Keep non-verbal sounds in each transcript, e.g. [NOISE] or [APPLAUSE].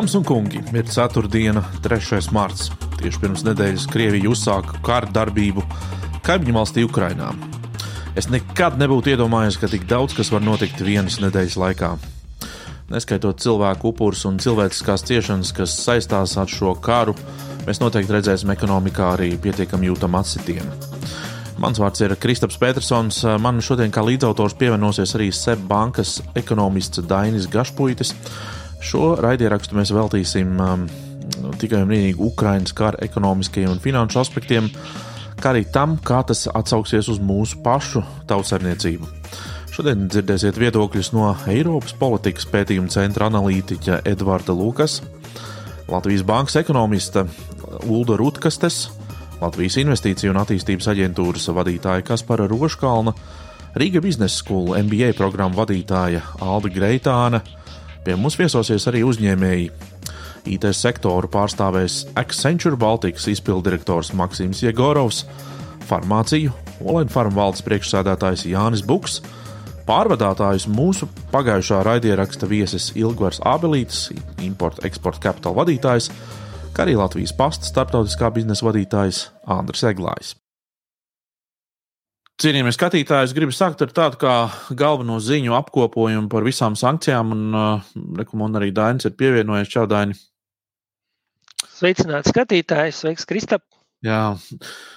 Dāmas un kungi, ir 4. diena, 3. marts. Tieši pirms nedēļas Krievija uzsāka kara darbību kaimiņu valstī Ukrainā. Es nekad nebūtu iedomājies, ka tik daudz kas var notikt vienas nedēļas laikā. Neskaitot cilvēku upurus un cilvēciskās ciešanas, kas saistās ar šo karu, mēs noteikti redzēsim ekonomikā arī pietiekami jūtamu atsitienu. Mans vārds ir Kristaps Petersons. Man šodien kā līdzautors pievienosies arī SEB bankas ekonomists Dainis Gašpuitis Šo raidierakstu mēs veltīsim um, tikai un vienīgi Ukraiņas kara ekonomiskajiem un finanšu aspektiem, kā arī tam, kā tas atsauksies uz mūsu pašu tautsēmniecību. Šodien dzirdēsiet viedokļus no Eiropas politikas pētījuma centra analītiķa Edvarda Lukas, Latvijas bankas ekonomista Ulda Rutkastes, Latvijas Investīciju un attīstības aģentūras vadītāja Kaspara Roškalna, Rīga biznesa skolu MBA programmu vadītāja Alda Greitāna, Pie mums viesosies arī uzņēmēji. IT sektoru pārstāvēs Accenture Baltics izpildirektors Maksims Jegorovs, farmāciju, Olaņa farma valdes priekšsēdētājs Jānis Buks, pārvadātājs mūsu pagājušā raidieraksta viesis Ilgvars Abelītis, importa-eksporta kapitāla vadītājs, kā arī Latvijas pasta starptautiskā biznesa vadītājs Andris Eglājs. Cienījamie skatītāji, es gribu sākt ar tādu kā galveno ziņu apkopojumu par visām sankcijām, un uh, arī Dainis ir pievienojies Čaudaini. Sveicināti skatītāji, sveiks Kristap! Jā,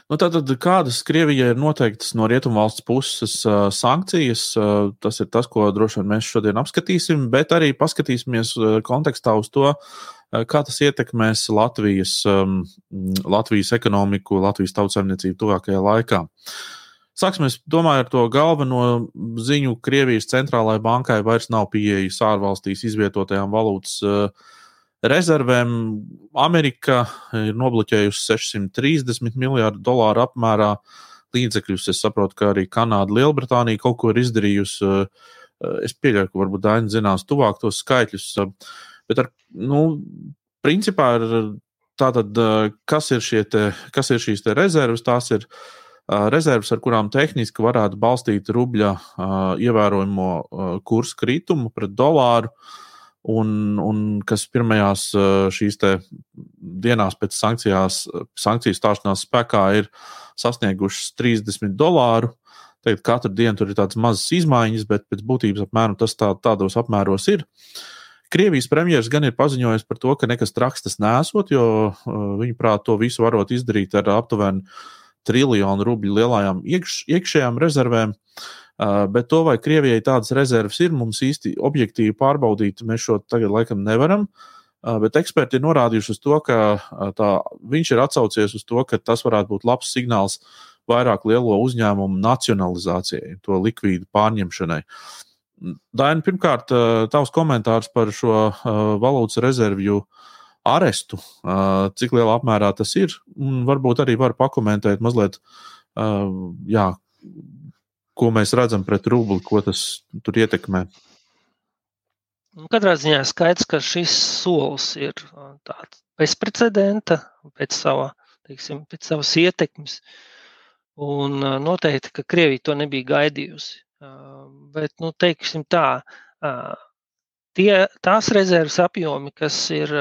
nu tātad kādas Krievijai ir noteiktas no rietumvalsts puses uh, sankcijas, uh, tas ir tas, ko droši vien mēs šodien apskatīsim, bet arī paskatīsimies uh, kontekstā uz to, uh, kā tas ietekmēs Latvijas, um, Latvijas ekonomiku, Latvijas tautsēmniecību tuvākajā laikā. Uh, Sāksim, es domāju, ar to galveno ziņu Krievijas centrālajai bankai vairs nav pieejas ārvalstīs izvietotajām valūtas uh, rezervēm. Amerika ir nobloķējusi 630 miljardu dolāru apmērā līdzekļus. Es saprotu, ka arī Kanāda, Lielbritānija kaut ko ir izdarījusi. Uh, es pieļauju, ka varbūt Dainis zinās tuvāk tos skaitļus. Uh, bet, ar, nu, principā, ir tātad, kas ir, te, kas ir šīs rezerves? Tās ir uh, rezerves, ar kurām tehniski varētu balstīt rubļa ievērojamo kursu kritumu pret dolāru. Un, un kas pirmajās šīs dienās pēc sankciju stāšanās spēkā ir sasniegušas 30 dolāru. Tagad katru dienu tur ir tādas mazas izmaiņas, bet pēc būtības apmēram tas tā, tādos apmēros ir. Krievijas premjerministrs gan ir paziņojis par to, ka nekas traks tas nesot, jo viņuprāt to visu varot izdarīt ar aptuveni triljonu rubļu lielajām iekš, iekšējām rezervēm. Uh, bet to, vai Krievijai tādas rezerves ir, mums īsti objektīvi pārbaudīt, mēs šo tagad laikam nevaram. Uh, bet eksperti ir norādījuši uz to, ka tā, viņš ir atsaucies uz to, ka tas varētu būt labs signāls vairāk lielo uzņēmumu nacionalizācijai, to likvīdu pārņemšanai. Daina, pirmkārt, tavs komentārs par šo valūtas rezervju uh, arestu, cik lielā apmērā tas ir. Un varbūt arī var pakomentēt mazliet, jā, ko mēs redzam pret rubli, ko tas tur ietekmē. Nu, katrā ziņā skaidrs, ka šis solis ir tāds bezprecedenta pēc, sava, teiksim, pēc savas ietekmes. Un noteikti, ka Krievija to nebija gaidījusi. Bet, nu, teiksim tā, tie, tās rezerves apjomi, kas ir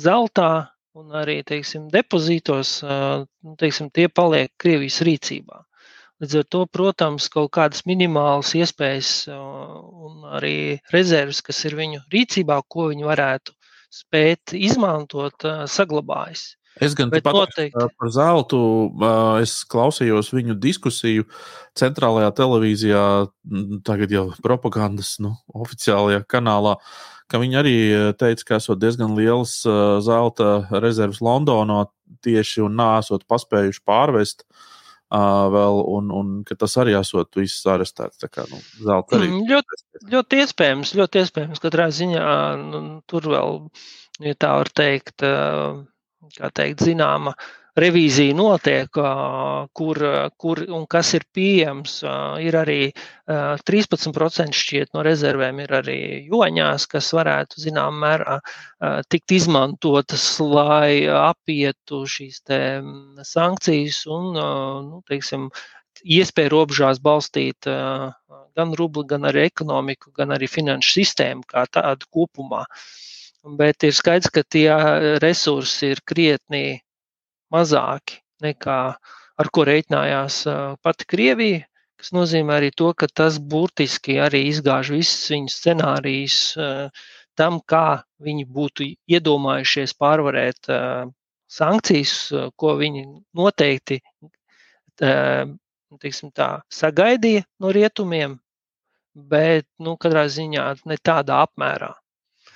zeltā un arī teiksim, depozītos, nu, teiksim, tie paliek Krievijas rīcībā. Līdz ar to, protams, kaut kādas minimālas iespējas un arī rezerves, kas ir viņu rīcībā, ko viņi varētu spēt izmantot, saglabājas. Es gan pateiktu par zeltu. Es klausījos viņu diskusiju centrālajā televīzijā, tagad jau propagandas nu, oficiālajā kanālā, ka viņi arī teica, ka esot diezgan liels zelta rezerves Londonā tieši un nesot paspējuši pārvest. Uh, vēl, un, un ka tas arī esot viss arestēts. Tā kā, nu, zelta arī. Mm, ļoti, ļoti iespējams, ļoti iespējams, katrā ziņā nu, tur vēl, ja tā var teikt, uh, teikt, zināma revīzija notiek, kur, kur un kas ir pieejams. Ir arī 13% šķiet no rezervēm ir arī joņās, kas varētu zināmā mērā tikt izmantotas, lai apietu šīs sankcijas un, nu, teiksim, iespēju robežās balstīt gan rubli, gan arī ekonomiku, gan arī finanšu sistēmu kā tādu kopumā. Bet ir skaidrs, ka tie resursi ir krietni mazāki nekā ar ko reiķinājās pati Krievija, kas nozīmē arī to, ka tas burtiski arī izgāž visus viņu scenārijus tam, kā viņi būtu iedomājušies pārvarēt sankcijas, ko viņi noteikti teiksim, tā, sagaidīja no rietumiem, bet nu, katrā ziņā ne tādā apmērā.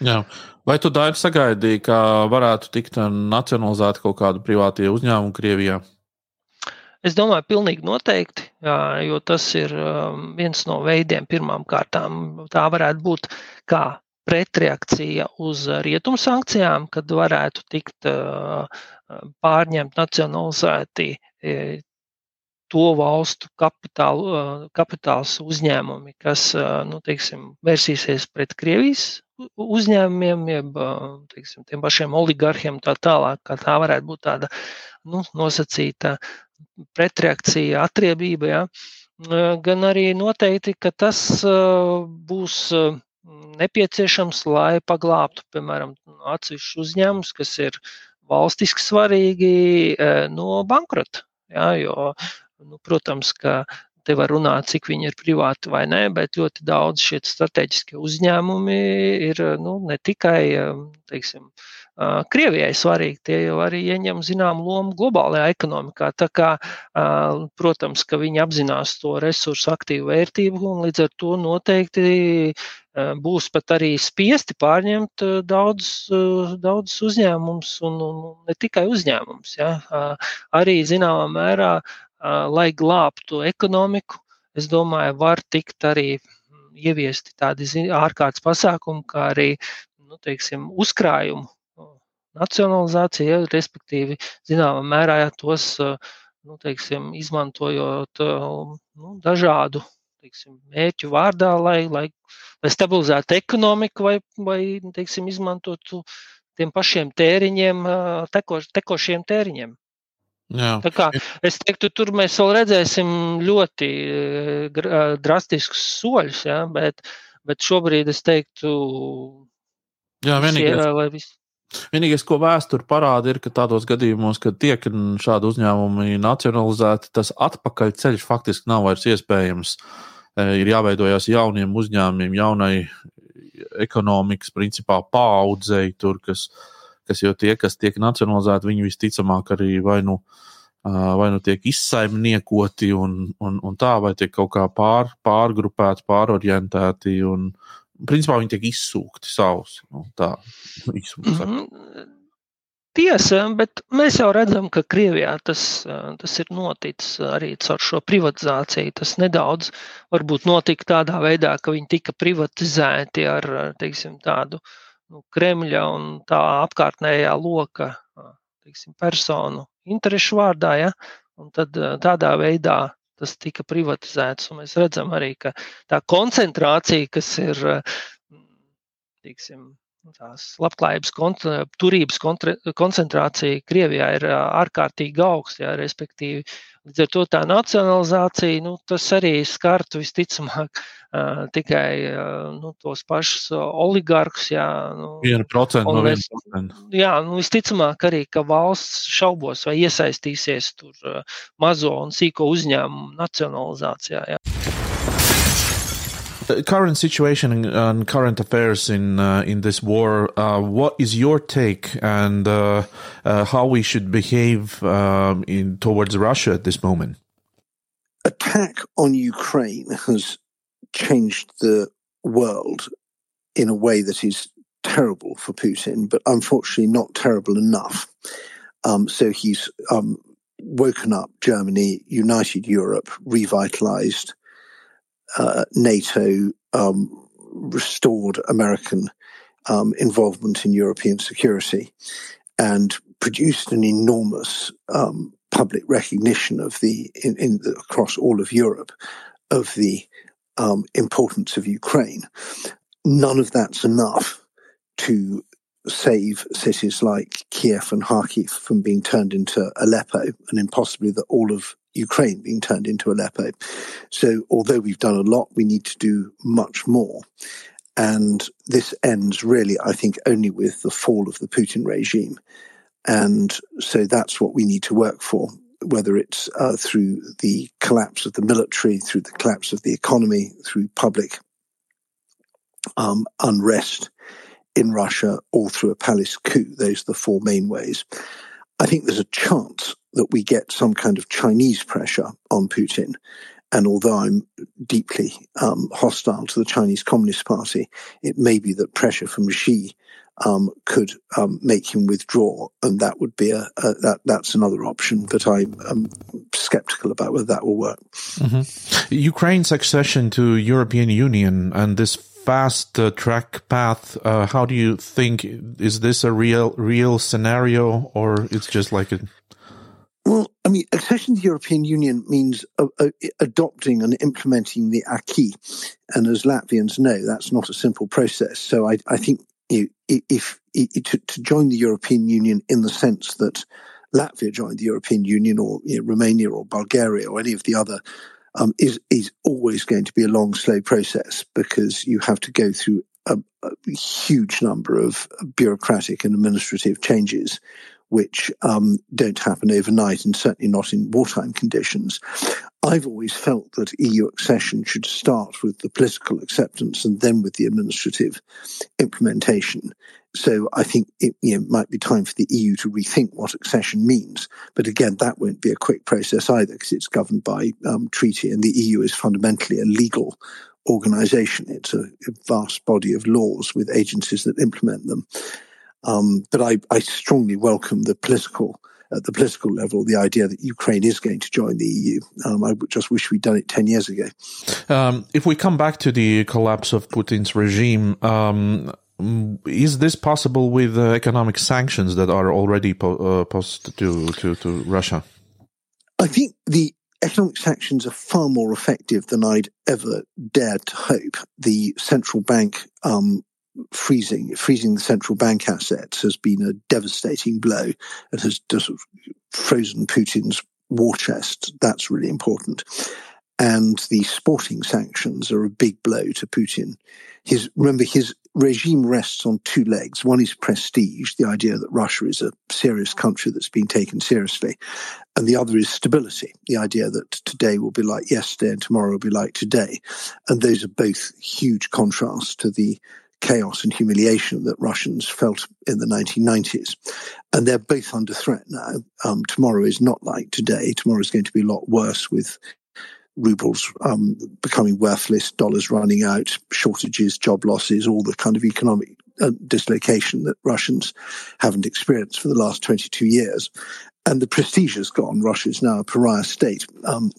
Jā. Vai tu ir sagaidīji, ka varētu tikt nacionalizēti kaut kādu privātie uzņēmumu Krievijā? Es domāju, pilnīgi noteikti, jo tas ir um, viens no veidiem, pirmām kārtām. Tā varētu būt kā pretreakcija uz rietumu sankcijām, kad varētu tikt uh, pārņemt nacionalizēti to valstu kapitālu, kapitāls uzņēmumi, kas nu, teiksim, vērsīsies pret Krievijas uzņēmumiem, jeb teiksim, tiem pašiem oligarhiem, tā tālāk, kā tā varētu būt tāda nu, nosacīta pretreakcija, atriebība. Ja? Gan arī noteikti, ka tas būs nepieciešams, lai paglābtu, piemēram, atsevišķus uzņēmumus, kas ir valstiski svarīgi no bankrota. Ja, jo Nu, protams, ka te var runāt, cik viņi ir privāti vai nē, bet ļoti daudz šie strateģiskie uzņēmumi ir nu, ne tikai teiksim, Krievijai svarīgi, tie jau arī ieņem zināmu lomu globālajā ekonomikā. Tā kā, protams, ka viņi apzinās to resursu aktīvu vērtību un līdz ar to noteikti būs pat arī spiesti pārņemt daudz, daudz uzņēmumus un, un ne tikai uzņēmumus. Ja. Arī zināmā mērā lai glābtu ekonomiku, es domāju, var tikt arī mm, ieviesti tādi ārkārtas pasākumi, kā arī nu, teiksim, uzkrājumu nacionalizācija, respektīvi, zināmā mērā tos nu, teiksim, izmantojot nu, dažādu teiksim, mērķu vārdā, lai, lai, lai stabilizētu ekonomiku vai, vai teiksim, izmantotu tiem pašiem tēriņiem, teko, tekošiem tēriņiem. Jā. Tā kā, es teiktu, tur mēs vēl redzēsim ļoti drastiskus soļus, ja, bet, bet šobrīd es teiktu, Jā, vienīgais, vis... vienīgais, ko vēsture parāda, ir, ka tādos gadījumos, kad tiek šādi uzņēmumi nacionalizēti, tas atpakaļceļš faktiski nav vairs iespējams. Ir jāveidojas jauniem uzņēmumiem, jaunai ekonomikas principā paaudzei, tur, kas, uh, kas jau tie, kas tiek nacionalizēti, viņi visticamāk arī vai nu, vai nu tiek izsaimniekoti un, un, un tā, vai tiek kaut kā pār, pārgrupēti, pārorientēti. Un, principā viņi tiek izsūkti savus. Nu, tā īsumā. Mm -hmm. Tiesa, bet mēs jau redzam, ka Krievijā tas, tas ir noticis arī caur šo privatizāciju. Tas nedaudz varbūt notika tādā veidā, ka viņi tika privatizēti ar teiksim, tādu uh, nu, Kremļa un tā apkārtējā loka teiksim, personu interešu vārdā. Ja? Un tad tādā veidā tas tika privatizēts. Mēs redzam arī, ka tā koncentrācija, kas ir teiksim, tās labklājības, turības koncentrācija Krievijā ir ārkārtīgi augsta. Ja, respektīvi, līdz ar to tā nacionalizācija, nu, tas arī skartu visticamāk uh, tikai uh, nu, tos pašus oligarkus. Jā, nu, 1% no 1%. Jā, nu, visticamāk arī, ka valsts šaubos vai iesaistīsies tur uh, mazo un sīko uzņēmumu nacionalizācijā. Current situation and current affairs in uh, in this war. Uh, what is your take and uh, uh how we should behave um, in towards Russia at this moment? Attack on Ukraine has changed the world in a way that is terrible for Putin, but unfortunately not terrible enough. Um, so he's um, woken up Germany, united Europe, revitalized uh, NATO, um, restored American um, involvement in European security, and produced an enormous um, public recognition of the, in, in the, across all of Europe of the um, importance of Ukraine. None of that's enough to save cities like Kiev and Kharkiv from being turned into Aleppo, and impossibly that all of Ukraine being turned into Aleppo. So, although we've done a lot, we need to do much more. And this ends really, I think, only with the fall of the Putin regime. And so that's what we need to work for, whether it's uh, through the collapse of the military, through the collapse of the economy, through public um, unrest in Russia, or through a palace coup. Those are the four main ways. I think there's a chance that we get some kind of Chinese pressure on Putin and although I'm deeply um, hostile to the Chinese Communist Party, it may be that pressure from Xi um, could um, make him withdraw, and that would be a, a that that's another option. But I, am skeptical about whether that will work. Mm-hmm. Ukraine's accession to European Union and this fast uh, track path. Uh, how do you think is this a real real scenario, or it's just like a well, I mean, accession to the European Union means uh, uh, adopting and implementing the acquis. And as Latvians know, that's not a simple process. So I, I think you if, if to, to, join the European Union in the sense that Latvia joined the European Union or you know, Romania or Bulgaria or any of the other um, is is always going to be a long, slow process because you have to go through a, a huge number of bureaucratic and administrative changes which um, don't happen overnight and certainly not in wartime conditions. I've always felt that EU accession should start with the political acceptance and then with the administrative implementation. So I think it you know, might be time for the EU to rethink what accession means. But again, that won't be a quick process either because it's governed by um, treaty and the EU is fundamentally a legal organization. It's a, a vast body of laws with agencies that implement them. Um, but I, I, strongly welcome the political, at the political level, the idea that Ukraine is going to join the EU. Um, I just wish we'd done it 10 years ago. Um, if we come back to the collapse of Putin's regime, um, is this possible with uh, economic sanctions that are already po- uh, posted to, to, to Russia? I think the economic sanctions are far more effective than I'd ever dared to hope. The central bank um, freezing freezing the central bank assets has been a devastating blow and has frozen Putin's war chest. That's really important. And the sporting sanctions are a big blow to Putin. His remember his regime rests on two legs. One is prestige, the idea that Russia is a serious country that's been taken seriously, and the other is stability, the idea that today will be like yesterday and tomorrow will be like today. And those are both huge contrasts to the chaos and humiliation that Russians felt in the 1990s. And they're both under threat now. Um, tomorrow is not like today. Tomorrow is going to be a lot worse with rubles um, becoming worthless, dollars running out, shortages, job losses, all the kind of economic uh, dislocation that Russians haven't experienced for the last 22 years. And the prestige has gone. Russia is now a pariah state. Um,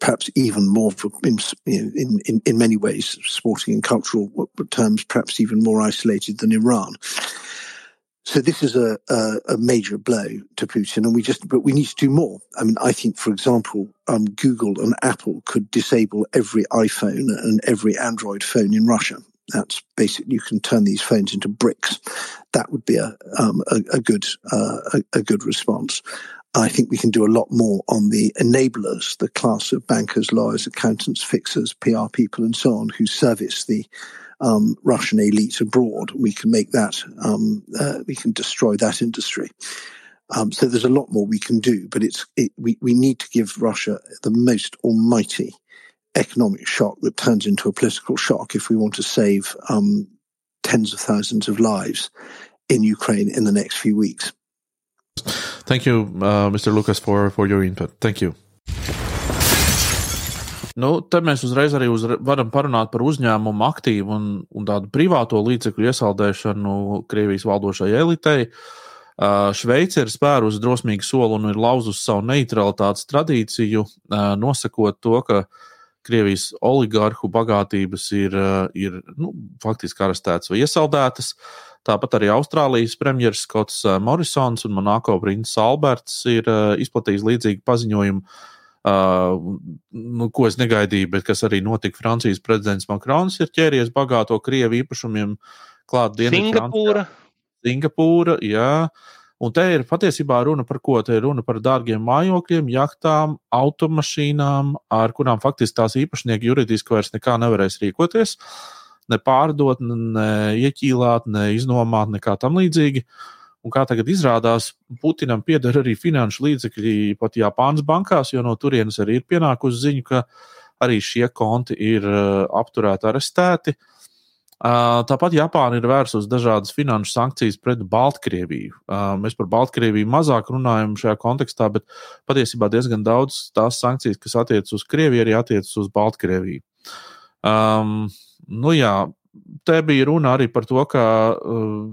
perhaps even more in, in, in, in many ways, sporting and cultural terms, perhaps even more isolated than Iran. So this is a, a, a, major blow to Putin, and we just, but we need to do more. I mean, I think, for example, um, Google and Apple could disable every iPhone and every Android phone in Russia. That's basically you can turn these phones into bricks. That would be a um, a, a, good uh, a, good response. I think we can do a lot more on the enablers, the class of bankers, lawyers, accountants, fixers, PR people, and so on, who service the um, Russian elite abroad. We can make that, um, uh, we can destroy that industry. Um, so there's a lot more we can do, but it's it, we we need to give Russia the most almighty economic shock that turns into a political shock if we want to save um, tens of thousands of lives in Ukraine in the next few weeks. Thank you, uh, Mr. Lucas, for, for your input. Thank you. Nu, te mēs uzreiz arī uz, varam parunāt par uzņēmumu aktīvu un, un tādu privāto līdzekļu iesaldēšanu Krievijas valdošajai elitei. Uh, Šveice ir spērusi drosmīgu soli un ir lauzusi savu neutralitātes tradīciju, uh, nosakot to, ka Krievijas oligarhu bagātības ir, uh, ir nu, faktiski arestētas vai iesaldētas. Uh, Tāpat arī Austrālijas premjerministrs Skots eh, Morrisons un Monako princis Alberts ir uh, izplatījis līdzīgu paziņojumu. Uh, nu, ko es negaidīju, bet kas arī notika. Francijas prezidents Makrons ir ķēries bagāto krievu īpašumiem klāt dienas Singapūra. Singapūra, jā. Un te ir patiesībā runa par ko? Te ir runa par dārgiem mājokļiem, jachtām, automašīnām, ar kurām faktiski tās īpašnieki juridiski vairs nekā nevarēs rīkoties. ne pārdot, ne ieķīlāt, ne iznomāt, nekā tam līdzīga. Un kā tagad izrādās, Putinam pieder arī finanšu līdzekļi pat Japānas bankās, jo no turienes arī ir pienākusi ziņa, ka arī šie konti ir apturēti, arestēti. Tāpat Japāna ir vērsusi dažādas finanšu sankcijas pret Baltkrieviju. Mēs par Baltkrieviju mazāk runājam šajā kontekstā, bet patiesībā diezgan daudz tās sankcijas, kas attiecas uz Krieviju, arī attiecas uz Baltkrieviju. Um, nu jā, te bija runa arī par to, ka uh,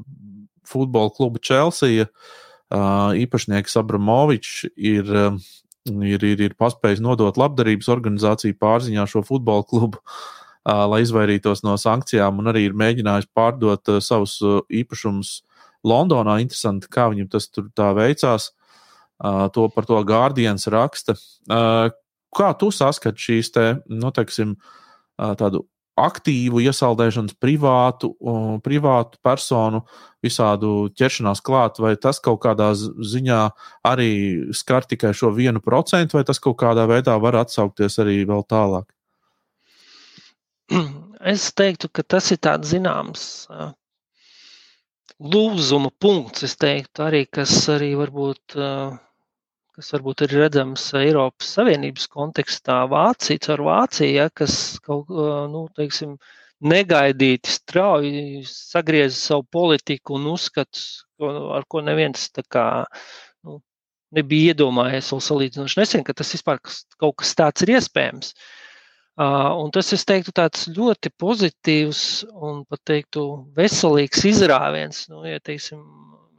futbola kluba Chelsea uh, īpašnieks Abramovičs ir, uh, ir, ir, ir paspējis nodot labdarības organizāciju pārziņā šo futbola klubu. Uh, lai izvairītos no sankcijām, un arī ir mēģinājis pārdot savus īpašumus Londonā. Interesanti, kā viņam tas tur tā veicās. To par to Guardians raksta. Kā tu saskati šīs te, nu, teiksim, tādu aktīvu iesaldēšanas privātu, privātu personu, visādu ķeršanās klāt, vai tas kaut kādā ziņā arī skar tikai šo vienu procentu, vai tas kaut kādā veidā var atsaukties arī vēl tālāk? Es teiktu, ka tas ir tāds zināms lūzuma punkts, es teiktu, arī kas arī varbūt kas varbūt ir redzams Eiropas Savienības kontekstā, Vācija ar Vāciju, ja, kas kaut nu, teiksim, negaidīti strauji sagrieza savu politiku un uzskats, ar ko neviens kā, nu, nebija iedomājies vēl salīdzinoši nesen, ka tas vispār kaut kas tāds ir iespējams. Uh, un tas, es teiktu, ļoti pozitīvs un pat teiktu veselīgs izrāviens. Nu, ja, teiksim,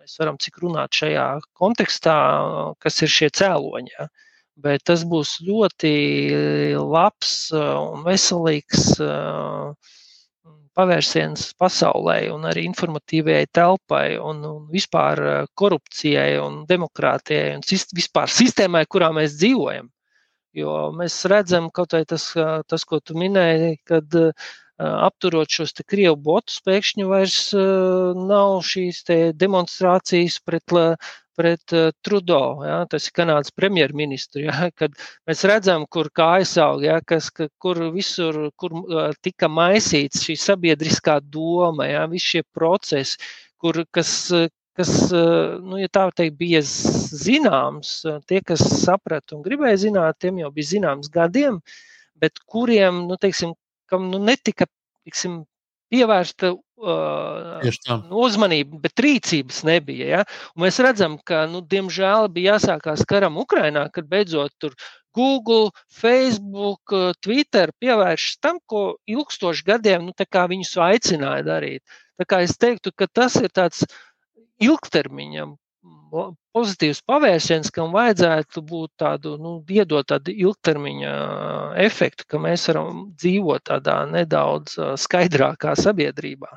mēs varam cik runāt šajā kontekstā, kas ir šie cēloņi. Ja? Bet tas būs ļoti labs un veselīgs pavērsiens pasaulē, un arī informatīvajai telpai, un, un vispār korupcijai, un demokrātijai, un vispār sistēmai, kurā mēs dzīvojam. Jo mēs redzam, kaut vai tas, tas ko tu minēji, kad apturot šos krievu botus, pēkšņi vairs nav šīs demonstrācijas pret, pret Trudo. Ja, tas ir Kanādas premjerministrs. [LAUGHS] Ja, kad mēs redzam, kur kājas aug, ja, kas, ka, kur visur kur tika maisīts šī sabiedriskā doma, ja, visi šie procesi, kur, kas, kas, nu, ja tā teikt, bija zināms, tie, kas saprata un gribēja zināt, tiem jau bija zināms gadiem, bet kuriem, nu, teiksim, kam nu, netika tiksim, pievērsta uh, uzmanība, bet rīcības nebija. Ja? Un mēs redzam, ka, nu, diemžēl, bija jāsākās karam Ukrainā, kad beidzot tur Google, Facebook, Twitter pievēršas tam, ko ilgstoši gadiem nu, viņus aicināja darīt. Tā kā es teiktu, ka tas ir tāds ilgtermiņa pozitīvs pavērsiens, kam vajadzētu būt tādu, nu, iedot tādu ilgtermiņa efektu, ka mēs varam dzīvot tādā nedaudz skaidrākā sabiedrībā.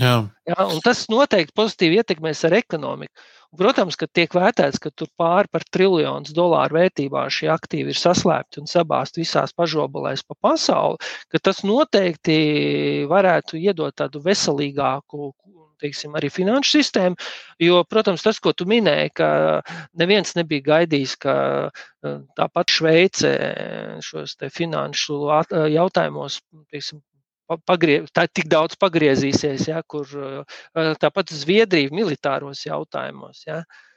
Jā. Jā, tas noteikti pozitīvi ietekmēs ar ekonomiku. Protams, ka tiek vērtēts, ka tur pāri par triljonus dolāru vērtībā šie aktīvi ir saslēpti un sabāzti visās pašobalēs pa pasauli, ka tas noteikti varētu iedot tādu veselīgāku teiksim, arī finanšu sistēmu. Jo, protams, tas, ko tu minēji, ka neviens nebija gaidījis, ka e, tāpat Šveice šos finanšu jautājumos teiksim, pagrie, tā tik daudz pagriezīsies, ja, kur e, tāpat Zviedrija militāros jautājumos. Ja. Uh,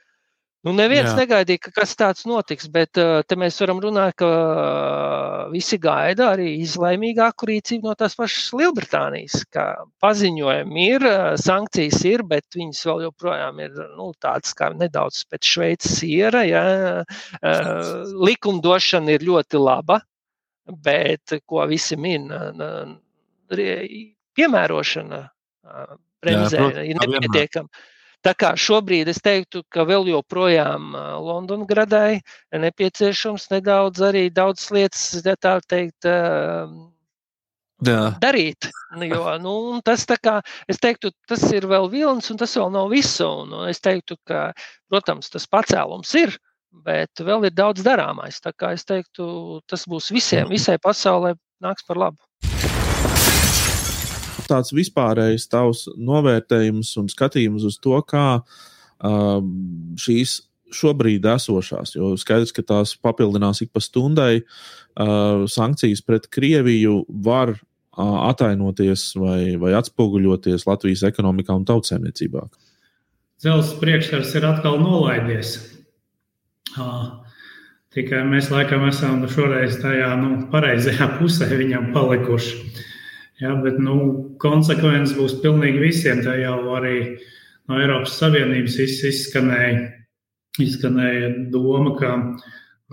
Nu, neviens Jā. negaidīja, ka kas tāds notiks, bet uh, te mēs varam runāt, ka uh, visi gaida arī izlaimīgāku rīcību no tās pašas Lielbritānijas. Paziņojumi ir, uh, sankcijas ir, bet viņas vēl joprojām ir nu, tādas kā nedaudz pēc Šveices siera. Ja? Likumdošana ir ļoti laba, bet ko visi min, piemērošana bremzē ir nepietiekama. Tā kā šobrīd es teiktu, ka vēl joprojām Londongradai ir nepieciešams nedaudz arī daudz lietas, tā teikt, Jā. darīt. Jo, nu, tas, kā, es teiktu, tas ir vēl vilnis, un tas vēl nav viss. Es teiktu, ka, protams, tas pacēlums ir, bet vēl ir daudz darāmais. Es teiktu, tas būs visiem, visai pasaulē nāks par labu tāds vispārējs tavs novērtējums un skatījums uz to, kā uh, šīs šobrīd esošās, jo skaidrs, ka tās papildinās ik pa stundai, uh, sankcijas pret Krieviju var atainoties vai, vai atspoguļoties Latvijas ekonomikā un tautsēmniecībā? Zelsa priekšstats ir atkal nolaidies. Tikai mēs laikam esam šoreiz tajā nu, pareizajā pusē viņam palikuši. Ja, bet nu, konsekvences būs pilnīgi visiem. Tā jau arī no Eiropas Savienības izskanēja, izskanēja doma, ka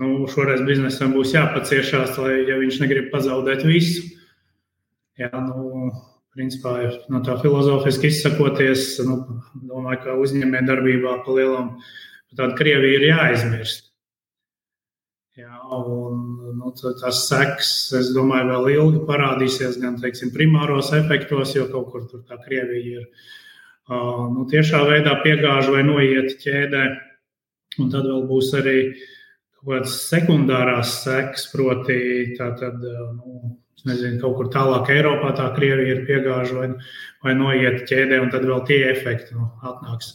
nu, šoreiz biznesam būs jāpaciešās, lai ja viņš negrib pazaudēt visu. Jā, nu, principā, no tā filozofiski izsakoties, nu, domāju, ka uzņēmē darbībā pa lielam tāda Krievija ir jāaizmirst. Jā, un, tas seks, es domāju, vēl ilgi parādīsies gan teiksim, primāros efektos, jo kaut kur tur tā Krievija ir uh, nu, tiešā veidā piegāžu vai noiet ķēdē. Un tad vēl būs arī kaut kādas sekundārās sekas, proti, tā tad, nu, nezinu, kaut kur tālāk Eiropā tā Krievija ir piegāžu vai, vai noiet ķēdē, un tad vēl tie efekti nu, atnāks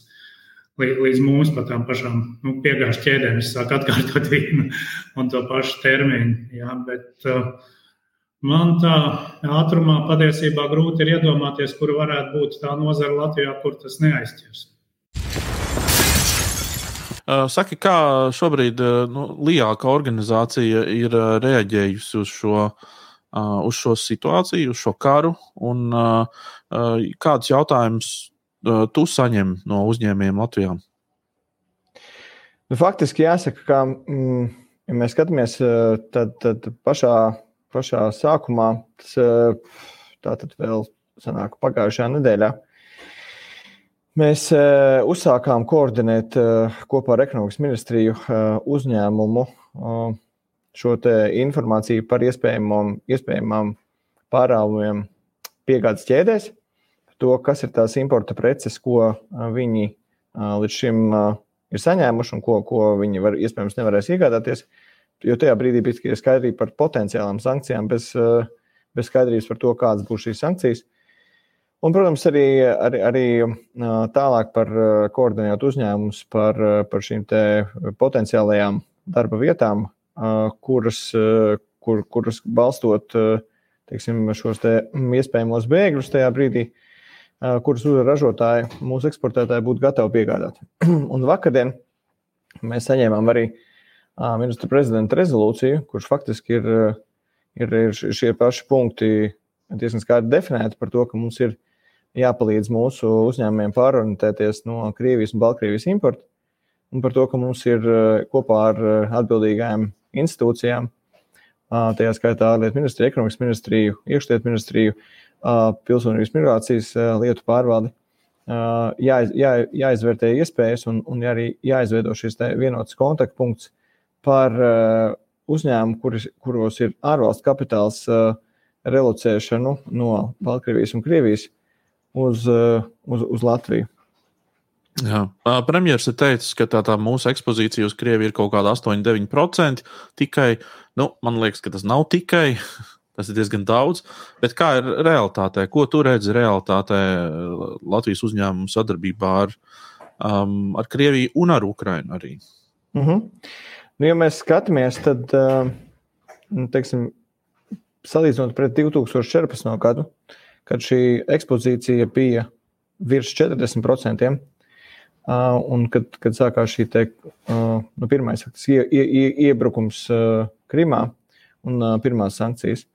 līdz mums pat tām pašām nu, piegāžu ķēdēm. Es sāku atkārtot vienu [LAUGHS] un to pašu terminu. Jā, bet, uh, Man tā ātrumā patiesībā grūti ir iedomāties, kur varētu būt tā nozara Latvijā, kur tas neaizķers. Uh, saki, kā šobrīd uh, nu, Lijāka organizācija ir uh, reaģējusi uz šo, uz šo situāciju, uz šo karu, un kādus jautājumus tu saņem no uzņēmējiem Latvijā? Nu, faktiski jāsaka, ka, mm, ja mēs skatāmies tad, tad pašā, pašā sākumā, tas tātad vēl sanāk pagājušajā nedēļā. Mēs uzsākām koordinēt kopā ar ekonomikas ministriju uzņēmumu šo informāciju par iespējamām pārāvumiem piegādes ķēdēs to, kas ir tās importa preces, ko viņi līdz šim ir saņēmuši un ko, ko viņi var, iespējams nevarēs iegādāties. Jo tajā brīdī bija skaidrība par potenciālām sankcijām, bez, bez skaidrības par to, kādas būs šīs sankcijas. Un, protams, arī, arī, arī tālāk par koordinējot uzņēmumus par, par šīm potenciālajām darba vietām, kuras, kur, kuras balstot teiksim, šos te iespējamos bēgļus tajā brīdī, uh, kuras ražotāji, mūsu eksportētāji būtu gatavi piegādāt. [CLEARS THROAT] Un vakardien mēs saņēmām arī ministra prezidenta rezolūciju, kurš faktiski ir, ir, ir šie paši punkti diezgan skaidri definēti par to, ka mums ir jāpalīdz mūsu uzņēmumiem pārorientēties no Krievijas un Baltkrievijas importa, un par to, ka mums ir kopā ar atbildīgajām institūcijām, tajā skaitā ārlietu ministriju, ekonomikas ministriju, iekšlietu ministriju, pilsonības migrācijas lietu pārvaldi. Jā, jā, jāizvērtē iespējas un, un arī jāizveido šis vienots kontaktpunkts par uzņēmumu, kuris, kuros ir ārvalstu kapitāls relocēšanu no Baltkrievijas un Krievijas uz, uz, uz Latviju. Jā. Premjerministrs ir teicis, ka tā, tā mūsu ekspozīcija uz Krieviju ir kaut kāda 8-9%. Tikai, nu, man liekas, ka tas nav tikai. [LAUGHS] Tas ir diezgan daudz. Bet kā ir realitātē? Ko tu redzi realitātē Latvijas uzņēmumu sadarbībā ar, um, ar Krieviju un ar Ukrajinu? Uh mhm. -huh. nu, ja mēs skatāmies, tad, uh, teiksim, salīdzinot pret 2014. gadu, kad šī ekspozīcija bija virs 40%. Uh, un kad, kad sākās šī te, uh, nu, pirmais ie, ie, iebrukums uh, Krimā un uh, pirmās sankcijas,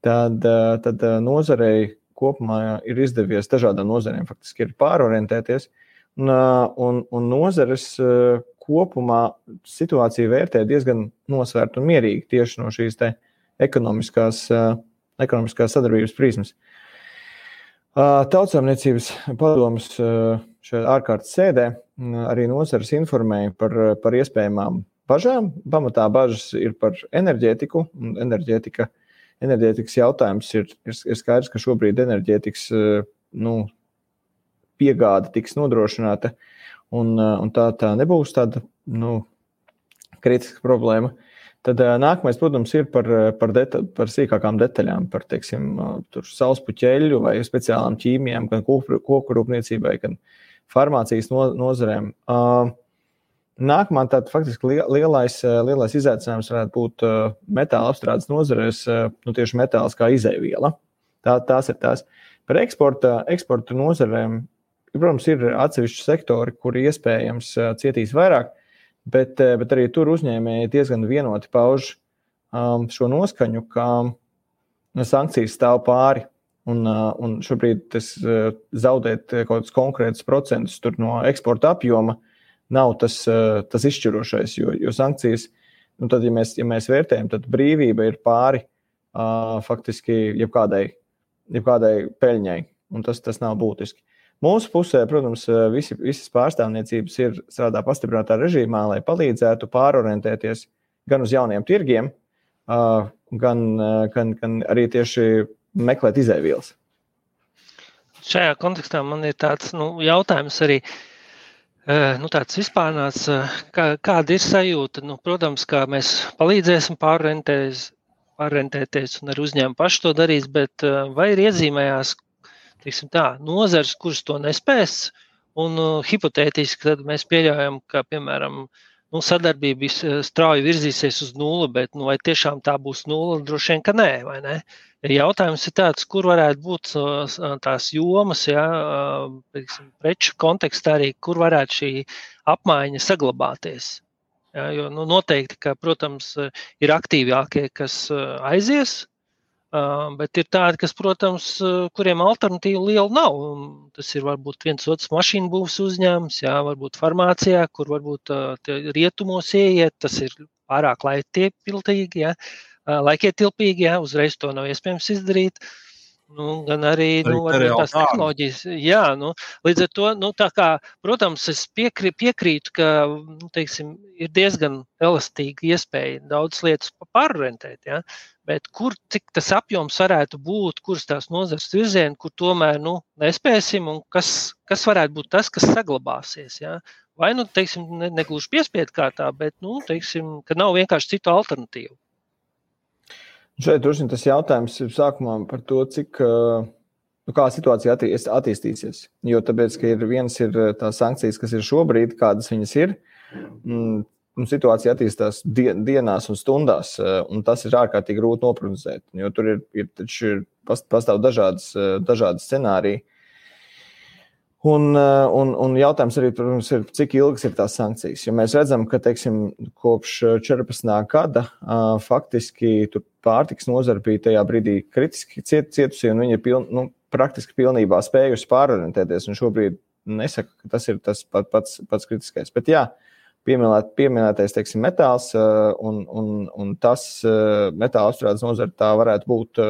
tad, eh, tad eh, nozarei kopumā ir izdevies dažādām nozarēm faktiski ir pārorientēties. Un, eh, un, un nozares kopumā situāciju vērtē diezgan nosvērta un mierīgi tieši no šīs ekonomiskās, ekonomiskās sadarbības prizmas. Tautsāmniecības padomus šajā ārkārtas sēdē arī nozares informēja par, par iespējamām bažām. Pamatā bažas ir par enerģētiku, un enerģētika uh, enerģētikas jautājums ir, ir, ir skaidrs, ka šobrīd enerģētikas eh, nu, piegāde tiks nodrošināta, un, eh, un tā, tā nebūs tāda nu, kritiska problēma. Tad uh, nākamais, protams, ir par, par, deta par sīkākām detaļām, par teiksim, saules puķeļu vai speciālām ķīmijām, gan koku rūpniecībai, gan farmācijas no, nozarēm. Uh, Nākamā tāda faktiski lielais, eh, lielais izaicinājums varētu būt eh, metāla apstrādes nozarēs, eh, nu, tieši metāls kā izēviela. Tā, tās ir tās. Par eksporta, eksporta nozarēm, protams, ir atsevišķi sektori, kuri iespējams cietīs vairāk, bet, bet arī tur uzņēmēji diezgan vienoti pauž um, šo noskaņu, ka nu, sankcijas stāv pāri. Un, un šobrīd tas zaudēt kaut kādus konkrētus procentus no eksporta apjoma nav tas, tas izšķirošais, jo, jo sankcijas, nu tad, ja mēs, ja mēs vērtējam, tad brīvība ir pāri uh, faktiski jebkādai, jebkādai peļņai, un tas, tas nav būtiski. Mūsu pusē, protams, visi, visas pārstāvniecības ir strādā pastiprinātā režīmā, lai palīdzētu pārorientēties gan uz jauniem tirgiem, gan, gan, gan arī tieši meklēt izēvielas. Šajā kontekstā man ir tāds nu, jautājums arī. Nu, tāds vispārnāts, kā, kāda ir sajūta? Nu, protams, kā mēs palīdzēsim pārorientēties, pārorientēties un ar uzņēmumu pašu to darīs, bet vai ir iezīmējās tā, nozars, kuras to nespēs? Un hipotētiski tad mēs pieļaujam, ka, piemēram, nu, sadarbība strauji virzīsies uz nulli, bet nu, vai tiešām tā būs nulle? Droši vien, ka nē, vai ne? Jautājums ir tāds, kur varētu būt tās jomas, ja, preču kontekstā arī, kur varētu šī apmaiņa saglabāties. Ja, jo nu, noteikti, ka, protams, ir aktīvākie, kas aizies, bet ir tādi, kas, protams, kuriem alternatīva liela nav. Tas ir varbūt viens otrs mašīnu būvs uzņēmums, jā, varbūt farmācijā, kur varbūt rietumos ieiet, tas ir pārāk laiptilpīgi. Ja laikietilpīgi, ja uzreiz to nav iespējams izdarīt. Nu, gan arī, nu, arī tās tehnoloģijas. Jā, nu, līdz ar to, nu, kā, protams, es piekrī, piekrītu, ka nu, teiksim, ir diezgan elastīga iespēja daudz lietas pārorientēt. Ja? Bet kur tas apjoms varētu būt, kuras tās nozares virzieni, kur tomēr nu, nespēsim, un kas, kas varētu būt tas, kas saglabāsies. Ja? Vai nu, teiksim, ne, negluži piespiedu kārtā, bet, nu, teiksim, ka nav vienkārši citu alternatīvu. Šeit droši vien tas jautājums ir sākumā par to, cik, nu, kā situācija attīstīsies. Jo tāpēc, ka ir viens ir tās sankcijas, kas ir šobrīd, kādas viņas ir, un situācija attīstās dienās un stundās, un tas ir ārkārtīgi grūti noprognozēt. Jo tur ir, ir, ir pastāv dažādas, dažādas scenārijas Un, eh, un, un jautājums arī, protams, ir, cik ilgas ir tās sankcijas. Jo mēs redzam, ka teiksim, kopš 14. Eh, gada uh, faktiski pārtiks nozara bija tajā brīdī kritiski ciet, cietusi, un viņi ir piln, nu, praktiski pilnībā spējusi pārorientēties. Šobrīd nesaku, ka tas ir tas pat, pats, pats kritiskais. Bet jā, pieminēt, pieminētais teiksim, metāls uh, un, un, un tas metāla apstrādes nozara tā varētu būt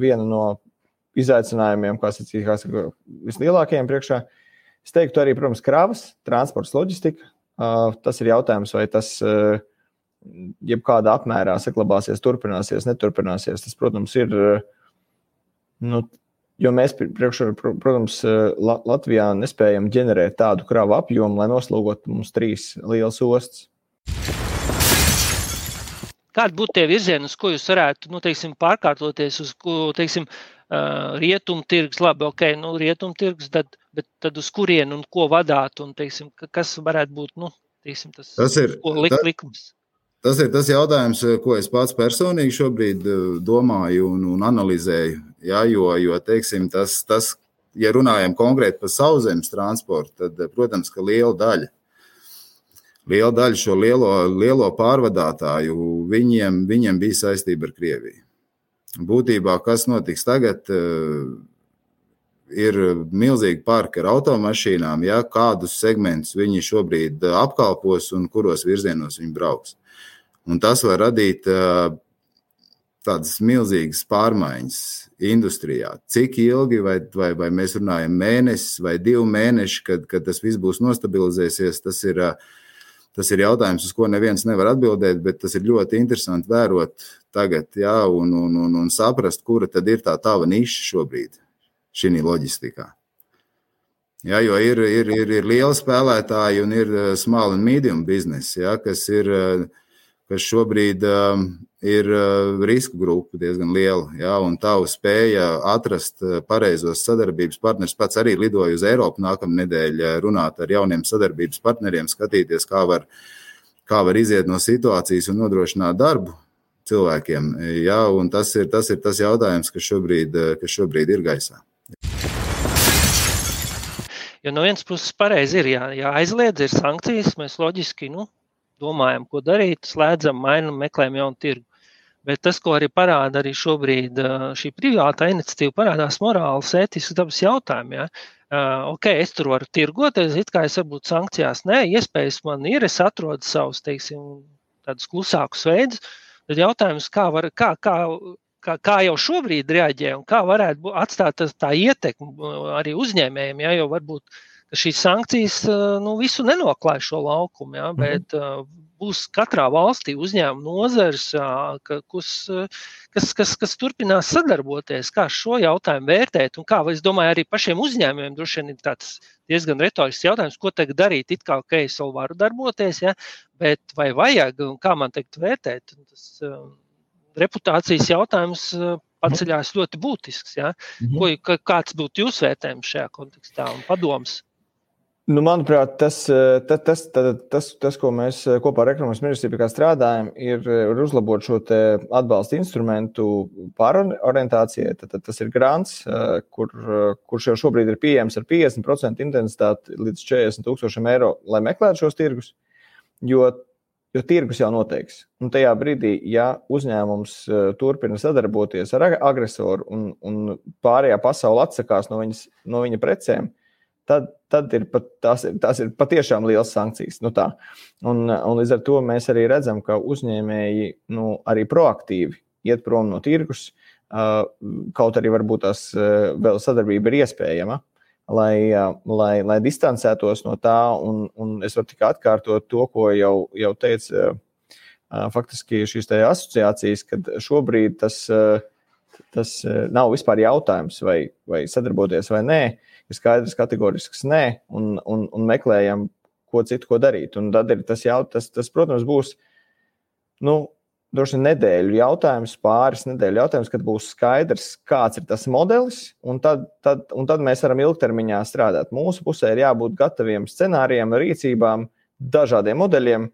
viena no izaicinājumiem, kas ir vislielākajiem priekšā. Es teiktu, arī, protams, kravas, transports, loģistika. Tas ir jautājums, vai tas jebkādā apmērā saglabāsies, turpināsies, neturpināsies. Tas, protams, ir. Nu, jo mēs, priekšā, protams, Latvijā nespējam ģenerēt tādu kravu apjomu, lai noslogotu mums trīs lielas ostas. Kādi būtu tie virzieni, uz ko jūs varētu nu, teiksim, pārkārtoties, uz ko teiksim, rietumtirgs, labi, ok, nu, rietumtirgs, tad, bet tad uz kurienu un ko vadāt, un teiksim, kas varētu būt nu, teiksim, tas, tas ir, lik, tas, likums? Tas ir tas jautājums, ko es pats personīgi šobrīd domāju un, un analizēju. Ja, jo, jo teiksim, tas, tas, ja runājam konkrēti par sauszemes transportu, tad, protams, ka liela daļa liela daļa šo lielo, lielo pārvadātāju, viņiem, viņiem bija saistība ar Krieviju. Būtībā, kas notiks tagad, eh, ir milzīgi parki ar automašīnām, ja, kādus segmentus viņi šobrīd eh, apkalpos un kuros virzienos viņi brauks. Un tas var radīt eh, tādas milzīgas pārmaiņas industrijā. Cik ilgi, vai, vai, vai mēs runājam mēnesis vai divi mēneši, kad, kad tas viss būs nostabilizēsies, tas ir uh, Tas ir jautājums, uz ko neviens nevar atbildēt, bet tas ir ļoti interesanti vērot tagad, jā, un, un, un, un saprast, kura tad ir tā tava niša šobrīd šī loģistikā. Jā, jo ir, ir, ir, ir liela spēlētāji un ir uh, small and medium biznesa, kas ir uh, kas šobrīd um, ir uh, riska grupa diezgan liela. Ja, un tavu spēja atrast uh, pareizos sadarbības partnerus. Pats arī lidoju uz Eiropu nākamā nedēļa, runāt ar jauniem sadarbības partneriem, skatīties, kā var, kā var iziet no situācijas un nodrošināt darbu cilvēkiem. Jā, tas ir, tas ir tas jautājums, kas šobrīd, kas šobrīd ir gaisā. Jo no vienas puses pareizi ir jā, jāaizliedz, ir sankcijas, mēs loģiski nu, domājam, ko darīt, slēdzam, mainām, meklējam jaunu tirgu. Bet tas, ko arī parāda arī šobrīd šī privātā iniciatīva, parādās morāls, ētisks dabas jautājumi. Ja? Ok, es tur varu tirgoties, it kā es varbūt sankcijās, nē, iespējas man ir, es atrodu savus, teiksim, tādus klusākus veidus. Tad jautājums, kā, var, kā, kā, kā, kā jau šobrīd reaģē un kā varētu atstāt tā ietekmi arī uzņēmējiem, ja, jo varbūt šīs sankcijas nu, visu nenoklāj šo laukumu, ja, mhm. bet būs katrā valstī uzņēmuma nozars, kas, kas, kas, kas turpinās sadarboties, kā šo jautājumu vērtēt. Un kā es domāju, arī pašiem uzņēmumiem droši vien ir tāds diezgan retorisks jautājums, ko tagad darīt. It kā ok, es vēl varu darboties, ja, bet vai vajag un kā man teikt vērtēt? Tas reputācijas jautājums paceļās ļoti būtisks. Ja? Mhm. Ko, kāds būtu jūsu vērtējums šajā kontekstā un padoms? Nu, manuprāt, tas, eh, tas, tas, tas, tas, ko mēs eh, kopā ar ekonomikas ministriju strādājam, ir, eh, ir uzlabot šo atbalsta instrumentu pārorientācijai. Tad tas ir grants, kur, kurš jau šobrīd ir pieejams ar 50% intensitāti līdz 40 tūkstošiem eiro, lai meklētu šos tirgus. Jo, jo tirgus jau noteiks. Un tajā brīdī, ja uzņēmums turpina sadarboties ar agresoru un, un pārējā pasaule atsakās no, viņas, no viņa precēm, tad, tad ir pat, tās, ir, tās ir patiešām liels sankcijas. Nu tā. un, un līdz ar to mēs arī redzam, ka uzņēmēji nu, arī proaktīvi iet prom no tirgus, kaut arī varbūt tās vēl sadarbība ir iespējama. Lai, lai, lai distancētos no tā, un, un es varu tikai atkārtot to, ko jau, jau teica faktiski šīs asociācijas, kad šobrīd tas, tas nav vispār jautājums, vai, vai sadarboties vai nē. Uh, ir skaidrs, kategorisks nē, un, un, un meklējam, ko citu, ko darīt. Un tad ir tas jautājums, tas, tas, protams, būs. Nu, droši vien nedēļu jautājums, pāris nedēļu jautājums, kad būs skaidrs, kāds ir tas modelis, un tad, tad, un tad mēs varam ilgtermiņā strādāt. Mūsu pusē ir jābūt gataviem scenārijiem, rīcībām, dažādiem modeļiem,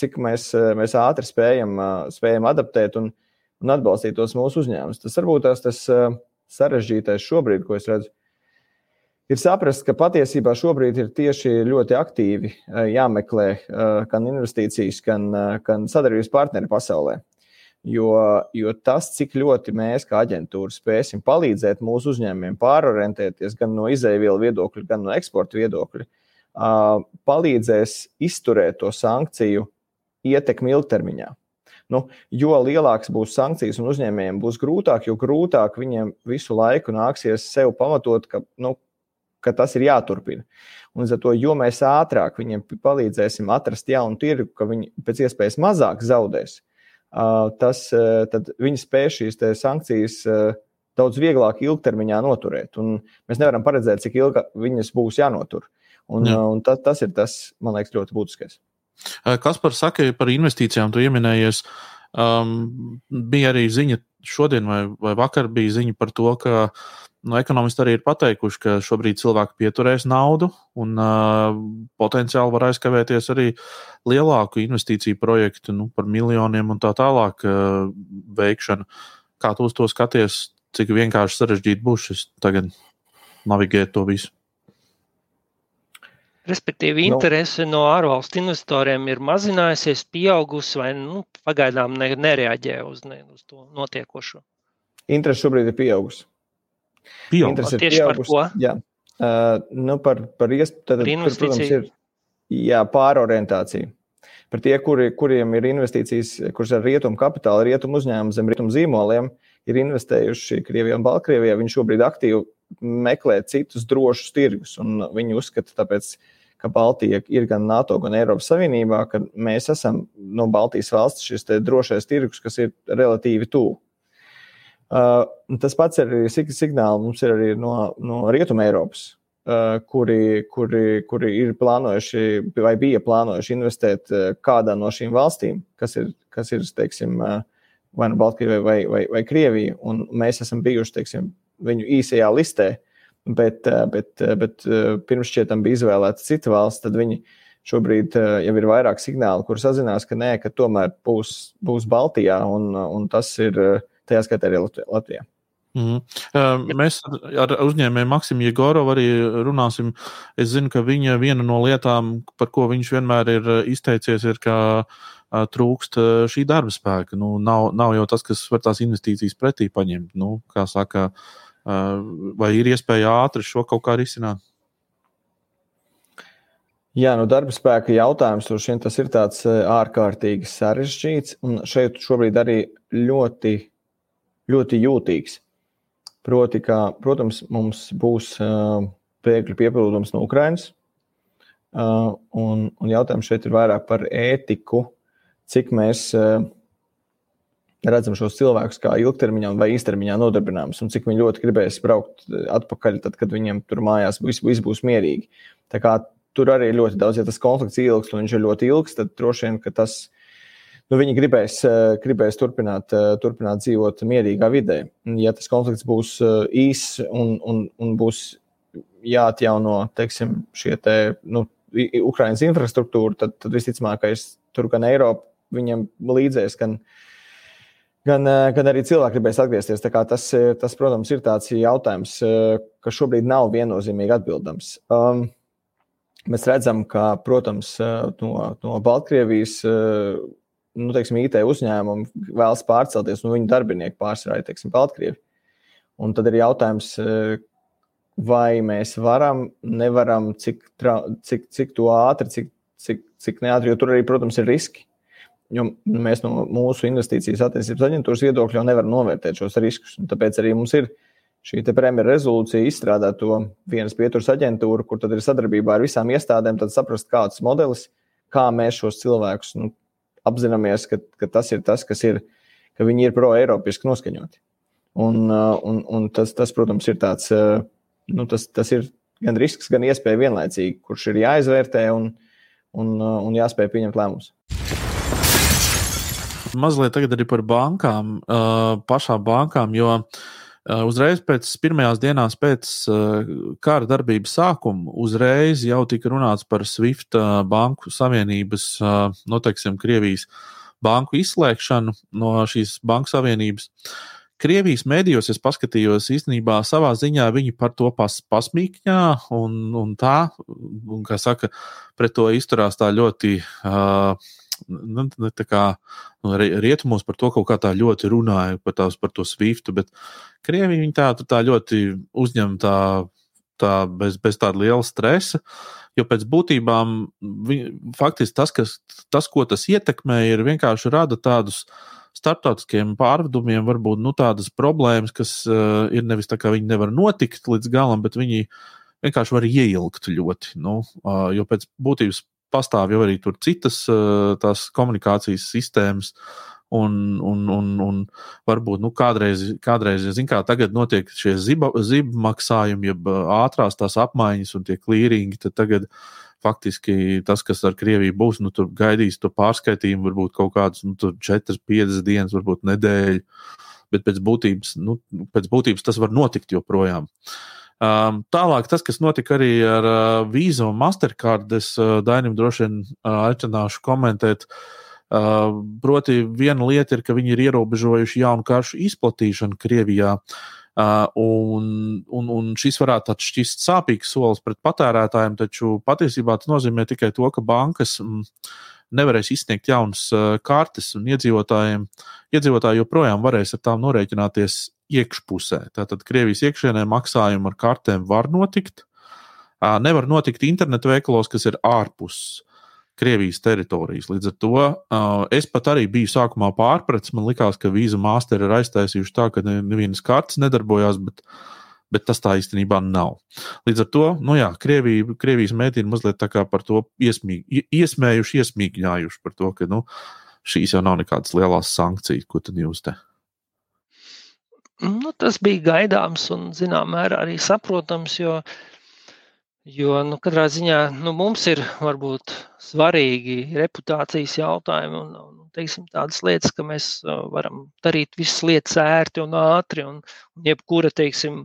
cik mēs, mēs ātri spējam, spējam adaptēt un, un atbalstīt tos mūsu uzņēmumus. Tas varbūt tas, tas sarežģītais šobrīd, ko es redzu ir saprast, ka patiesībā šobrīd ir tieši ļoti aktīvi eh, jāmeklē eh, gan investīcijas, gan, eh, gan sadarbības partneri pasaulē. Jo, jo tas, cik ļoti mēs, kā aģentūra, spēsim palīdzēt mūsu uzņēmumiem pārorientēties gan no izēvielu viedokļa, gan no eksporta viedokļa, palīdzēs izturēt to sankciju ietekmi ilgtermiņā. Nu, jo lielākas būs sankcijas un uzņēmējiem būs grūtāk, jo grūtāk viņiem visu laiku nāksies sev pamatot, ka nu, ka tas ir jāturpina. Un līdz ar to, jo mēs ātrāk viņiem palīdzēsim atrast jaunu tirgu, ka viņi pēc iespējas mazāk zaudēs, tas, viņi spēs šīs sankcijas daudz vieglāk ilgtermiņā noturēt. Un mēs nevaram paredzēt, cik ilgi viņas būs jānotur. Un, Jā. un tas, tas ir tas, man liekas, ļoti būtiskais. Kas par saka par investīcijām? Tu pieminējies, um, bija arī ziņa šodien vai, vai vakar bija ziņa par to, ka nu, ekonomisti arī ir pateikuši, ka šobrīd cilvēki pieturēs naudu un uh, potenciāli var aizkavēties arī lielāku investīciju projektu nu, par miljoniem un tā tālāk uh, veikšanu. Kā tu uz to skaties, cik vienkārši sarežģīti būs šis tagad navigēt to visu? Respektīvi, nu. interese no, no ārvalstu investoriem ir mazinājusies, pieaugusi vai nu, pagaidām ne, nereaģē uz, ne, uz to notiekošo. Interese šobrīd ir pieaugusi. Interesi ir tieši pieaugusi. par ko? Jā, uh, nu par, par iespēju. Protams, ir jā, pārorientācija. Par tie, kuri, kuriem ir investīcijas, kuras ar rietumu kapitālu, rietumu uzņēmumu zem rietumu zīmoliem, ir investējuši Krievijā un Baltkrievijā. Viņi šobrīd aktīvi meklē citus drošus tirgus. Viņi uzskata, tāpēc, ka Baltija ir gan NATO, gan Eiropas Savienībā, ka mēs esam no Baltijas valsts šis drošais tirgus, kas ir relatīvi tuvu. Uh, tas pats ir signāls mums ir arī no, no Rietumē Eiropas, uh, kuri, kuri, kuri ir plānojuši vai bija plānojuši investēt uh, kādā no šīm valstīm, kas ir, kas ir teiksim, uh, vai nu Baltkrievija vai, vai, vai Krievija. Mēs esam bijuši teiksim, viņu īsajā listē, bet, uh, bet, uh, bet uh, pirms šķietam bija izvēlēta cita valsts, tad viņi, šobrīd jau ir vairāk signāli, kur sazinās, ka nē, ka tomēr būs, būs Baltijā, un, un tas ir tajā skaitā arī Latvijā. Mm. Mēs ar uzņēmēju Maksimu Jegorovu arī runāsim. Es zinu, ka viņa viena no lietām, par ko viņš vienmēr ir izteicies, ir, ka trūkst šī darba spēka. Nu, nav, nav jau tas, kas var tās investīcijas pretī paņemt. Nu, kā saka, vai ir iespēja ātri šo kaut kā risināt? Jā, nu darba spēka jautājums droši vien tas ir tāds ārkārtīgi sarežģīts un šeit šobrīd arī ļoti, ļoti jūtīgs. Proti, ka, protams, mums būs uh, bēgļu piepildījums no Ukrainas. Uh, un, un jautājums šeit ir vairāk par ētiku, cik mēs uh, redzam šos cilvēkus kā ilgtermiņā vai īstermiņā nodarbināmus, un cik viņi ļoti gribēs braukt atpakaļ, tad, kad viņiem tur mājās viss, viss būs mierīgi. Tā kā tur arī ir ļoti daudz, ja tas konflikts ilgs un viņš ir ļoti ilgs, tad droši vien tas ir nu, viņi gribēs, eh, gribēs turpināt, eh, turpināt dzīvot mierīgā vidē. Ja tas konflikts būs eh, īss un, un, un būs jāatjauno teiksim, šie te, nu, Ukraiņas infrastruktūra, tad, tad visticamākais tur gan Eiropa viņam līdzēs, gan, gan, gan arī cilvēki gribēs atgriezties. Tas, tas, protams, ir tāds jautājums, kas šobrīd nav viennozīmīgi atbildams. Um, mēs redzam, ka, protams, no, no Baltkrievijas nu, teiksim, IT uzņēmumi vēlas pārcelties, un nu, viņu darbinieki pārsvarā ir Baltkrievi. Un tad ir jautājums, e, vai mēs varam, nevaram, cik, cik, cik to ātri, cik, cik, cik neātri, jo tur arī, protams, ir riski. Jo mēs no mūsu investīcijas attīstības aģentūras viedokļa jau nevaram novērtēt šos riskus. Tāpēc arī mums ir šī premjera rezolūcija izstrādāt to vienas pieturas aģentūru, kur tad ir sadarbībā ar visām iestādēm, tad saprast, kāds modelis, kā mēs šos cilvēkus nu, apzināmies, ka, ka tas ir tas, kas ir, ka viņi ir pro-eiropieši noskaņoti. Un, uh, un, un tas, tas, protams, ir tāds, uh, nu, tas, tas ir gan risks, gan iespēja vienlaicīgi, kurš ir jāizvērtē un, un, uh, un jāspēj pieņemt lēmumus. Mazliet arī par bankām, pašām bankām, jo Uh, uzreiz pēc pirmajās dienās pēc uh, kara darbības sākuma, uzreiz jau tika runāts par SWIFT uh, banku savienības, noteiksim, nu, Krievijas banku izslēgšanu no šīs banku savienības. Krievijas mēdījos es paskatījos, īstenībā savā ziņā viņi par to pas, pasmīkņā un, un tā, un, kā saka, pret to izturās tā ļoti uh, nu, tā kā nu, rietumos par to kaut kā tā ļoti runāja par, tās, par to Swiftu, bet Krievija tā, tā ļoti uzņem tā, tā bez, bez tāda liela stresa. Jo pēc būtībām viņ, faktiski tas, kas, tas, ko tas ietekmē, ir vienkārši rada tādus starptautiskiem pārvedumiem, varbūt nu, tādas problēmas, kas uh, ir nevis tā, ka viņi nevar notikt līdz galam, bet viņi vienkārši var ieilgt ļoti. Nu, uh, jo pēc būtības pastāv jau arī tur citas tās komunikācijas sistēmas. Un, un, un, un varbūt nu, kādreiz, kādreiz zin, kā tagad notiek šie zibu maksājumi, jeb ātrās tās apmaiņas un tie klīringi. Tad tagad faktiski tas, kas ar Krieviju būs, nu, tur gaidīs to pārskaitījumu, varbūt kaut kādas nu, 4, 5 dienas, varbūt nedēļu. Bet pēc būtības, nu, pēc būtības tas var notikt joprojām. Uh, Um, tālāk, tas, kas notika arī ar uh, Visa un Mastercard, es uh, Dainim droši vien uh, aicināšu komentēt. Uh, proti, viena lieta ir, ka viņi ir ierobežojuši jaunu karšu izplatīšanu Krievijā. Uh, un, un, un šis varētu šķist sāpīgs solis pret patērētājiem, taču patiesībā tas nozīmē tikai to, ka bankas mm, nevarēs izsniegt jaunas uh, kartes, un iedzīvotājiem, iedzīvotāji joprojām varēs ar tām norēķināties iekšpusē. Tātad Krievijas iekšienē maksājumi ar kartēm var notikt. Nevar notikt internetu veikalos, kas ir ārpus Krievijas teritorijas. Līdz ar to es pat arī biju sākumā pārpratis. Man liekas, ka vīza māsteri ir aiztaisījuši tā, ka nevienas kartes nedarbojās, bet, bet tas tā īstenībā nav. Līdz ar to, nu jā, Krievija, Krievijas mēdīni mazliet tā kā par to iesmīg, iesmējuši, iesmīgņājuši par to, ka nu, šīs jau nav nekādas lielas sankcijas, ko tad jūs te. Nu, tas bija gaidāms un, zināmā mērā, arī saprotams, jo, jo nu, katrā ziņā nu, mums ir varbūt svarīgi reputācijas jautājumi un, un teiksim, tādas lietas, ka mēs varam darīt visas lietas ērti un ātri, un, un jebkura, teiksim,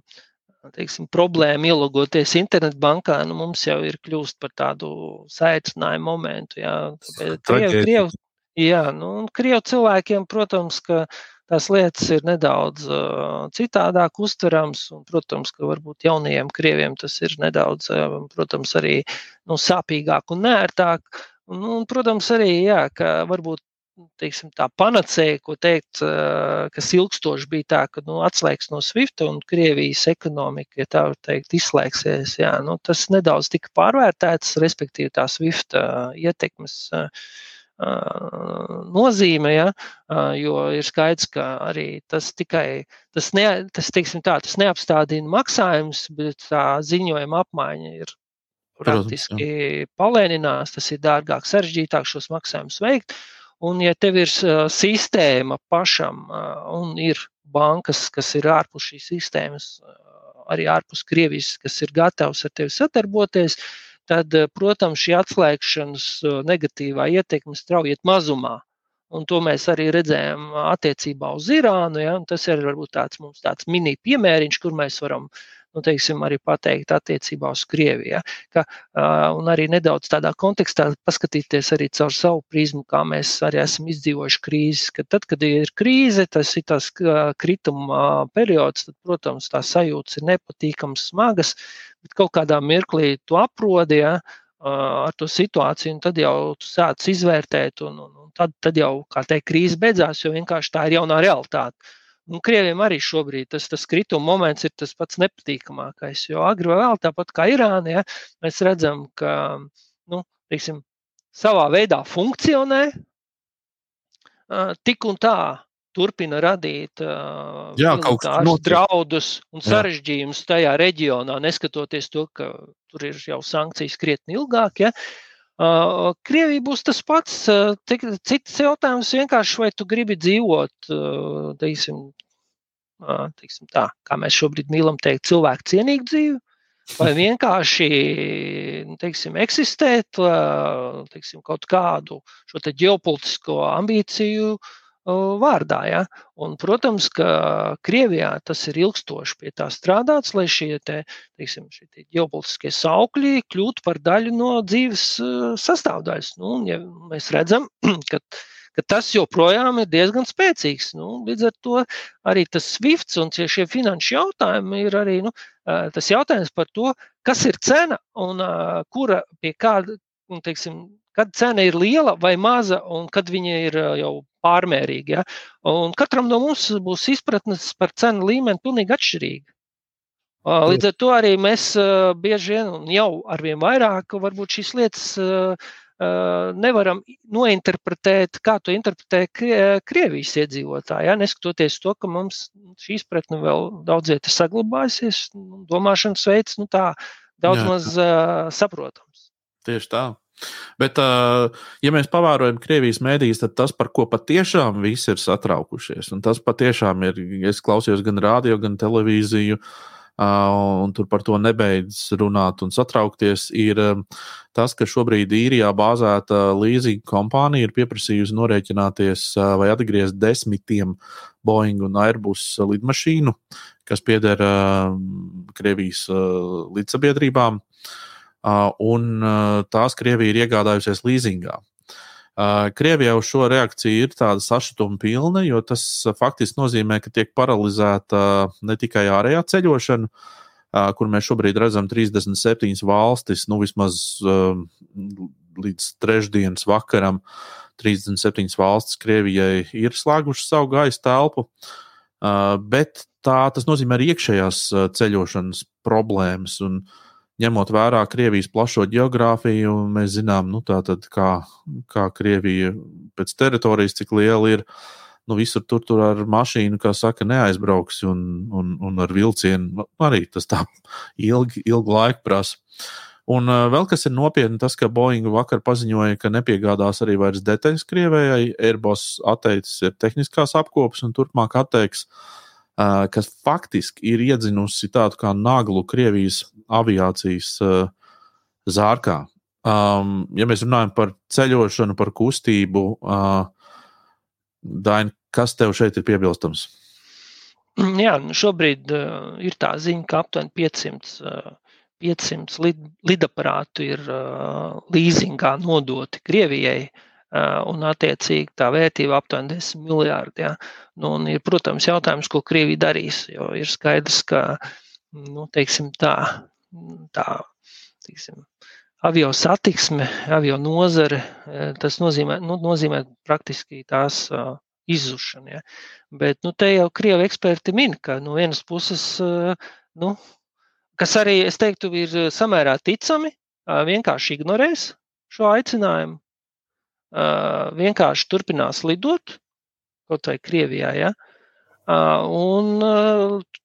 teiksim, problēma ielogoties internetbankā, nu, mums jau ir kļūst par tādu saicinājumu momentu. Jā, Krievi, Krievi, jā nu, un Krievu cilvēkiem, protams, ka tās lietas ir nedaudz uh, citādāk uztverams, un, protams, ka varbūt jaunajiem Krieviem tas ir nedaudz, uh, protams, arī nu, sāpīgāk un nērtāk. Un, un, protams, arī, jā, ka varbūt teiksim, tā panacēja, ko teikt, kas ilgstoši bija tā, ka nu, atslēgs no SWIFT un Krievijas ekonomika, ja tā var teikt, izslēgsies. Jā, nu, tas nedaudz tika pārvērtēts, respektīvi tā SWIFT ietekmes nozīme, ja, jo ir skaidrs, ka arī tas tikai, tas, ne, tas, tā, tas neapstādina maksājumus, bet tā ziņojuma apmaiņa ir praktiski palēninās, tas ir dārgāk, sarežģītāk šos maksājumus veikt. Un, ja tev ir sistēma pašam un ir bankas, kas ir ārpus šīs sistēmas, arī ārpus Krievijas, kas ir gatavs ar tevi sadarboties, tad, protams, šī atslēgšanas negatīvā ietekme strauji iet mazumā. Un to mēs arī redzējām attiecībā uz Irānu. Ja? Tas ir varbūt tāds mums tāds mini piemēriņš, kur mēs varam nu, teiksim, arī pateikt attiecībā uz Krieviju. Ja? Ka, un arī nedaudz tādā kontekstā paskatīties arī caur savu prizmu, kā mēs arī esam izdzīvojuši krīzes. Ka tad, kad ir krīze, tas ir tas krituma periods, tad, protams, tā sajūtas ir nepatīkamas, smagas, bet kaut kādā mirklī tu aprodi. Ja? ar to situāciju, un tad jau tu sāc izvērtēt, un, un, un tad, tad jau, kā teikt, krīze beidzās, jo vienkārši tā ir jaunā realitāte. Un Krievijam arī šobrīd tas, tas krituma moments ir tas pats nepatīkamākais. Jo agri vai vēl tāpat kā Irāna, ja, mēs redzam, ka nu, teiksim, savā veidā funkcionē, tik un tā turpina radīt Jā, draudus un sarežģījumus tajā reģionā, neskatoties to, ka tur ir jau sankcijas krietni ilgāk. Ja. Krievija būs tas pats. Cits jautājums vienkārši, vai tu gribi dzīvot, teiksim, teiksim tā, kā mēs šobrīd mīlam teikt, cilvēku cienīgu dzīvi, vai [LAUGHS] vienkārši teiksim, eksistēt teiksim, kaut kādu šo ģeopolitisko ambīciju vārdā. Ja? Un, protams, ka Krievijā tas ir ilgstoši pie tā strādāts, lai šie, te, teiksim, šie te ģeopolitiskie saukļi kļūtu par daļu no dzīves sastāvdaļas. Nu, ja mēs redzam, ka ka tas joprojām ir diezgan spēcīgs. Nu, līdz ar to arī tas SWIFT un šie finanšu jautājumi ir arī nu, tas jautājums par to, kas ir cena un kura pie kāda, teiksim, kad cena ir liela vai maza, un kad viņa ir jau pārmērīga. Ja? Un katram no mums būs izpratnes par cenu līmeni pilnīgi atšķirīga. Līdz ar to arī mēs bieži vien, un jau arvien vairāk, varbūt šīs lietas nevaram nointerpretēt, kā to interpretē Krievijas iedzīvotāji. Ja? Neskatoties to, ka mums šī izpratne vēl daudz vietā saglabājusies, domāšanas veids nu, tā daudz Jā. maz saprotams. Tieši tā. Bet, ja mēs pavērojam Krievijas mēdīs, tad tas, par ko patiešām visi ir satraukušies, un tas patiešām ir, es klausījos gan rādio, gan televīziju, uh, un tur par to nebeidz runāt un satraukties, ir tas, ka šobrīd īrijā bāzēta leasing kompānija ir pieprasījusi norēķināties vai atgriezt desmitiem Boeing un Airbus lidmašīnu, kas pieder Krievijas līdzsabiedrībām, un tās Krievija ir iegādājusies leasingā. Krievijā uz šo reakciju ir tāda sašutuma pilna, jo tas faktiski nozīmē, ka tiek paralizēta ne tikai ārējā ceļošana, kur mēs šobrīd redzam 37 valstis, nu vismaz līdz trešdienas vakaram 37 valstis Krievijai ir slēgušas savu gaisa telpu, bet tā, tas nozīmē arī iekšējās ceļošanas problēmas. Un, uh, ņemot vērā Krievijas plašo geogrāfiju, mēs zinām, nu, tātad, kā, kā Krievija pēc teritorijas, cik liela ir. Nu, visur tur, tur ar mašīnu, kā saka, neaizbrauks, un, un, un ar vilcienu nu, arī tas tā ilgi, ilgu laiku prasa. Un vēl kas ir nopietni, tas, ka Boeing vakar paziņoja, ka nepiegādās arī vairs detaļas Krievijai. Airbus atteicis ir tehniskās apkopes un turpmāk atteiks uh, kas faktiski ir iedzinusi tādu kā naglu Krievijas aviācijas zārkā. Um, ja mēs runājam par ceļošanu, par kustību, uh, Daina, kas tev šeit ir piebilstams? Jā, nu šobrīd uh, ir tā ziņa, ka aptuveni 500, uh, 500 lid, lidaparātu ir uh, līzingā nodoti Krievijai. Uh, un, attiecīgi, tā vērtība aptuveni 10 miljardi. Ja? Nu, un ir, protams, jautājums, ko Krievija darīs. Jo ir skaidrs, ka nu, teiksim, tā, tā teiksim, avio satiksme, avio nozare, tas nozīmē, nu, nozīmē praktiski tās uh, izzušanu. Ja. Bet nu, te jau krievi eksperti min, ka no vienas puses, nu, kas arī, es teiktu, ir samērā ticami, vienkārši ignorēs šo aicinājumu, vienkārši turpinās lidot, kaut vai Krievijā. Ja. Un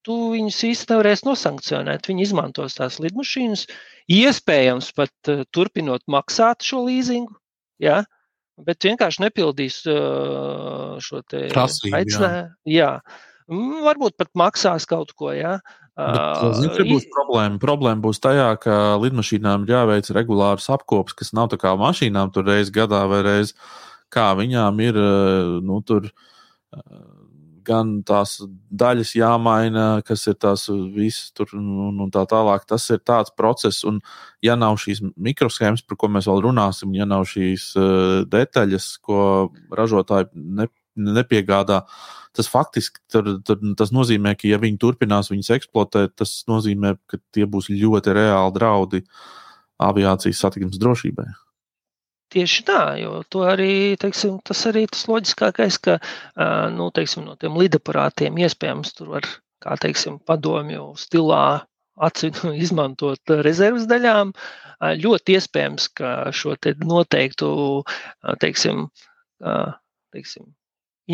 tu viņus īstenībā nevarēsi nosankcionēt. Viņi izmantos tās lidmašīnas, iespējams, pat turpinot maksāt šo līzingu. Ja? Bet vienkārši nepildīs šo aicinājumu. Jā. jā, varbūt pat maksās kaut ko. Jā. Bet, zin, kur būs problēma? Problēma būs tajā, ka lidmašīnām jāveic regulārs apkops, kas nav tā kā mašīnām tur reizes gadā vai reizes, kā viņām ir nu, tur gan tās daļas jāmaina, kas ir tās visas tur un, un tā tālāk. Tas ir tāds process, un ja nav šīs mikroshēmas, par ko mēs vēl runāsim, ja nav šīs uh, detaļas, ko ražotāji ne, nepiegādā, tas faktiski tur, tur, tas nozīmē, ka ja viņi turpinās viņus eksploatēt, tas nozīmē, ka tie būs ļoti reāli draudi aviācijas satiksmes drošībai. Tieši tā, jo arī, teiksim, tas arī tas loģiskākais, ka nu, teiksim, no tiem lidaparātiem iespējams tur var, kā teiksim, padomju stilā atsevišķi [LAUGHS] izmantot rezerves daļām. Ļoti iespējams, ka šo te noteiktu, teiksim, teiksim,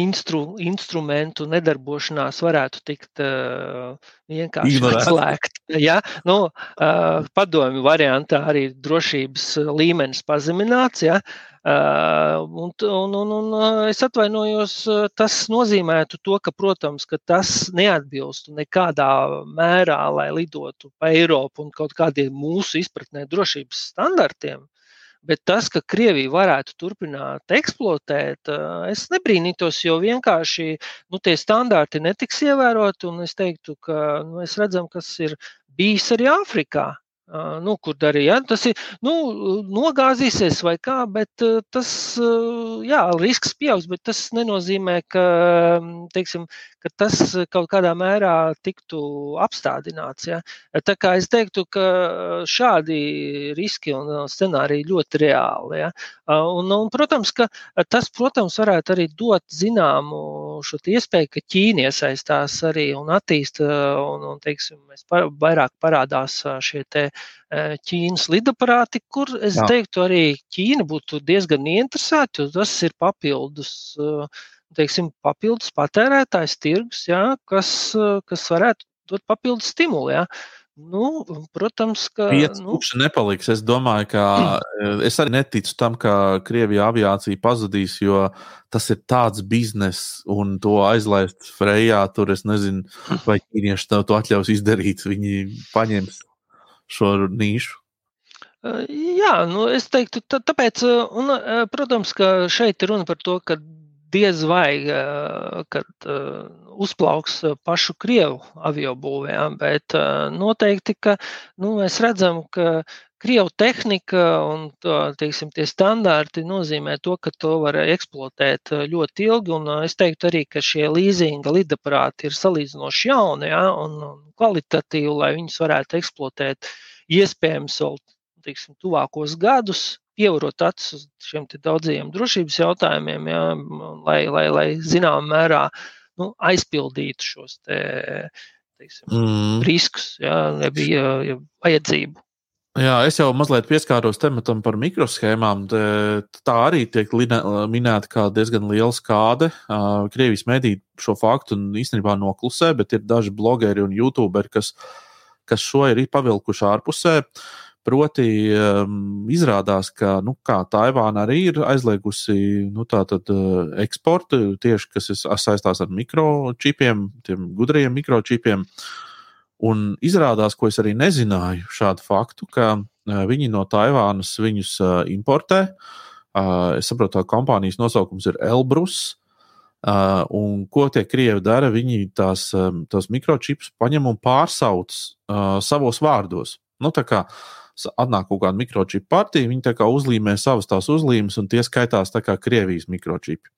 instru, instrumentu nedarbošanās varētu tikt uh, vienkārši atslēgt. Ja? Nu, uh, padomju variantā arī drošības līmenis pazemināts. Ja? Uh, un, un, un, un es atvainojos, tas nozīmētu to, ka, protams, ka tas neatbilstu nekādā mērā, lai lidotu pa Eiropu un kaut kādiem mūsu izpratnē drošības standartiem. Bet tas, ka Krievija varētu turpināt eksploatēt, es nebrīnītos, jo vienkārši nu, tie standarti netiks ievēroti. Es teiktu, ka nu, mēs redzam, kas ir bijis arī Āfrikā. Nu, kur darīja? Ja? Tas ir nu, nogāzīsies vai kā, bet tas jā, risks pieaugs. Bet tas nenozīmē, ka, teiksim, ka tas kaut kādā mērā tiktu apstādināts. Ja? Tā kā es teiktu, ka šādi riski un scenāriji ļoti reāli. Ja? Un, un, protams, ka tas, protams, varētu arī dot zināmu šo iespēju, ka Ķīna iesaistās arī un attīsta, un, un teiksim, vairāk parādās šie te Ķīnas lidaparāti, kur es Jā. teiktu, arī Ķīna būtu diezgan interesēta, jo tas ir papildus, teiksim, papildus patērētājs tirgus, jā, kas, kas varētu dot papildus stimulu. Jā. Nu, protams, ka. Pieci nu... tūkstoši nepaliks. Es domāju, ka [CLEARS THROAT] es arī neticu tam, ka Krievija aviācija pazudīs, jo tas ir tāds bizness, un to aizlaist Frejā, tur es nezinu, vai ķīnieši to, to atļaus izdarīt. Viņi paņems šo nīšu. Jā, nu es teiktu, tāpēc, un, protams, ka šeit ir runa par to, ka diez vai kad uzplauks pašu krievu avio būvēm, bet noteikti, ka nu, mēs redzam, ka krievu tehnika un teiksim, tie standarti nozīmē to, ka to var eksploatēt ļoti ilgi. Un es teiktu arī, ka šie līzinga lidaparāti ir salīdzinoši jauni ja, un kvalitatīvi, lai viņus varētu eksploatēt iespējams vēl teiksim, tuvākos gadus pievarot acis uz šiem daudzajiem drošības jautājumiem, jā, lai, lai, lai zināmā mērā nu, aizpildītu šos te, teiksim, mm. riskus, ja nebija ja vajadzību. Jā, es jau mazliet pieskāros tematam par mikroshēmām. Tā arī tiek minēta kā diezgan liela skāde. Krievijas mediji šo faktu īstenībā noklusē, bet ir daži blogeri un youtuberi, kas, kas šo ir pavilkuši ārpusē. Uh, Proti, um, izrādās, ka nu, Taivāna arī ir aizliegusi nu, tātad, uh, eksportu tieši kas saistās ar mikročipiem, tiem gudrajiem mikročipiem. Un izrādās, ko es arī nezināju, šādu faktu, ka uh, viņi no Taivānas viņus uh, importē. Uh, es saprotu, ka kompānijas nosaukums ir Elbrus. Uh, un ko tie krievi dara? Viņi tās, um, tos mikročipus paņem un pārsauc uh, savos vārdos. Nu, tā kā atnāk kaut kāda mikročipa partija, viņi tā kā uzlīmē savas tās uzlīmes, un tie skaitās tā kā Krievijas mikročipi.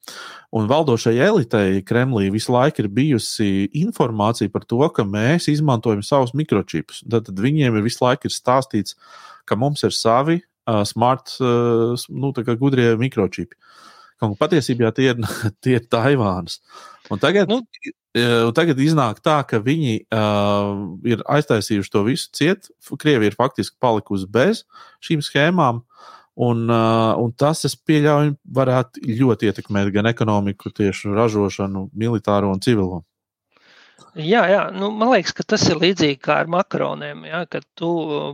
Un valdošai elitei Kremlī visu laiku ir bijusi informācija par to, ka mēs izmantojam savus mikročipus. Tad, tad viņiem ir visu laiku ir stāstīts, ka mums ir savi uh, smart, uh, nu, gudrie mikročipi. Un patiesībā tie ir, [LAUGHS] tie ir Taivānas. Un tagad, nu, un tagad iznāk tā, ka viņi uh, ir aiztaisījuši to visu ciet. Krievija ir faktiski palikusi bez šīm schēmām. Un, uh, un tas, es pieļauju, varētu ļoti ietekmēt gan ekonomiku, tieši ražošanu, militāro un civilo. Jā, jā. Nu, man liekas, ka tas ir līdzīgi kā ar makaroniem. Ja, kad tu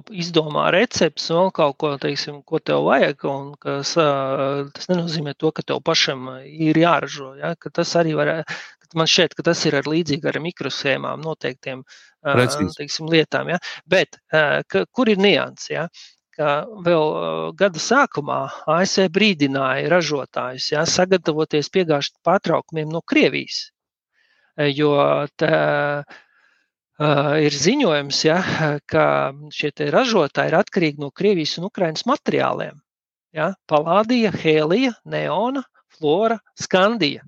izdomā recepti un kaut ko, teiksim, ko tev vajag, un kas, tas nenozīmē to, ka tev pašam ir jāražo. Ja, tas arī var, man šķiet, ka tas ir ar līdzīgi ar mikroshēmām, noteiktiem teiksim, lietām. Ja. Bet ka, kur ir nianses? Ja? ka vēl gada sākumā ASV brīdināja ražotājus ja, sagatavoties piegāžu pārtraukumiem no Krievijas jo tā, ir ziņojums, ja, ka šie ražotāji ir atkarīgi no Krievijas un Ukrainas materiāliem. Ja, Palādija, Hēlija, Neona, Flora, Skandija.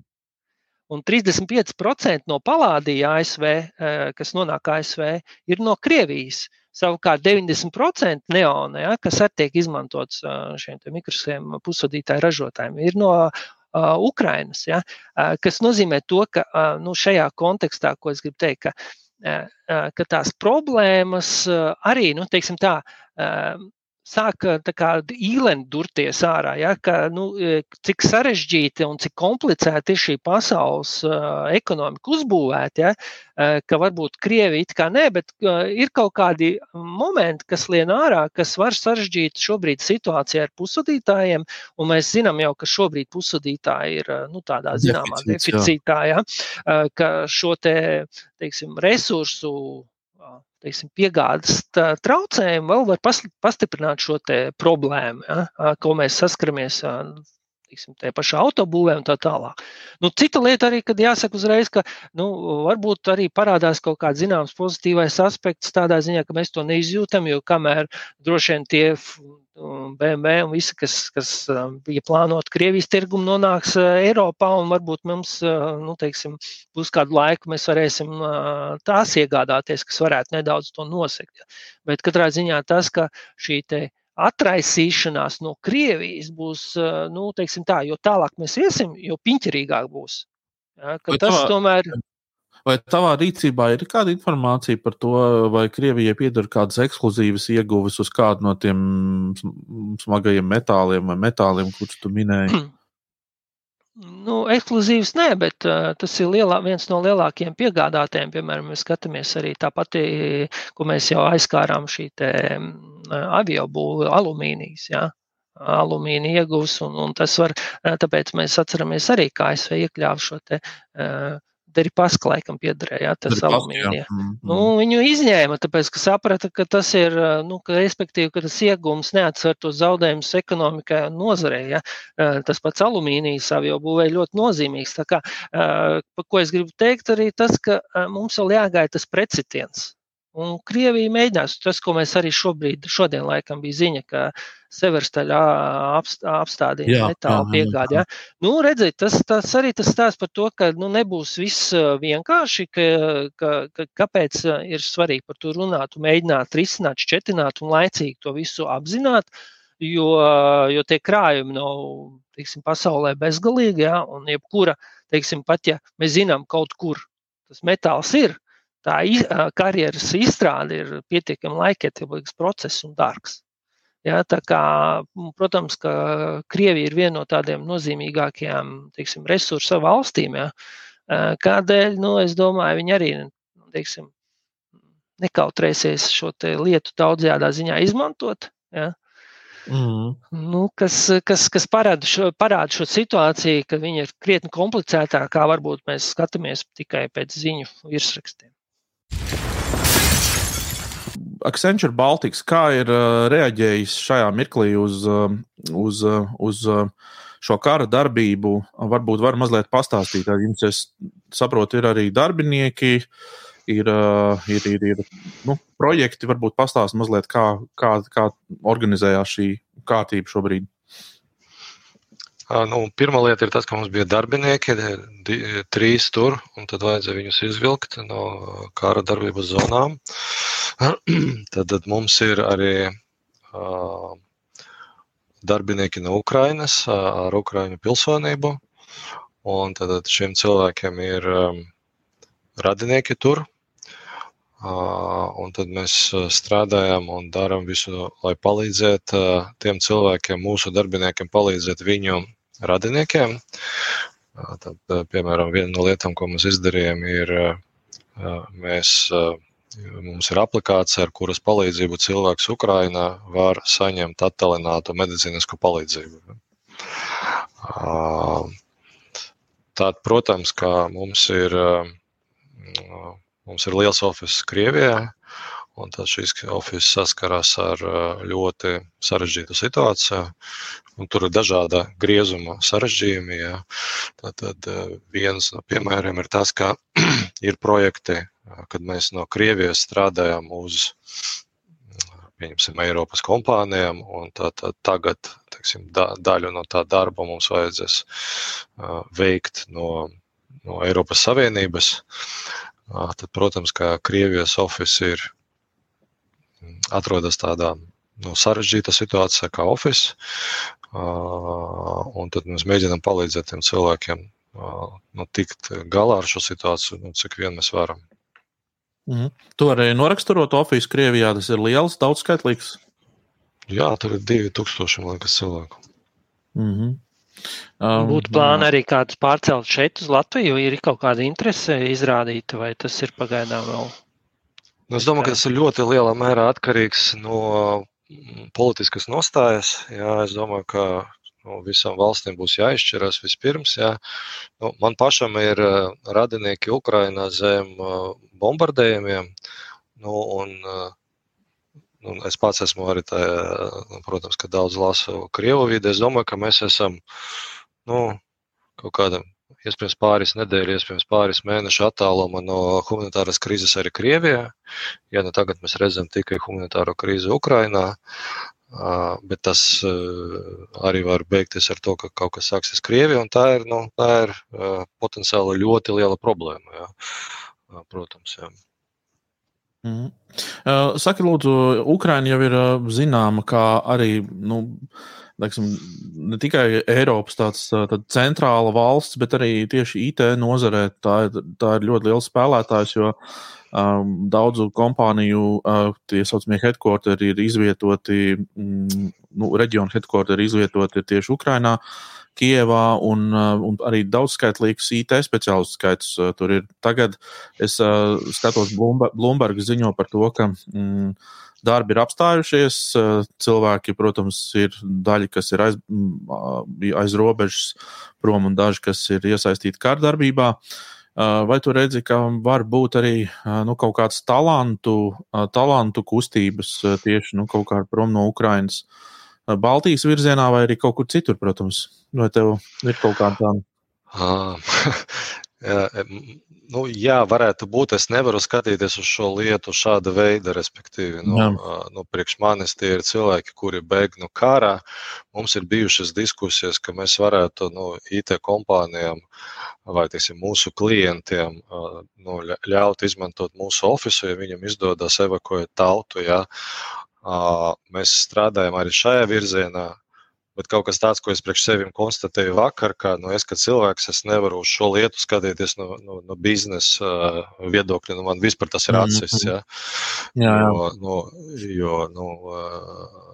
Un 35% no palādija ASV, kas nonāk ASV, ir no Krievijas. Savukārt 90% neona, ja, kas arī tiek izmantots šiem mikroshēmu pusvadītāju ražotājiem, ir no uh, Ukrainas. Ja? Uh, kas nozīmē to, ka uh, nu, šajā kontekstā, ko es gribu teikt, ka, uh, ka tās problēmas uh, arī, nu, teiksim tā, uh, sāk īleni durties ārā. Ja, ka, nu, cik sarežģīti un cik komplicēti ir šī pasaules uh, ekonomika uzbūvēta, ja, uh, ka varbūt Krievija it kā nē, bet uh, ir kaut kādi momenti, kas lien ārā, kas var sarežģīt šobrīd situāciju ar pusvadītājiem. Un mēs zinām jau, ka šobrīd pusvadītāji ir nu, tādā zināmā deficītā, ja, ka šo te, teiksim, resursu teiksim, piegādes traucējumi vēl var pastiprināt šo problēmu, ja, ko mēs saskaramies teiksim, tajā pašā autobūvē un tā tālāk. Nu, cita lieta arī, kad jāsaka uzreiz, ka nu, varbūt arī parādās kaut kāds zināms pozitīvais aspekts tādā ziņā, ka mēs to neizjūtam, jo kamēr droši vien tie BMW un visi, kas, kas bija plānoti Krievijas tirgumu, nonāks Eiropā un varbūt mums, nu, teiksim, būs kādu laiku mēs varēsim tās iegādāties, kas varētu nedaudz to nosegt. Bet katrā ziņā tas, ka šī te atraisīšanās no Krievijas būs, nu, teiksim tā, jo tālāk mēs iesim, jo piņķerīgāk būs. Ja, tas tomēr Vai tavā rīcībā ir kāda informācija par to, vai Krievijai pieder kādas ekskluzīvas ieguves uz kādu no tiem smagajiem metāliem vai metāliem, kurus tu minēji? [CLEARS THROAT] Nu, ekskluzīvs nē, bet uh, tas ir lielā, viens no lielākajiem piegādātājiem. Piemēram, mēs skatāmies arī tā pati, ko mēs jau aizskārām, šī te, um, avio būve, alumīnijas. Ja? alumīnija iegūs, un, un tas var, tāpēc mēs atceramies arī, kā ASV iekļāva šo te uh, Deripaska laikam piederēja, ja, tas alumīnija. Mm, mm. Nu, viņu izņēma, tāpēc, ka saprata, ka tas ir, nu, ka respektīvi, ka tas iegums neatsver tos zaudējumus ekonomikai un nozarei, ja. Tas pats alumīnijas avio būvēja ļoti nozīmīgs. Tā kā, pa ko es gribu teikt, arī tas, ka mums vēl jāgaida tas precitiens. Un Krievija mēģinās, tas, ko mēs arī šobrīd, šodien laikam bija ziņa, ka Severstaļā apstādīja metāla piegādi. Ja? Nu, redziet, tas, tas arī tas stāsts par to, ka nu, nebūs viss vienkārši, ka, ka, ka, kāpēc ir svarīgi par to runāt un mēģināt risināt, šķetināt un laicīgi to visu apzināt, jo, jo tie krājumi nav, teiksim, pasaulē bezgalīgi, ja? un jebkura, teiksim, pat ja mēs zinām kaut kur tas metāls ir, tā karjeras izstrāde ir pietiekami laikietilīgs process un dārgs. Ja, kā, protams, ka Krievija ir viena no tādiem nozīmīgākajām teiksim, resursu valstīm. Ja, kādēļ, nu, es domāju, viņi arī teiksim, nekautrēsies šo lietu daudzajā ziņā izmantot. Ja. Mm. Nu, kas, kas, kas parāda, šo, parāda šo situāciju, ka viņi ir krietni komplicētāki, kā varbūt mēs skatāmies tikai pēc ziņu virsrakstiem. Accenture Baltics, kā ir uh, reaģējis šajā mirklī uz, uh, uz, uh, uz uh, šo kara darbību varbūt var mazliet pastāstīt. Jums, es saprotu, ir arī darbinieki, ir, ir, ir, ir nu, projekti, varbūt pastāstīt mazliet, kā, kā, kā organizējās šī kārtība šobrīd. Nu, pirmā lieta ir tas, ka mums bija darbinieki, di, trīs tur, un tad vajadzēja viņus izvilkt no kara darbības zonām. [CLEARS THROAT] tad, tad mums ir arī uh, darbinieki no Ukrainas ar Ukraiņu pilsonību, un tad šiem cilvēkiem ir um, radinieki tur. Uh, un tad mēs strādājam un darām visu, lai palīdzētu uh, tiem cilvēkiem, mūsu darbiniekiem, palīdzēt viņu radiniekiem. Tad, piemēram, viena no lietām, ko mēs izdarījām, ir, mēs, mums ir aplikācija, ar kuras palīdzību cilvēks Ukrainā var saņemt attālinātu medicīnisku palīdzību. Tātad, protams, ka mums ir, mums ir liels oficiāls Krievijā, un tad šīs oficiāls saskarās ar ļoti sarežģītu situāciju. Un tur ir dažāda griezuma sarežģījumi. Ja. Tad viens no piemēriem ir tas, ka [CLEARS THROAT] ir projekti, kad mēs no Krievijas strādājam uz pieņemsim, Eiropas kompānijām, tā, tā, tagad teiksim, da, daļu no tā darba mums vajadzēs uh, veikt no, no Eiropas Savienības. Uh, tad, protams, ka Krievijas oficiāls ir atrodas tādā nu, sarežģītā situācijā kā oficiāls. Un tad mēs mēģinām palīdzēt tiem cilvēkiem nu, tikt galā ar šo situāciju, nu, cik vien mēs varam. Mm. Tu arī noraksturot oficiālu Krievijā, tas ir liels, daudzskaitlīgs. Jā, tur ir 2000 liekas, cilvēku. Mm -hmm. Um, Būtu plāni arī kādus pārcelt šeit uz Latviju, ir kaut kāda interese izrādīta, vai tas ir pagaidām vēl? Es domāju, ka tas ir ļoti lielā mērā atkarīgs no politiskas nostājas. Jā, es domāju, ka nu, visām valstīm būs jāizšķirās vispirms. Jā. Nu, man pašam ir uh, radinieki Ukrainā zem uh, bombardējumiem. Nu, un, uh, un es pats esmu arī, tā, nu, protams, ka daudz lasu Krievu vidi. Es domāju, ka mēs esam nu, kaut kādā iespējams pāris nedēļu, iespējams pāris mēnešu attālumā no humanitāras krīzes arī Krievijā. Ja nu tagad mēs redzam tikai humanitāro krīzi Ukrainā, bet tas arī var beigties ar to, ka kaut kas sāksies Krievijā, un tā ir, nu, tā ir potenciāli ļoti liela problēma. Jā. Protams, jā. Mm. Saki, lūdzu, Ukraiņa jau ir zināma kā arī nu, teiksim, ne tikai Eiropas tāds, centrāla valsts, bet arī tieši IT nozarē tā, tā ir ļoti liels spēlētājs, jo um, daudzu kompāniju uh, tie saucamie headquarteri ir izvietoti, mm, nu, reģionu headquarteri ir izvietoti tieši Ukrainā. Kievā un, un arī daudzskaitlīgs IT speciālistu skaits uh, tur ir. Tagad es uh, skatos, Bloomberg ziņo par to, ka mm, darbi ir apstājušies. Cilvēki, protams, ir daļa, kas ir aiz, aiz robežas prom, un daži, kas ir iesaistīti kārdarbībā. Vai tu redzi, ka var būt arī nu, kaut kāds talantu, talantu kustības tieši nu, kaut kā prom no Ukrainas, Baltijas virzienā vai arī kaut kur citur, protams? Vai tev ir kaut kāda tāda? [LAUGHS] Nu, jā, varētu būt. Es nevaru skatīties uz šo lietu šāda veida, respektīvi. Nu, nu, priekš manis tie ir cilvēki, kuri bēg no kara. Mums ir bijušas diskusijas, ka mēs varētu nu, IT kompānijām vai teiksim, mūsu klientiem nu, ļaut izmantot mūsu ofisu, ja viņam izdodas evakuēt tautu. Ja. Mēs strādājam arī šajā virzienā Bet kaut kas tāds, ko es priekš sevim konstatēju vakar, ka nu, es, kā cilvēks, es nevaru uz šo lietu skatīties no, no, no biznesa uh, viedokļa. Nu, man vispār tas ir mhm. atsis. Ja? Jā, jā. Jo, nu, jo, nu, uh,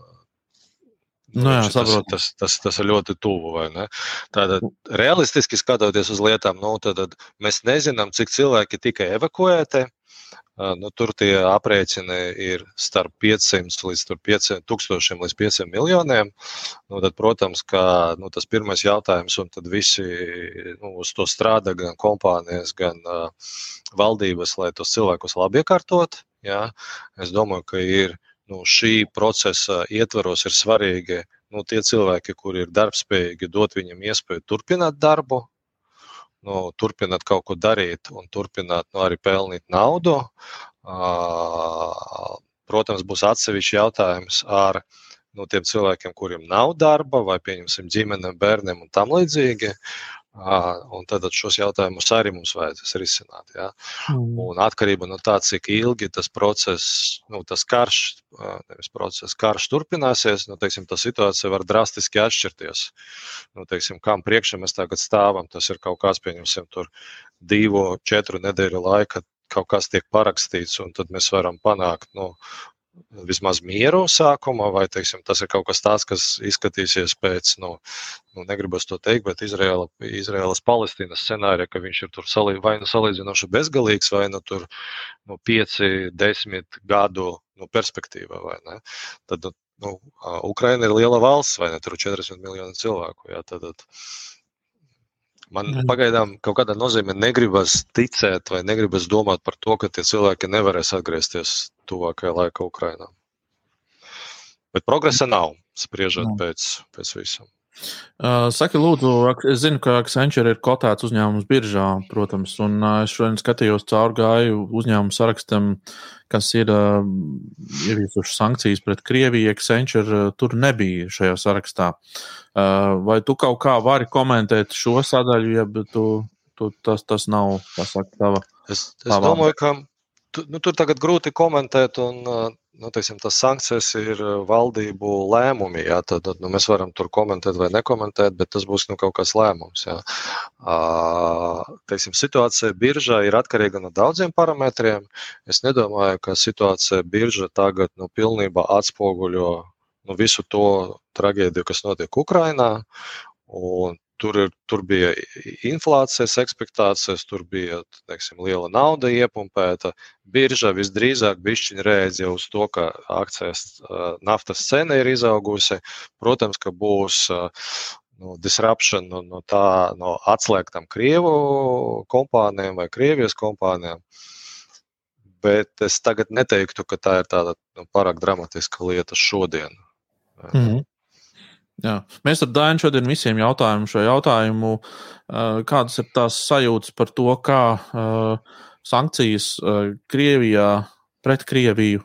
Nu, jā, tas, tas, tas, tas ir ļoti tuvu. Tātad, realistiski skatoties uz lietām, nu, tad mēs nezinām, cik cilvēki tika evakuēti. Nu, tur tie aprēķini ir starp 500 līdz 5 tūkstošiem līdz 5 miljoniem. Nu, tad, protams, ka nu, tas pirmais jautājums, un tad visi nu, uz to strādā gan kompānijas, gan uh, valdības, lai tos cilvēkus labi iekārtot. Ja? Es domāju, ka ir nu, šī procesa ietvaros ir svarīgi nu, tie cilvēki, kuri ir darbspējīgi, dot viņam iespēju turpināt darbu, nu, turpināt kaut ko darīt un turpināt nu, arī pelnīt naudu. Protams, būs atsevišķi jautājums ar nu, tiem cilvēkiem, kuriem nav darba, vai pieņemsim ģimenēm, bērniem un tam līdzīgi. Un tad šos jautājumus arī mums vajadzēs risināt. Ja? Mm. Un atkarībā no tā, cik ilgi tas process, nu, tas karš, nevis process, karš turpināsies, nu, teiksim, tā situācija var drastiski atšķirties. Nu, teiksim, kam priekšā mēs tagad stāvam, tas ir kaut kāds, pieņemsim, tur divu, četru nedēļu laika kaut kas tiek parakstīts, un tad mēs varam panākt nu, vismaz mieru sākumā, vai teiksim, tas ir kaut kas tāds, kas izskatīsies pēc, nu, nu negribas to teikt, bet Izraela, Izraēlas Palestīnas scenārija, ka viņš ir tur salī, vai nu salīdzinoši bezgalīgs, vai nu tur nu, 5, 10 gadu nu, perspektīvā, vai ne? Tad, nu, Ukraina ir liela valsts, vai ne, tur ir 40 miljoni cilvēku, jā, tad, tad Man mm. pagaidām kaut kādā nozīmē negribas ticēt vai negribas domāt par to, ka tie cilvēki nevarēs atgriezties tuvākajā laikā Ukrajinā. Bet progresa nav, spriežot mm. pēc, pēc visam. Uh, saki, lūdzu, es zinu, ka Accenture ir kotēts uzņēmums biržā, protams, un uh, es šodien skatījos cauri gāju uzņēmumu sarakstam, kas ir uh, ieviesuši sankcijas pret Krieviju. Accenture uh, tur nebija šajā sarakstā. Uh, vai tu kaut kā vari komentēt šo sadaļu, ja tu, tu, tas, tas nav, kas saka, tava? Es, es tava. domāju, ka tu, nu, tur tagad grūti komentēt, un uh, nu, teiksim, tas sankcijas ir uh, valdību lēmumi. Jā, tad nu, mēs varam tur komentēt vai nekomentēt, bet tas būs nu, kaut kāds lēmums. Jā. Teiksim, situācija biržā ir atkarīga no daudziem parametriem. Es nedomāju, ka situācija birža tagad nu, pilnībā atspoguļo nu, visu to traģēdiju, kas notiek Ukrajinā. Un Tur, ir, tur bija inflācijas expectācijas, tur bija teiksim, liela nauda iepumpēta. Birža visdrīzāk bišķiņa rēģē uz to, ka akcijas naftas cena ir izaugusi. Protams, ka būs nu, disruption no, no, tā, no atslēgtām Krievu kompānijām vai Krievijas kompānijām. Bet es tagad neteiktu, ka tā ir tāda nu, pārāk dramatiska lieta šodien. Mm -hmm. Jā. Mēs ar Dānu šodien visiem jautājām šo jautājumu, kādas ir tās sajūtas par to, kā sankcijas Krievijā pret Krieviju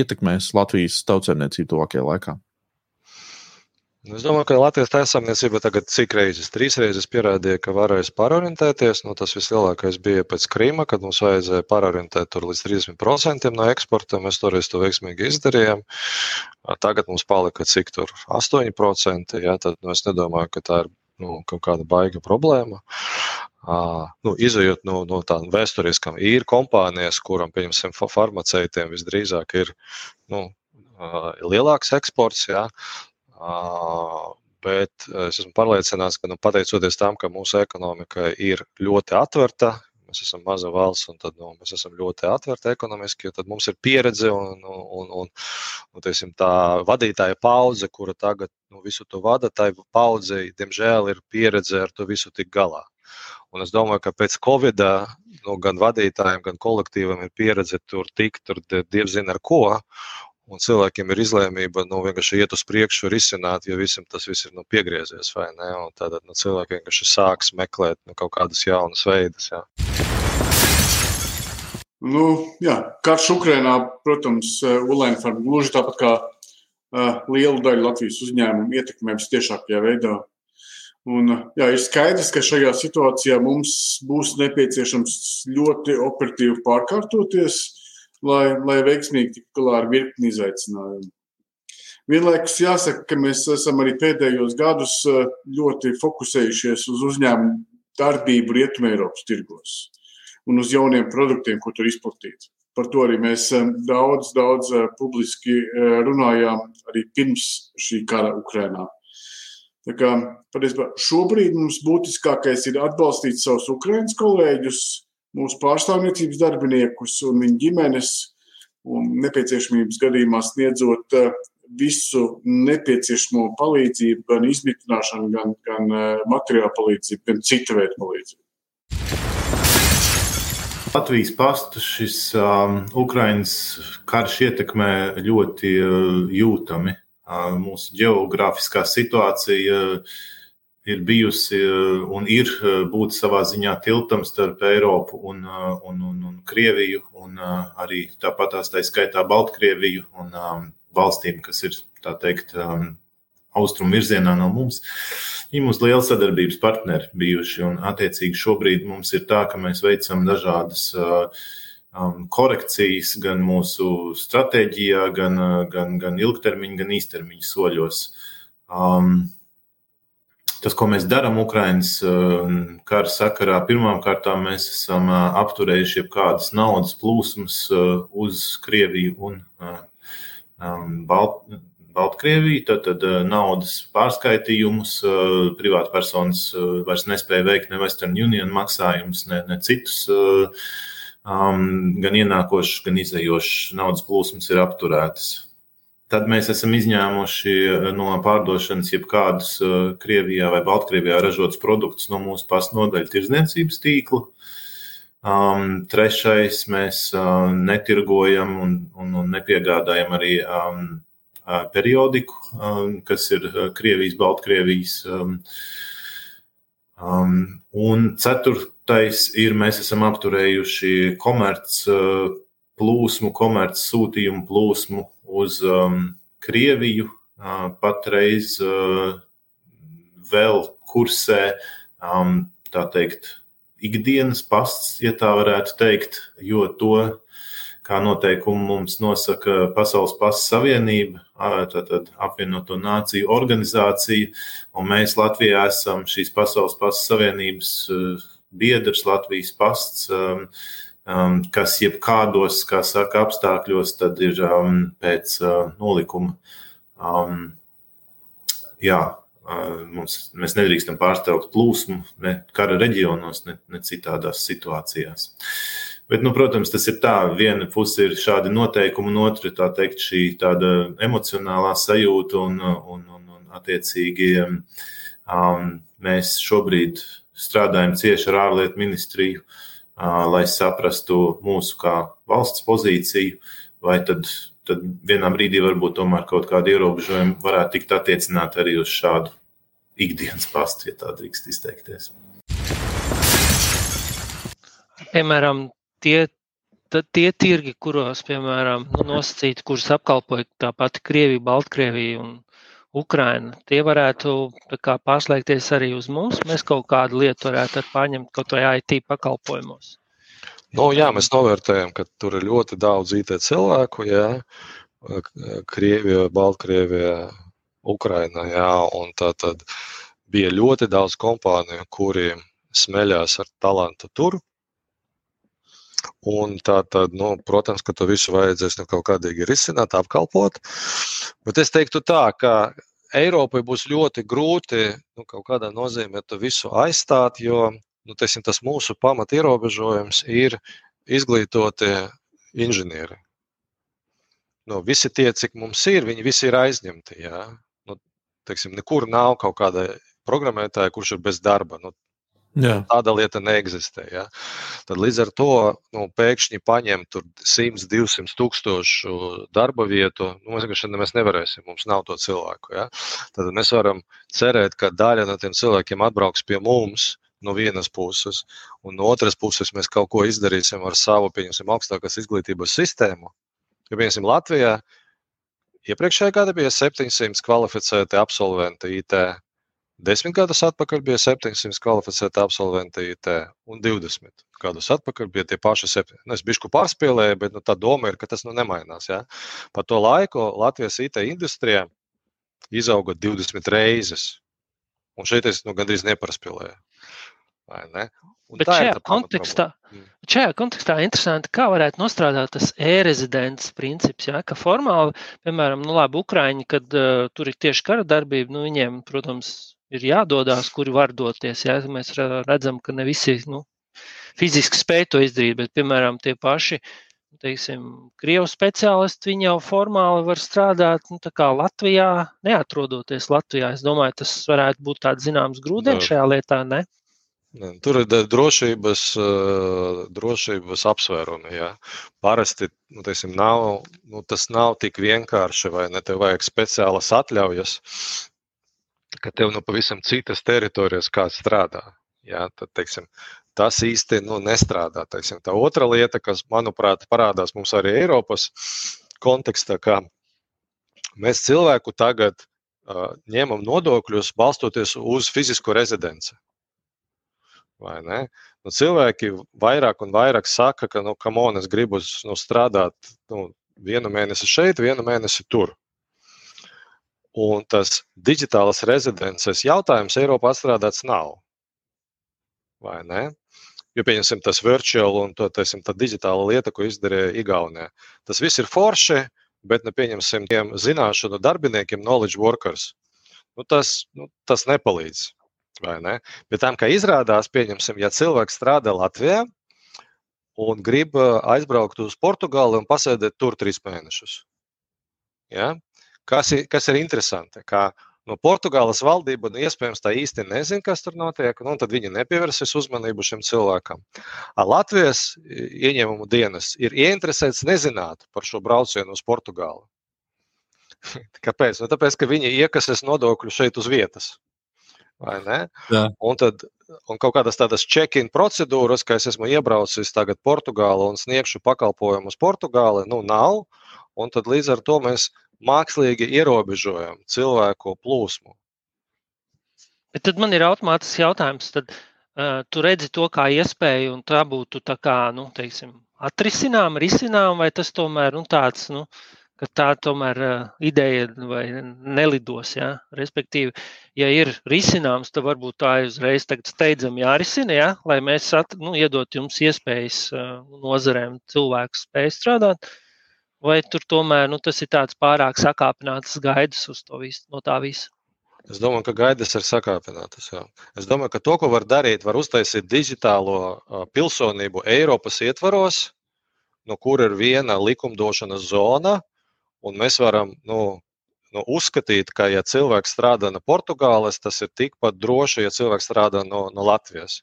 ietekmēs Latvijas tautsēmniecību tuvākajā laikā. Nu, es domāju, ka Latvijas tēsāmniecība tagad cik reizes, trīs reizes pierādīja, ka varēs pārorientēties. Nu, tas vislielākais bija pēc Krīma, kad mums vajadzēja pārorientēt līdz 30% no eksporta. Mēs toreiz to veiksmīgi izdarījām. Tagad mums palika cik tur 8%. Jā, tad nu, es nedomāju, ka tā ir nu, kaut kāda baiga problēma. Uh, nu, izējot no, no tādām vēsturiskām īru kompānijas, kurām, pieņemsim, farmaceitiem visdrīzāk ir nu, lielāks eksports. Jā, Bet es esmu pārliecināts, ka nu, pateicoties tam, ka mūsu ekonomika ir ļoti atvērta, mēs esam maza valsts un tad, nu, mēs esam ļoti atvērti ekonomiski, tad mums ir pieredze un, un, un, un teiksim, tā vadītāja paudze, kura tagad nu, visu to vada, tai paudzei, diemžēl, ir pieredze ar to visu tik galā. Un es domāju, ka pēc Covid nu, gan vadītājiem, gan kolektīvam ir pieredze tur tikt, tur dievs zina ar ko un cilvēkiem ir izlēmība nu, vienkārši iet uz priekšu, risināt, jo visam tas viss ir nu, piegriezies. Tad nu, cilvēki vienkārši sāks meklēt nu, kaut kādus jaunus veidus. Jā. Nu, jā, karš Ukrainā, protams, Ulēnfarm gluži tāpat kā uh, lielu daļu Latvijas uzņēmumu ietekmē visciešākajā veidā. Un, jā, ir skaidrs, ka šajā situācijā mums būs nepieciešams ļoti operatīvi pārkārtoties, lai, lai veiksmīgi tiktu galā ar virkni izaicinājumu. Vienlaikus jāsaka, ka mēs esam arī pēdējos gadus eh, ļoti fokusējušies uz uzņēmumu darbību Rietumē Eiropas tirgos un uz jauniem produktiem, ko tur izplatīt. Par to arī mēs eh, daudz, daudz eh, publiski runājām arī pirms šī kara Ukrainā. Tā kā, patiesībā, šobrīd mums būtiskākais ir atbalstīt savus ukraiņus kolēģus, mūsu pārstāvniecības darbiniekus un viņu ģimenes, un nepieciešamības gadījumā sniedzot eh, visu nepieciešamo palīdzību, gan izmitināšanu, gan, gan eh, materiālu palīdzību, gan cita veida palīdzību. Latvijas pastu šis um, Ukraiņas karš ietekmē ļoti uh, jūtami. mūsu geogrāfiskā situācija ir bijusi un ir būt savā ziņā tiltam starp Eiropu un, un, un, un Krieviju, un arī tāpat tā skaitā Baltkrieviju un valstīm, kas ir, tā teikt, austrumu virzienā no mums. Viņi mums liela sadarbības partneri bijuši, un attiecīgi šobrīd mums ir tā, ka mēs veicam dažādas um, korekcijas gan mūsu stratēģijā, gan, gan, gan ilgtermiņa, gan īstermiņa soļos. Um, tas, ko mēs darām Ukraiņas kara sakarā, pirmkārt, mēs esam apturējuši jebkādas naudas plūsmas uz Krieviju un um, Baltu. Baltkrieviju, tad, tad naudas pārskaitījumus privātpersonas vairs nespēja veikt ne Western Union maksājumus, ne, ne citus. Um, gan ienākošas, gan izējošas naudas plūsmas ir apturētas. Tad mēs esam izņēmuši no pārdošanas jebkādus Krievijā vai Baltkrievijā ražotus produktus no mūsu pasnodaļu tirdzniecības tīkla. Um, trešais, mēs uh, netirgojam un, un, un nepiegādājam arī um, periodiku, kas ir Krievijas, Baltkrievijas. Un ceturtais ir, mēs esam apturējuši komerc plūsmu, komerc sūtījumu plūsmu uz Krieviju. Patreiz vēl kursē, tā teikt, ikdienas pasts, ja tā varētu teikt, jo to kā noteikumu mums nosaka Pasaules Pasas Savienība, tātad apvienoto nāciju organizācija, un mēs Latvijā esam šīs Pasaules Pasas Savienības biedrs, Latvijas pasts, kas jebkādos, kā saka, apstākļos, tad ir pēc nolikuma. Jā, mums, mēs nedrīkstam pārtraukt plūsmu ne kara reģionos, ne, ne citādās situācijās. Uh, Bet, nu, protams, tas ir tā, viena puse ir šādi noteikumi, un otra tā teikt, šī tāda emocionālā sajūta, un, un, un, un attiecīgi um, mēs šobrīd strādājam cieši ar ārlietu ministriju, uh, lai saprastu mūsu kā valsts pozīciju, vai tad, tad vienā brīdī varbūt tomēr kaut kādi ierobežojumi varētu tikt attiecināti arī uz šādu ikdienas pastu, ja tā drīkst izteikties. Piemēram, tie, tie tirgi, kuros, piemēram, nu, nosacīti, kurus apkalpoja tā pati Krievija, Baltkrievija un Ukraina, tie varētu kā, pārslēgties arī uz mums. Mēs kaut kādu lietu varētu pārņemt kaut vai IT pakalpojumos. Nu, jā, mēs novērtējam, ka tur ir ļoti daudz IT cilvēku. Jā. Krievijā, Baltkrievijā, Ukrainā. Jā, tā tad bija ļoti daudz kompāniju, kuri smeļās ar talantu tur, Un tā tad, nu, protams, ka to visu vajadzēs nu, kaut kādīgi risināt, apkalpot. Bet es teiktu tā, ka Eiropai būs ļoti grūti nu, kaut kādā nozīmē to visu aizstāt, jo nu, teiksim, tas mūsu pamat ierobežojums ir izglītoti inženieri. Nu, visi tie, cik mums ir, viņi visi ir aizņemti. Jā. Nu, teiksim, nekur nav kaut kāda programmētāja, kurš ir bez darba. Nu, Jā. Tāda lieta neeksistē. Ja? Tad līdz ar to nu, pēkšņi paņemt 100, 200 tūkstošu darba vietu. Nu, mēs vienkārši mēs nevarēsim, mums nav to cilvēku. Ja? Tad mēs varam cerēt, ka daļa no tiem cilvēkiem atbrauks pie mums. No vienas puses, un no otras puses mēs kaut ko izdarīsim ar savu, pieņemsim, augstākās izglītības sistēmu. Ja, piemēram, Latvijā iepriekšējā gada bija 700 kvalificēti absolventi IT Desmit gadus atpakaļ bija 700 kvalificēti absolventi IT, un 20 gadus atpakaļ bija tie paši 7. Nu, es bišku pārspīlēju, bet nu, tā doma ir, ka tas nu nemainās. Ja? Pa to laiku Latvijas IT industrijā izauga 20 reizes, un šeit es nu, gandrīz neparspīlēju. Ne? Bet šajā kontekstā, mm. šajā kontekstā interesanti, kā varētu nostrādāt tas e-rezidents princips. Ja? Ka formāli, piemēram, nu, labi, Ukraiņi, kad uh, tur ir tieši kara darbība, nu, viņiem, protams, ir jādodas, kuri var doties. Ja? Mēs redzam, ka ne visi nu, fiziski spēj to izdarīt, bet, piemēram, tie paši teiksim, krievu speciālisti, jau formāli var strādāt nu, Latvijā, neatrodoties Latvijā. Es domāju, tas varētu būt tāds zināms grūdienis šajā lietā. Ne? Tur ir drošības, drošības apsvērumi. Ja. Parasti nu, teiksim, nav, nu, tas nav tik vienkārši, vai ne? Tev vajag speciālas atļaujas, ka tev nu pavisam citas teritorijas kāds strādā. Ja, tad, teiksim, tas īsti nu, nestrādā. Teiksim, tā otra lieta, kas, manuprāt, parādās mums arī Eiropas kontekstā, ka mēs cilvēku tagad uh, ņemam nodokļus balstoties uz fizisko rezidenci. Nu, cilvēki vairāk un vairāk saka, ka, nu, on, es gribu nu, strādāt nu, vienu mēnesi šeit, vienu mēnesi tur. Un tas digitālas rezidences jautājums Eiropā atstrādāts nav. Vai ne? Jo, pieņemsim, tas virtuāli un to, tiesim, tā digitāla lieta, ko izdarīja Igaunijā. Tas viss ir forši, bet, nu, pieņemsim, tiem zināšanu darbiniekiem, knowledge workers, nu, tas, nu, tas nepalīdz. Bet tam, kā izrādās, pieņemsim, ja cilvēks strādā Latvijā un grib aizbraukt uz Portugāli un pasēdēt tur trīs mēnešus. Ja? Kas, ir, kas ir interesanti? Kā no Portugāles valdība nu, iespējams tā īsti nezina, kas tur notiek, nu, tad viņi nepievērsīs uzmanību šim cilvēkam. Latvijas ieņēmumu dienas ir ieinteresēts nezināt par šo braucienu uz Portugāli. [LAUGHS] Kāpēc? Nu, tāpēc, ka viņi iekasēs nodokļu šeit uz vietas. Un, tad, un kaut kādas tādas check-in procedūras, ka es esmu iebraucis tagad Portugālē un sniegšu pakalpojumus Portugālē, nu nav. Un tad līdz ar to mēs mākslīgi ierobežojam cilvēku plūsmu. Bet tad man ir automātisks jautājums. Tad, uh, tu redzi to kā iespēju, un tā būtu tā kā, nu, teiksim, atrisinām, risinām, vai tas tomēr nu, tāds, nu, uh, ka tā tomēr uh, ideja nelidos. Ja? Respektīvi, ja ir risināms, tad varbūt tā ir uzreiz steidzami jārisina, ja? lai mēs at, nu, iedot jums iespējas uh, nozarēm, cilvēku spēju strādāt. Vai tur tomēr nu, tas ir tāds pārāk sakāpināts gaidas uz to visu, no tā visa? Es domāju, ka gaidas ir sakāpinātas. Jā. Es domāju, ka to, ko var darīt, var uztaisīt digitālo pilsonību Eiropas ietvaros, no kur ir viena likumdošanas zona, Un mēs varam nu, nu, uzskatīt, ka, ja cilvēks strādā no Portugāles, tas ir tikpat droši, ja cilvēks strādā no, no Latvijas.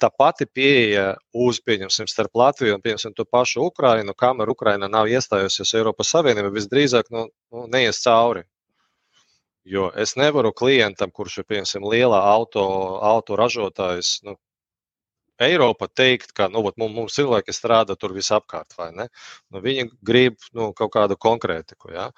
Tā pati pieeja uz, pieņemsim, starp Latviju un, pieņemsim, to pašu Ukrainu, kamēr Ukraina nav iestājusies Eiropas Savienībā, visdrīzāk nu, nu, neies cauri. Jo es nevaru klientam, kurš ir, piemēram, liela auto, auto ražotājs, nu, Eiropa teikt, ka nu, vat, mums cilvēki strādā tur visapkārt, vai ne? Nu, viņi grib nu, kaut kādu konkrētiku. Ja?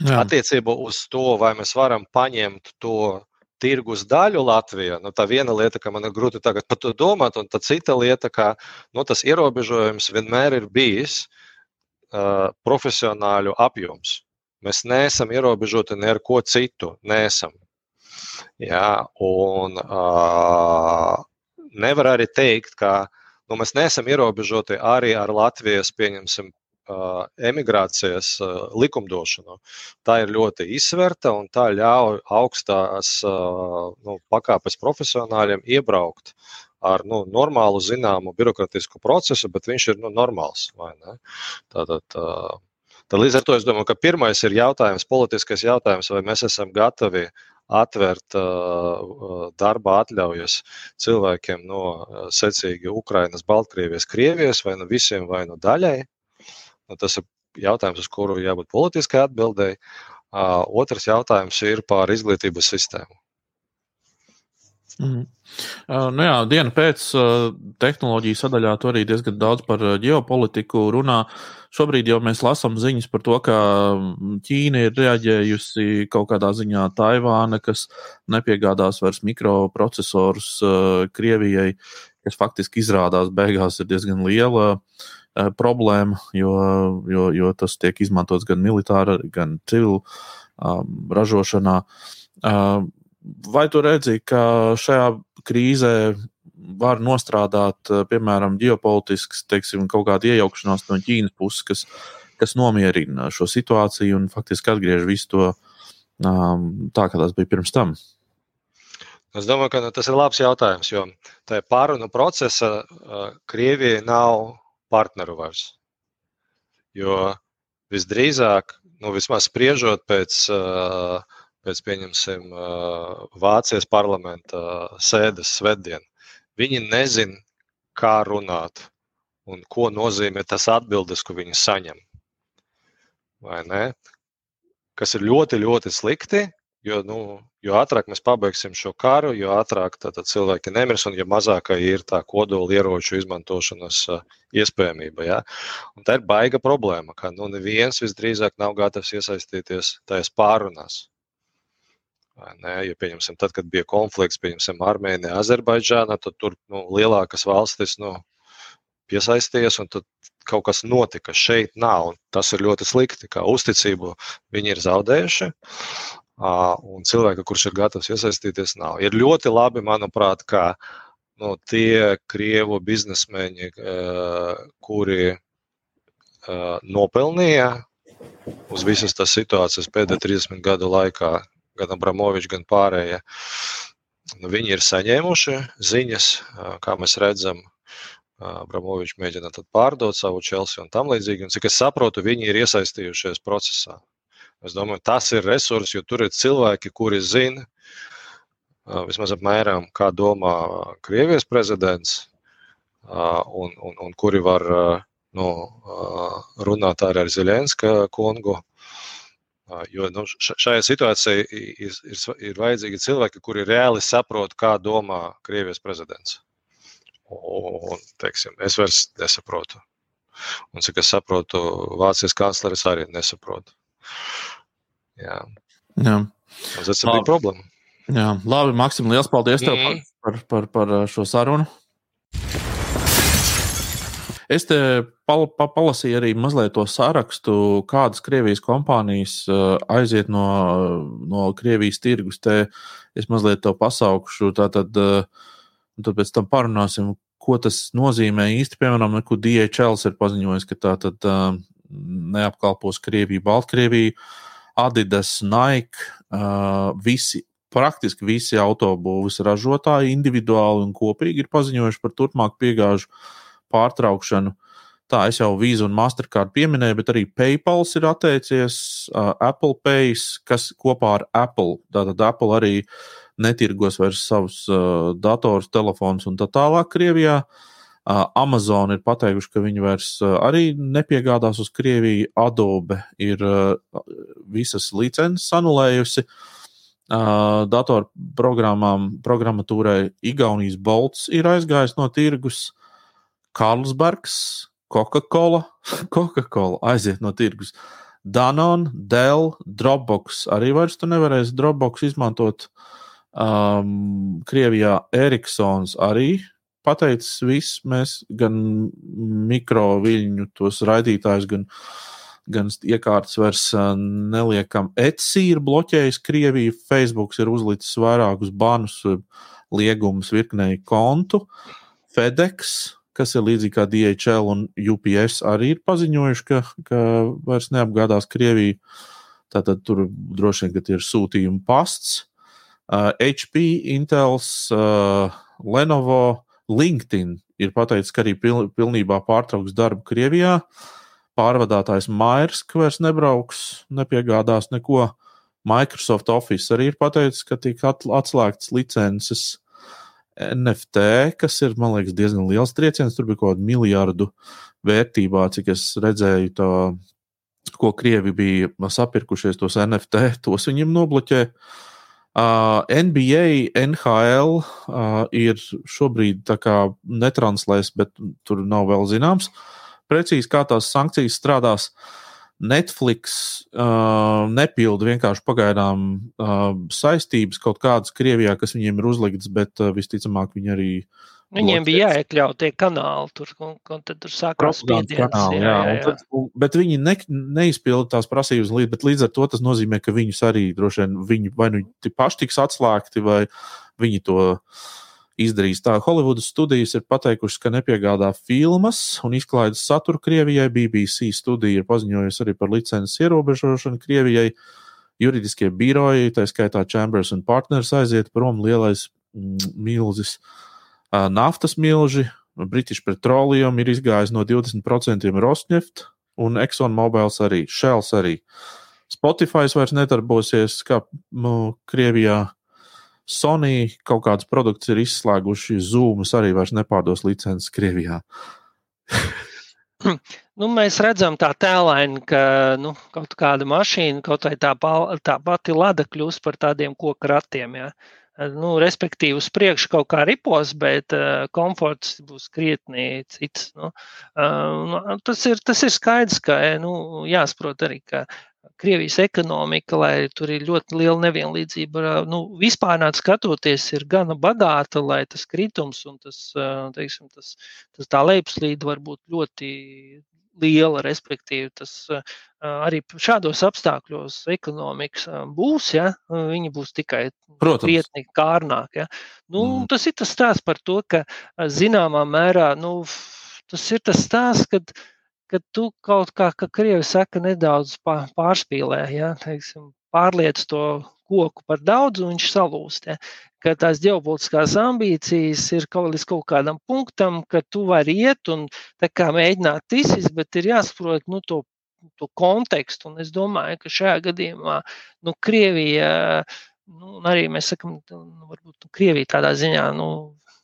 Jā. Attiecībā uz to, vai mēs varam paņemt to tirgus daļu Latvijā, nu, tā viena lieta, ka man ir grūti tagad par to domāt, un tā cita lieta, ka nu, tas ierobežojums vienmēr ir bijis uh, profesionāļu apjoms. Mēs neesam ierobežoti ne ar ko citu. Neesam. Jā, un uh, nevar arī teikt, ka nu, mēs neesam ierobežoti arī ar Latvijas, pieņemsim, emigrācijas likumdošanu. Tā ir ļoti izsverta un tā ļauj augstās nu, pakāpes profesionāļiem iebraukt ar nu, normālu, zināmu birokrātisku procesu, bet viņš ir nu, normāls. Tātad, tad līdz ar to es domāju, ka pirmais ir jautājums, politiskais jautājums, vai mēs esam gatavi atvērt darba atļaujas cilvēkiem no secīgi Ukrainas, Baltkrievijas, Krievijas vai no visiem vai no daļai. Nu, tas ir jautājums, uz kuru jābūt politiskai atbildēji. Otrs jautājums ir par izglītības sistēmu. Mm. Uh, nu jā, diena pēc uh, tehnoloģiju sadaļā tur arī diezgan daudz par uh, ģeopolitiku runā. Šobrīd jau mēs lasām ziņas par to, ka Ķīna ir reaģējusi kaut kādā ziņā Taivāna, kas nepiegādās vairs mikroprocesorus Krievijai, kas faktiski izrādās beigās ir diezgan liela problēma, jo, jo, jo tas tiek izmantots gan militāra, gan civilu um, ražošanā. Uh, vai tu redzi, ka šajā krīzē var nostrādāt, eh, piemēram, ģeopolitisks, teiksim, kaut kāda iejaukšanās no Ķīnas puses, kas, kas nomierina šo situāciju un faktiski atgriež visu to um, tā, kā tas bija pirms tam? Es domāju, ka tas ir labs jautājums, jo tajā pārunu procesa uh, Krievijai nav partneru vairs. Jo visdrīzāk, nu, vismaz spriežot pēc pēc pieņemsim Vācijas parlamenta sēdes svētdien. Viņi nezina, kā runāt un ko nozīmē tas atbildes, ko viņi saņem. Vai ne? Kas ir ļoti, ļoti slikti, jo, nu, jo ātrāk mēs pabeigsim šo karu, jo ātrāk tātad, cilvēki nemirs un jo mazākai ir tā kodola ieroču izmantošanas iespējamība. Ja? Un tā ir baiga problēma, ka nu, neviens visdrīzāk nav gatavs iesaistīties tajās pārunās. Ne, ja pieņemsim, tad, kad bija konflikts, pieņemsim, Armēnija, Azerbaidžāna, tad tur nu, lielākas valstis nu, piesaistījās, un tad kaut kas notika. Šeit nav, un tas ir ļoti slikti, kā uzticību viņi ir zaudējuši. Un cilvēka, kurš ir gatavs iesaistīties, nav. Ir ļoti labi, manuprāt, ka nu, tie krievu biznesmeņi, kuri nopelnīja uz visas tās situācijas pēdējo 30 gadu laikā, gan Abramovičs, gan pārējie. Nu, viņi ir saņēmuši ziņas, kā mēs redzam, Abramovičs mēģina pārdot savu Chelsea un tam līdzīgi. Un, cik es saprotu, viņi ir iesaistījušies procesā. Es domāju, tas ir resurs, jo tur ir cilvēki, kuri zina, vismaz apmēram, kā domā Krievijas prezidents, un, un, un kuri var nu, runāt arī ar Zelenska kungu. Jo nu, šajā situācijā ir, ir, ir vajadzīgi cilvēki, kuri reāli saprot, kā domā Krievijas prezidents. Un, teiksim, es vairs nesaprotu. Un cik es saprotu, Vācijas kancleris arī nesaprot. Jā. Jā. Tas ir problēma. Jā, labi, Maksim, liels paldies tev mm. par, par, par šo sarunu. Es te pal, pa, palasīju arī mazliet to sarakstu, kādas Krievijas kompānijas uh, aiziet no, no Krievijas tirgus. Te es mazliet to pasaukšu. Tātad, uh, tad pēc tam parunāsim, ko tas nozīmē īsti. Piemēram, DHL ir paziņojis, ka tā tad neapkalpos Krieviju, Baltkrieviju, Adidas, Nike, visi. Praktiski visi autobūvas ražotāji individuāli un kopīgi ir paziņojuši par turpmāku piegāžu pārtraukšanu. Tā es jau vīzu un mastercard pieminēju, bet arī PayPal ir atteicies, uh, Apple Pay, kas kopā ar Apple, tātad Apple arī netirgos vairs savus uh, datorus, telefonus un tā tālāk Krievijā. Uh, Amazon ir pateikuši, ka viņi vairs uh, arī nepiegādās uz Krieviju. Adobe ir uh, visas licences anulējusi. Uh, datorprogrammām, programmatūrai Igaunijas Bolts ir aizgājis no tirgus. Carlsbergs, Coca-Cola, [LAUGHS] Coca-Cola aiziet no tirgus. Danon, Dell, Dropbox arī vairs tu nevarēsi Dropbox izmantot. Um, Krievijā Eriksons arī pateicis, viss mēs gan mikroviļņu tos raidītājus, gan, gan iekārtas vairs neliekam. Etsy ir bloķējis Krieviju, Facebook ir uzlicis vairākus banus, liegumus virknei kontu. FedEx kas ir līdzīgi kā DHL un UPS, arī ir paziņojuši, ka, ka vairs neapgādās Krieviju. Tātad tur droši vien ir sūtījuma pasts. Uh, HP, Intels, uh, Lenovo, LinkedIn ir pateicis, ka arī pil, pilnībā pārtrauks darbu Krievijā. Pārvadātājs Mairsk vairs nebrauks, nepiegādās neko. Microsoft Office arī ir pateicis, ka tika atslēgts licences NFT, kas ir, man liekas, diezgan liels trieciens. Tur bija kaut kāda miljardu vērtībā, cik es redzēju, to, ko Krievi bija sapirkušies tos NFT, tos viņiem nobloķē. Uh, NBA, NHL uh, ir šobrīd netranslēs, bet tur nav vēl zināms precīzi, kā tās sankcijas strādās. Uh, Netflix uh, nepilda vienkārši pagaidām uh, saistības kaut kādas Krievijā, kas viņiem ir uzliktas, bet uh, visticamāk viņi arī. Viņiem bija jāiekļaut tie kanāli, tur, un, un tad tur sākās spiediens. Kanāli, jā, jā, jā. Tad, un, bet viņi ne, neizpilda tās prasības, līdz, bet līdz ar to tas nozīmē, ka viņus arī droši vien viņi vai nu paši tiks atslēgti, vai viņi to izdarījis tā. Holivudas studijas ir pateikušas, ka nepiegādā filmas un izklaides saturu Krievijai. BBC studija ir paziņojusi arī par licences ierobežošanu Krievijai. Juridiskie biroji, tā skaitā Chambers un Partners, aiziet prom lielais mm, milzis. Naftas milži, British Petroleum ir izgājis no 20% Rosneft un ExxonMobil arī, Shells arī. Spotify vairs nedarbosies, kā nu, Krievijā. Sony kaut kādas produkts ir izslēguši, Zoomas arī vairs nepārdos licences Krievijā. [LAUGHS] nu, mēs redzam tā tēlaini, ka nu, kaut kāda mašīna, kaut vai tā, tā pati lada kļūst par tādiem koku ratiem. Ja. Nu, respektīvi, uz priekšu kaut kā ripos, bet uh, komforts būs krietni cits. Nu, uh, tas, ir, tas ir skaidrs, ka nu, jāsaprot arī, ka Krievijas ekonomika, lai tur ir ļoti liela nevienlīdzība. Nu, vispār skatoties, ir gana bagāta, lai tas kritums un tas, teiksim, tas, tas tā lejupslīde var būt ļoti liela. Respektīvi, tas arī šādos apstākļos ekonomikas būs, ja viņi būs tikai krietni kārnāk. Ja. Nu, mm. Tas ir tas stāsts par to, ka zināmā mērā nu, tas ir tas stāsts, kad ka tu kaut kā, kā krievi saka, nedaudz pārspīlē, ja, teiksim, pārliec to koku par daudz, un viņš salūst. Ja. Ka tās ģeopolitiskās ambīcijas ir kaut līdz kaut kādam punktam, ka tu vari iet un mēģināt izsist, bet ir jāsaprot nu, to, to kontekstu. Un es domāju, ka šajā gadījumā nu, Krievija, nu, arī mēs sakam, nu, varbūt nu, Krievija tādā ziņā. Nu,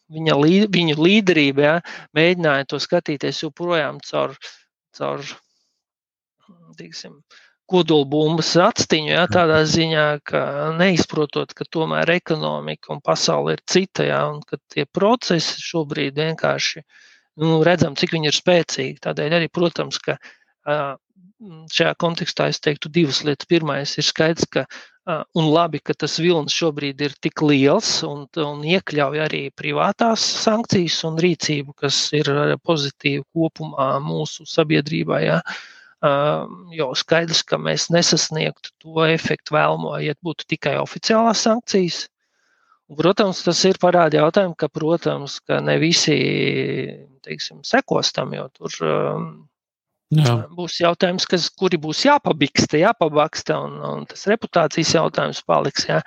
Viņa, viņu līderība ja, mēģināja to skatīties joprojām caur uh, caur tiksim, kodolbumbas atstiņu, jā, tādā ziņā, ka neizprotot, ka tomēr ekonomika un pasaule ir cita, jā, un ka tie procesi šobrīd vienkārši nu, redzam, cik viņi ir spēcīgi. Tādēļ arī, protams, ka šajā kontekstā es teiktu divas lietas. Pirmais ir skaidrs, ka Un labi, ka tas vilnis šobrīd ir tik liels un, un iekļauj arī privātās sankcijas un rīcību, kas ir pozitīva kopumā mūsu sabiedrībā. Ja? Jo skaidrs, ka mēs nesasniegtu to efektu vēlamo, ja būtu tikai oficiālās sankcijas. Un, protams, tas ir parādi jautājumu, ka, protams, ka ne visi teiksim, sekos tam, jo tur Jā. Būs jautājums, kas, kuri būs jāpabiksta, jāpabaksta, un, un tas reputācijas jautājums paliks. Jā.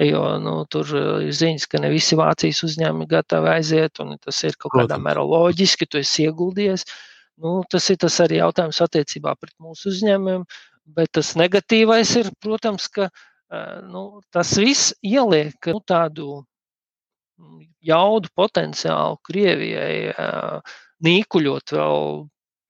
Jo nu, tur ir ziņas, ka ne visi Vācijas uzņēmumi gatavi aiziet, un tas ir kaut kādā mērā loģiski, tu esi ieguldījies. Nu, tas ir tas arī jautājums attiecībā pret mūsu uzņēmumiem, bet tas negatīvais ir, protams, ka nu, tas viss ieliek nu, tādu jaudu potenciālu Krievijai nīkuļot vēl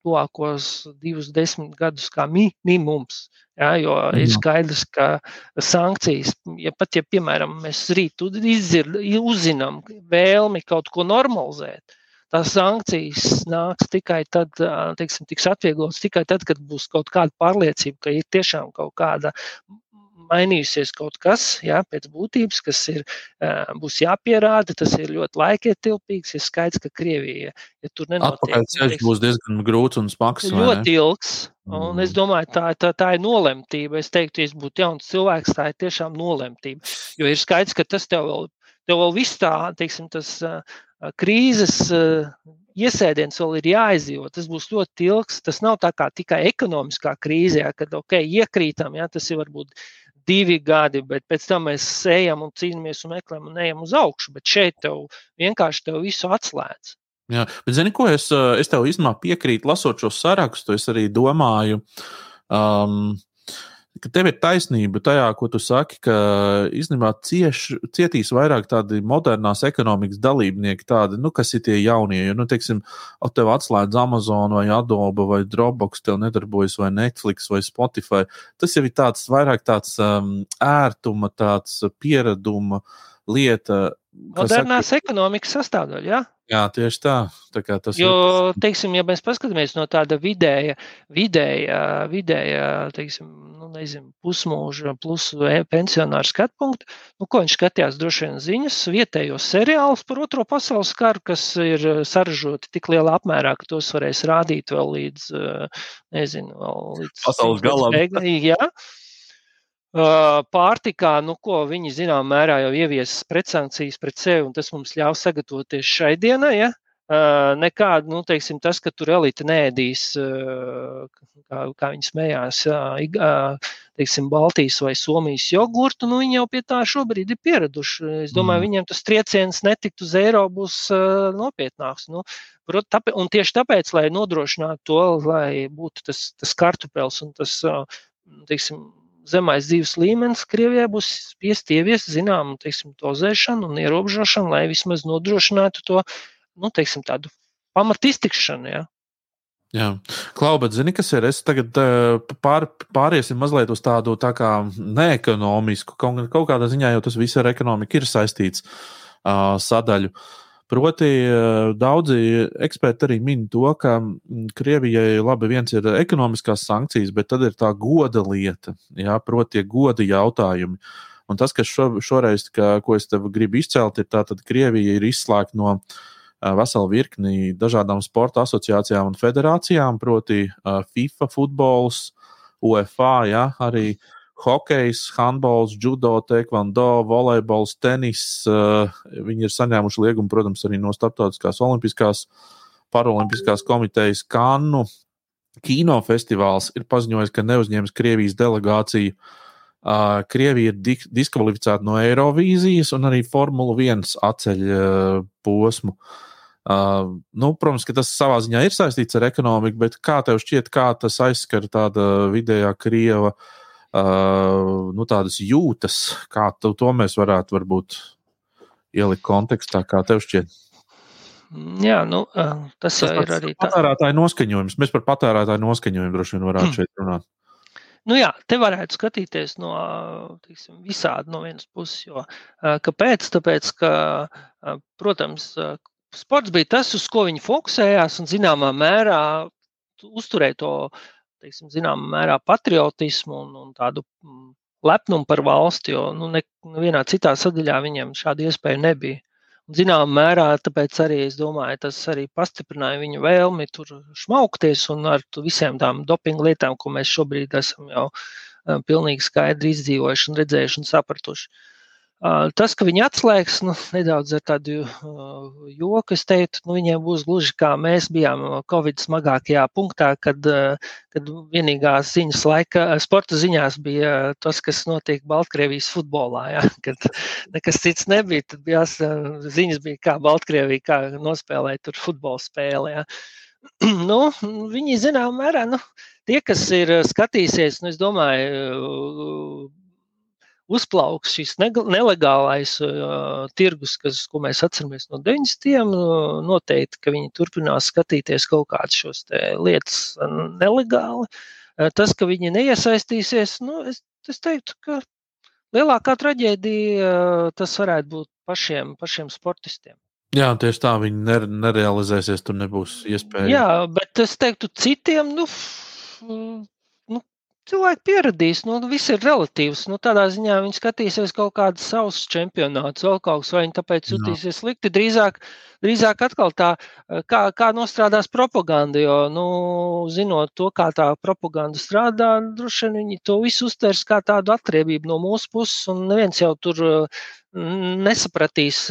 tuvākos divus desmit gadus kā minimums. Ja, jo ir skaidrs, ka sankcijas, ja pat ja, piemēram, mēs rīt uzzinām vēlmi kaut ko normalizēt, tās sankcijas nāks tikai tad, teiksim, tiks atvieglotas tikai tad, kad būs kaut kāda pārliecība, ka ir tiešām kaut kāda mainījusies kaut kas jā, pēc būtības, kas ir, būs jāpierāda. Tas ir ļoti laikietilpīgs. Ir skaidrs, ka Krievija, ja tur nenotiek, tad ceļš būs diezgan grūts un smags. Ļoti ilgs. Un es domāju, tā, tā, tā ir nolemtība. Es teiktu, ja es būtu jauns cilvēks, tā ir tiešām nolemtība. Jo ir skaidrs, ka tas tev vēl, tev vēl viss tā, teiksim, tas krīzes iesēdiens vēl ir jāizdzīvo. Tas būs ļoti ilgs. Tas nav tā kā tikai ekonomiskā krīze, ja, kad ok, iekrītam, ja, tas ir varbūt divi gadi, bet pēc tam mēs ejam un cīnāmies un meklējam un ejam uz augšu. Bet šeit tev vienkārši tev visu atslēdz. Jā, bet zini, ko es, es tev īstenībā piekrītu, lasot šo sarakstu. Es arī domāju, um, ka tev ir taisnība tajā, ko tu saki, ka īstenībā cieš, cietīs vairāk tādi modernās ekonomikas dalībnieki, tādi, nu, kas ir tie jaunie. Jo, nu, teiksim, tev atslēdz Amazon vai Adobe vai Dropbox, tev nedarbojas vai Netflix vai Spotify. Tas jau ir tāds vairāk tāds um, ērtuma, tāds piereduma lieta. Modernās saka, ekonomikas sastāvdaļa? Ja? Jā, tieši tā. tā tas jo, ir... teiksim, ja mēs paskatāmies no tāda vidēja, vidēja, vidēja teiksim, nu, nezinu, pusmūža plus pensionāra skatu punktu, nu, ko viņš skatījās droši vien ziņas, vietējos seriālus par otro pasaules karu, kas ir saražoti tik lielā apmērā, ka tos varēs rādīt vēl līdz, nezinu, vēl līdz pasaules galam. Jā. Pārtikā, nu, ko viņi zināmā mērā jau ieviesas pretsankcijas pret sevi, un tas mums ļauj sagatavoties šai dienai. Ja? Nekāda, nu, teiksim, tas, ka tur elite nēdīs, kā, kā viņi smējās, teiksim, Baltijas vai Somijas jogurtu, nu, viņi jau pie tā šobrīd ir pieraduši. Es domāju, mm. viņiem tas trieciens netikt uz eiro būs nopietnāks. Nu, tāpēc, un tieši tāpēc, lai nodrošinātu to, lai būtu tas, tas kartupēls un tas, teiksim, zemais dzīves līmenis, Krievijai būs spiest ieviest zināmu teiksim, dozēšanu un ierobežošanu, lai vismaz nodrošinātu to nu, teiksim, tādu pamat iztikšanu. Ja? Jā, Klau, bet zini, kas ir? Es tagad pār, pāriesim mazliet uz tādu tā kā neekonomisku, kaut, kaut kādā ziņā jau tas viss ar ekonomiku ir saistīts uh, sadaļu. Uh, Proti, eh, daudzi eksperti arī min to, ka mm, Krievijai labi viens ir ekonomiskās sankcijas, bet tad ir tā goda lieta, jā, proti, tie goda jautājumi. Un tas, kas šo, šoreiz, ka, ko es tev gribu izcelt, ir tā, ka Krievija ir izslēgta no uh, vesela virkni dažādām sporta asociācijām un federācijām, proti, uh, FIFA, futbols, UEFA, jā, arī uh, hokejs, handbols, judo, taekwondo, volejbols, tenis. Uh, viņi ir saņēmuši liegumu, protams, arī no Startautiskās Olimpiskās, Paralimpiskās komitejas Kannu. Kinofestivāls ir paziņojis, ka neuzņems Krievijas delegāciju. Uh, Krievija ir diskvalificēta no Eirovīzijas un arī Formula 1 atceļ uh, posmu. Uh, nu, protams, ka tas savā ziņā ir saistīts ar ekonomiku, bet kā tev šķiet, kā tas aizskar tāda vidējā krieva uh, uh, nu, tādas jūtas, kā tu, to mēs varētu varbūt ielikt kontekstā, kā tev šķiet. Jā, nu, tas, tas ir arī tāds patērētāju noskaņojums. Mēs par patērētāju noskaņojumu droši vien varētu mm. šeit runāt. Nu jā, te varētu skatīties no teiksim, visādi no vienas puses. Jo, kāpēc? Tāpēc, ka, protams, sports bija tas, uz ko viņi fokusējās un zināmā mērā uzturēja to teiksim, zināmā mērā patriotismu un, un tādu mm, lepnumu par valsti, jo nu, nevienā citā sadaļā viņiem šāda iespēja nebija. Zināmā mērā tāpēc arī es domāju, tas arī pastiprināja viņu vēlmi tur šmaukties un ar visiem tām dopinga lietām, ko mēs šobrīd esam jau uh, pilnīgi skaidri izdzīvojuši un redzējuši un sapratuši. Uh, Tas, ka viņi atslēgs nu, nedaudz ar tādu joku, es teiktu, nu, viņiem būs gluži kā mēs bijām Covid smagākajā punktā, kad, kad vienīgās ziņas laika, sporta ziņās bija tas, kas notiek Baltkrievijas futbolā. Ja? [LAUGHS] Kad nekas cits nebija, tad bija ziņas, bija, kā Baltkrievija kā nospēlēja tur futbola spēli. Ja? [CLEARS THROAT] nu, viņi zināmā mērā, nu, tie, kas ir skatījušies, nu, es domāju, uzplauks šis nelegālais uh, tirgus, kas, ko mēs atceramies no 90. Uh, noteikti, ka viņi turpinās skatīties kaut kādas šos lietas nelegāli. Uh, tas, ka viņi neiesaistīsies, nu, es, es teiktu, ka lielākā traģēdija uh, tas varētu būt pašiem, pašiem sportistiem. Jā, tieši tā, viņi ner nerealizēsies, tur nebūs iespēja. Jā, bet es teiktu, citiem, nu, cilvēki pieradīs, nu, viss ir relatīvs. Nu, tādā ziņā viņi skatīsies kaut kādus savus čempionātus, vēl kaut kas, vai viņi tāpēc jutīsies slikti. Drīzāk, drīzāk atkal tā, kā, kā nostrādās propaganda, jo, nu, zinot to, kā tā propaganda strādā, droši vien viņi to visu uztvers kā tādu atriebību no mūsu puses, un neviens jau tur nesapratīs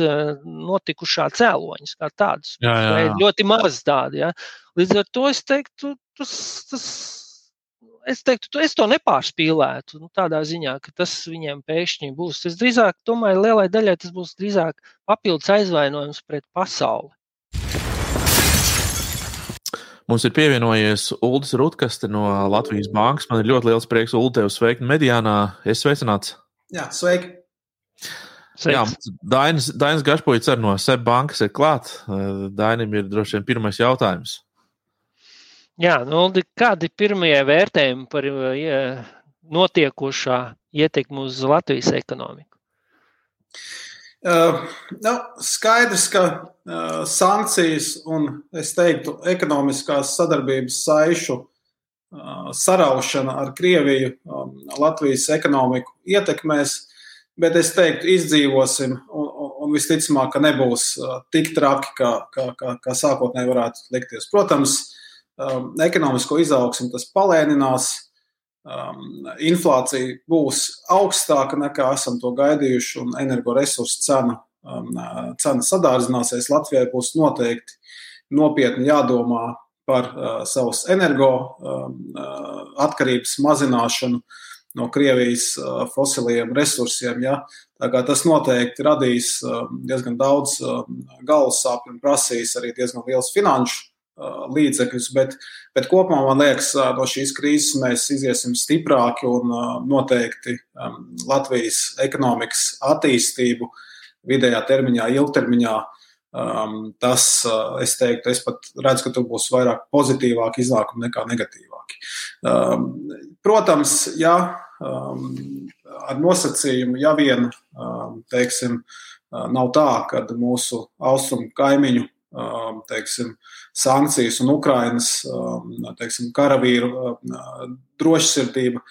notikušā cēloņus kā tādus. Jā, jā, jā. Ļoti maz tādi. Ja? Līdz ar to es teiktu, tas, tas es teiktu, es to nepārspīlētu. Nu, tādā ziņā, ka tas viņiem pēkšņi būs. Es drīzāk domāju, lielai daļai tas būs drīzāk papildus aizvainojums pret pasauli. Mums ir pievienojies Ulris Rutkaste no Latvijas Bankas. Man ir ļoti liels prieks, Ulu, tevi sveikt Mediānā. Es sveicināts. Jā, sveiki. Sveiks. Jā, Dainis, Dainis Gašpovics arī no SEB bankas ir klāt. Dainim ir droši vien pirmais jautājums. Jā, nu, kādi ir pirmie vērtējumi par ja, notiekošā ietekmi uz Latvijas ekonomiku? Uh, nu, skaidrs, ka uh, sankcijas un, es teiktu, ekonomiskās sadarbības saišu uh, saraušana ar Krieviju um, Latvijas ekonomiku ietekmēs, bet es teiktu, izdzīvosim un, un visticamāk, ka nebūs uh, tik traki, kā, kā, kā, kā sākotnēji varētu likties. Protams, uh, um, ekonomisko izaugsmu tas palēninās. Um, inflācija būs augstāka nekā esam to gaidījuši, un energoresursu cena, um, cena sadārdzināsies. Latvijai būs noteikti nopietni jādomā par uh, savas energo um, uh, atkarības mazināšanu no Krievijas uh, fosiliem resursiem. Ja? Tas noteikti radīs uh, diezgan daudz uh, galvas sāpju un prasīs arī diezgan liels finanšu līdzekļus. Bet, bet kopumā man liekas, no šīs krīzes mēs iziesim stiprāki un noteikti Latvijas ekonomikas attīstību vidējā termiņā, ilgtermiņā. Tas, es teiktu, es pat redzu, ka tur būs vairāk pozitīvāki iznākumi nekā negatīvāki. Protams, ja ar nosacījumu, ja vien, teiksim, nav tā, ka mūsu austrumu kaimiņu teiksim, sankcijas un Ukrainas um, teiksim, karavīru um, drošsirdība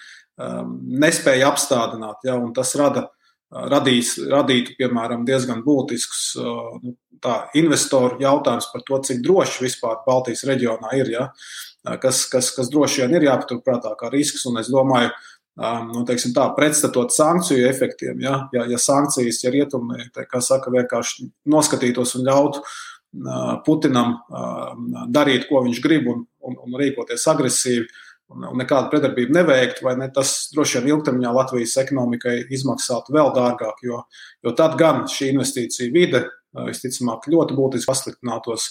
nespēja apstādināt. Ja, tas rada, radīs, radītu, piemēram, diezgan būtisks uh, nu, tā, investoru jautājums par to, cik droši vispār Baltijas reģionā ir. Ja, kas, kas, kas droši vien ir jāpaturprātā kā risks. Un es domāju, nu, teiksim, tā, pretstatot sankciju efektiem, ja, ja, ja sankcijas, ja rietumi, kā saka, vienkārši noskatītos un ļautu Putinam darīt, ko viņš grib, un, un, un rīkoties agresīvi, un, un nekādu pretdarbību neveikt, vai ne, tas droši vien ilgtermiņā Latvijas ekonomikai izmaksātu vēl dārgāk, jo, jo tad gan šī investīcija vide visticamāk ļoti būtiski pasliktinātos,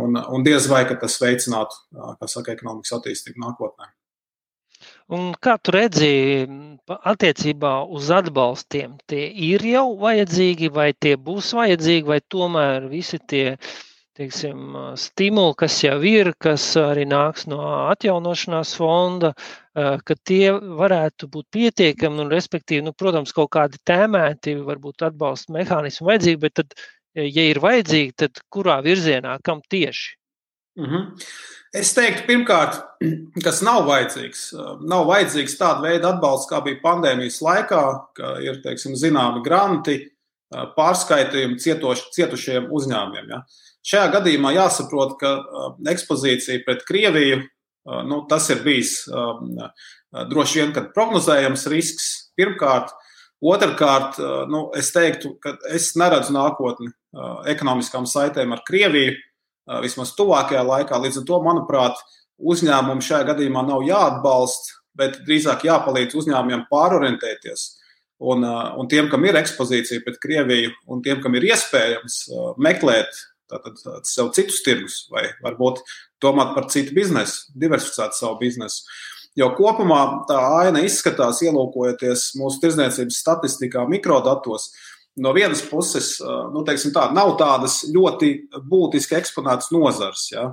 un, un diez vai tas veicinātu, saka, ekonomikas attīstību nākotnē. Un kā tu redzi, attiecībā uz atbalstiem, tie ir jau vajadzīgi, vai tie būs vajadzīgi, vai tomēr visi tie teiksim, stimuli, kas jau ir, kas arī nāks no atjaunošanās fonda, ka tie varētu būt pietiekami, un, respektīvi, nu, protams, kaut kādi tēmēti, varbūt atbalsta mehānismi vajadzīgi, bet tad, ja ir vajadzīgi, tad kurā virzienā, kam tieši? Mm -hmm. Es teiktu, pirmkārt, [CLEARS THROAT] kas nav vajadzīgs. Nav vajadzīgs tāda veida atbalsts, kā bija pandēmijas laikā, ka ir teiksim, zināmi granti, pārskaitījumi cietoš, cietušiem uzņēmumiem. Ja. Šajā gadījumā jāsaprot, ka ekspozīcija pret Krieviju nu, tas ir bijis droši vien prognozējams risks. Pirmkārt, otrkārt, nu, es teiktu, ka es neredzu nākotni ekonomiskām saitēm ar Krieviju vismaz tuvākajā laikā. Līdz ar to, manuprāt, uzņēmumi šajā gadījumā nav jāatbalsta, bet drīzāk jāpalīdz uzņēmumiem pārorientēties. Un, un tiem, kam ir ekspozīcija pret Krieviju, un tiem, kam ir iespējams meklēt tātad, sev citus tirgus, vai varbūt domāt par citu biznesu, diversificēt savu biznesu. Jo kopumā tā aina izskatās, ielūkojoties mūsu tirdzniecības statistikā, mikrodatos, uh, no vienas puses, nu, tā, nav tādas ļoti būtiski eksponētas nozars. Ja?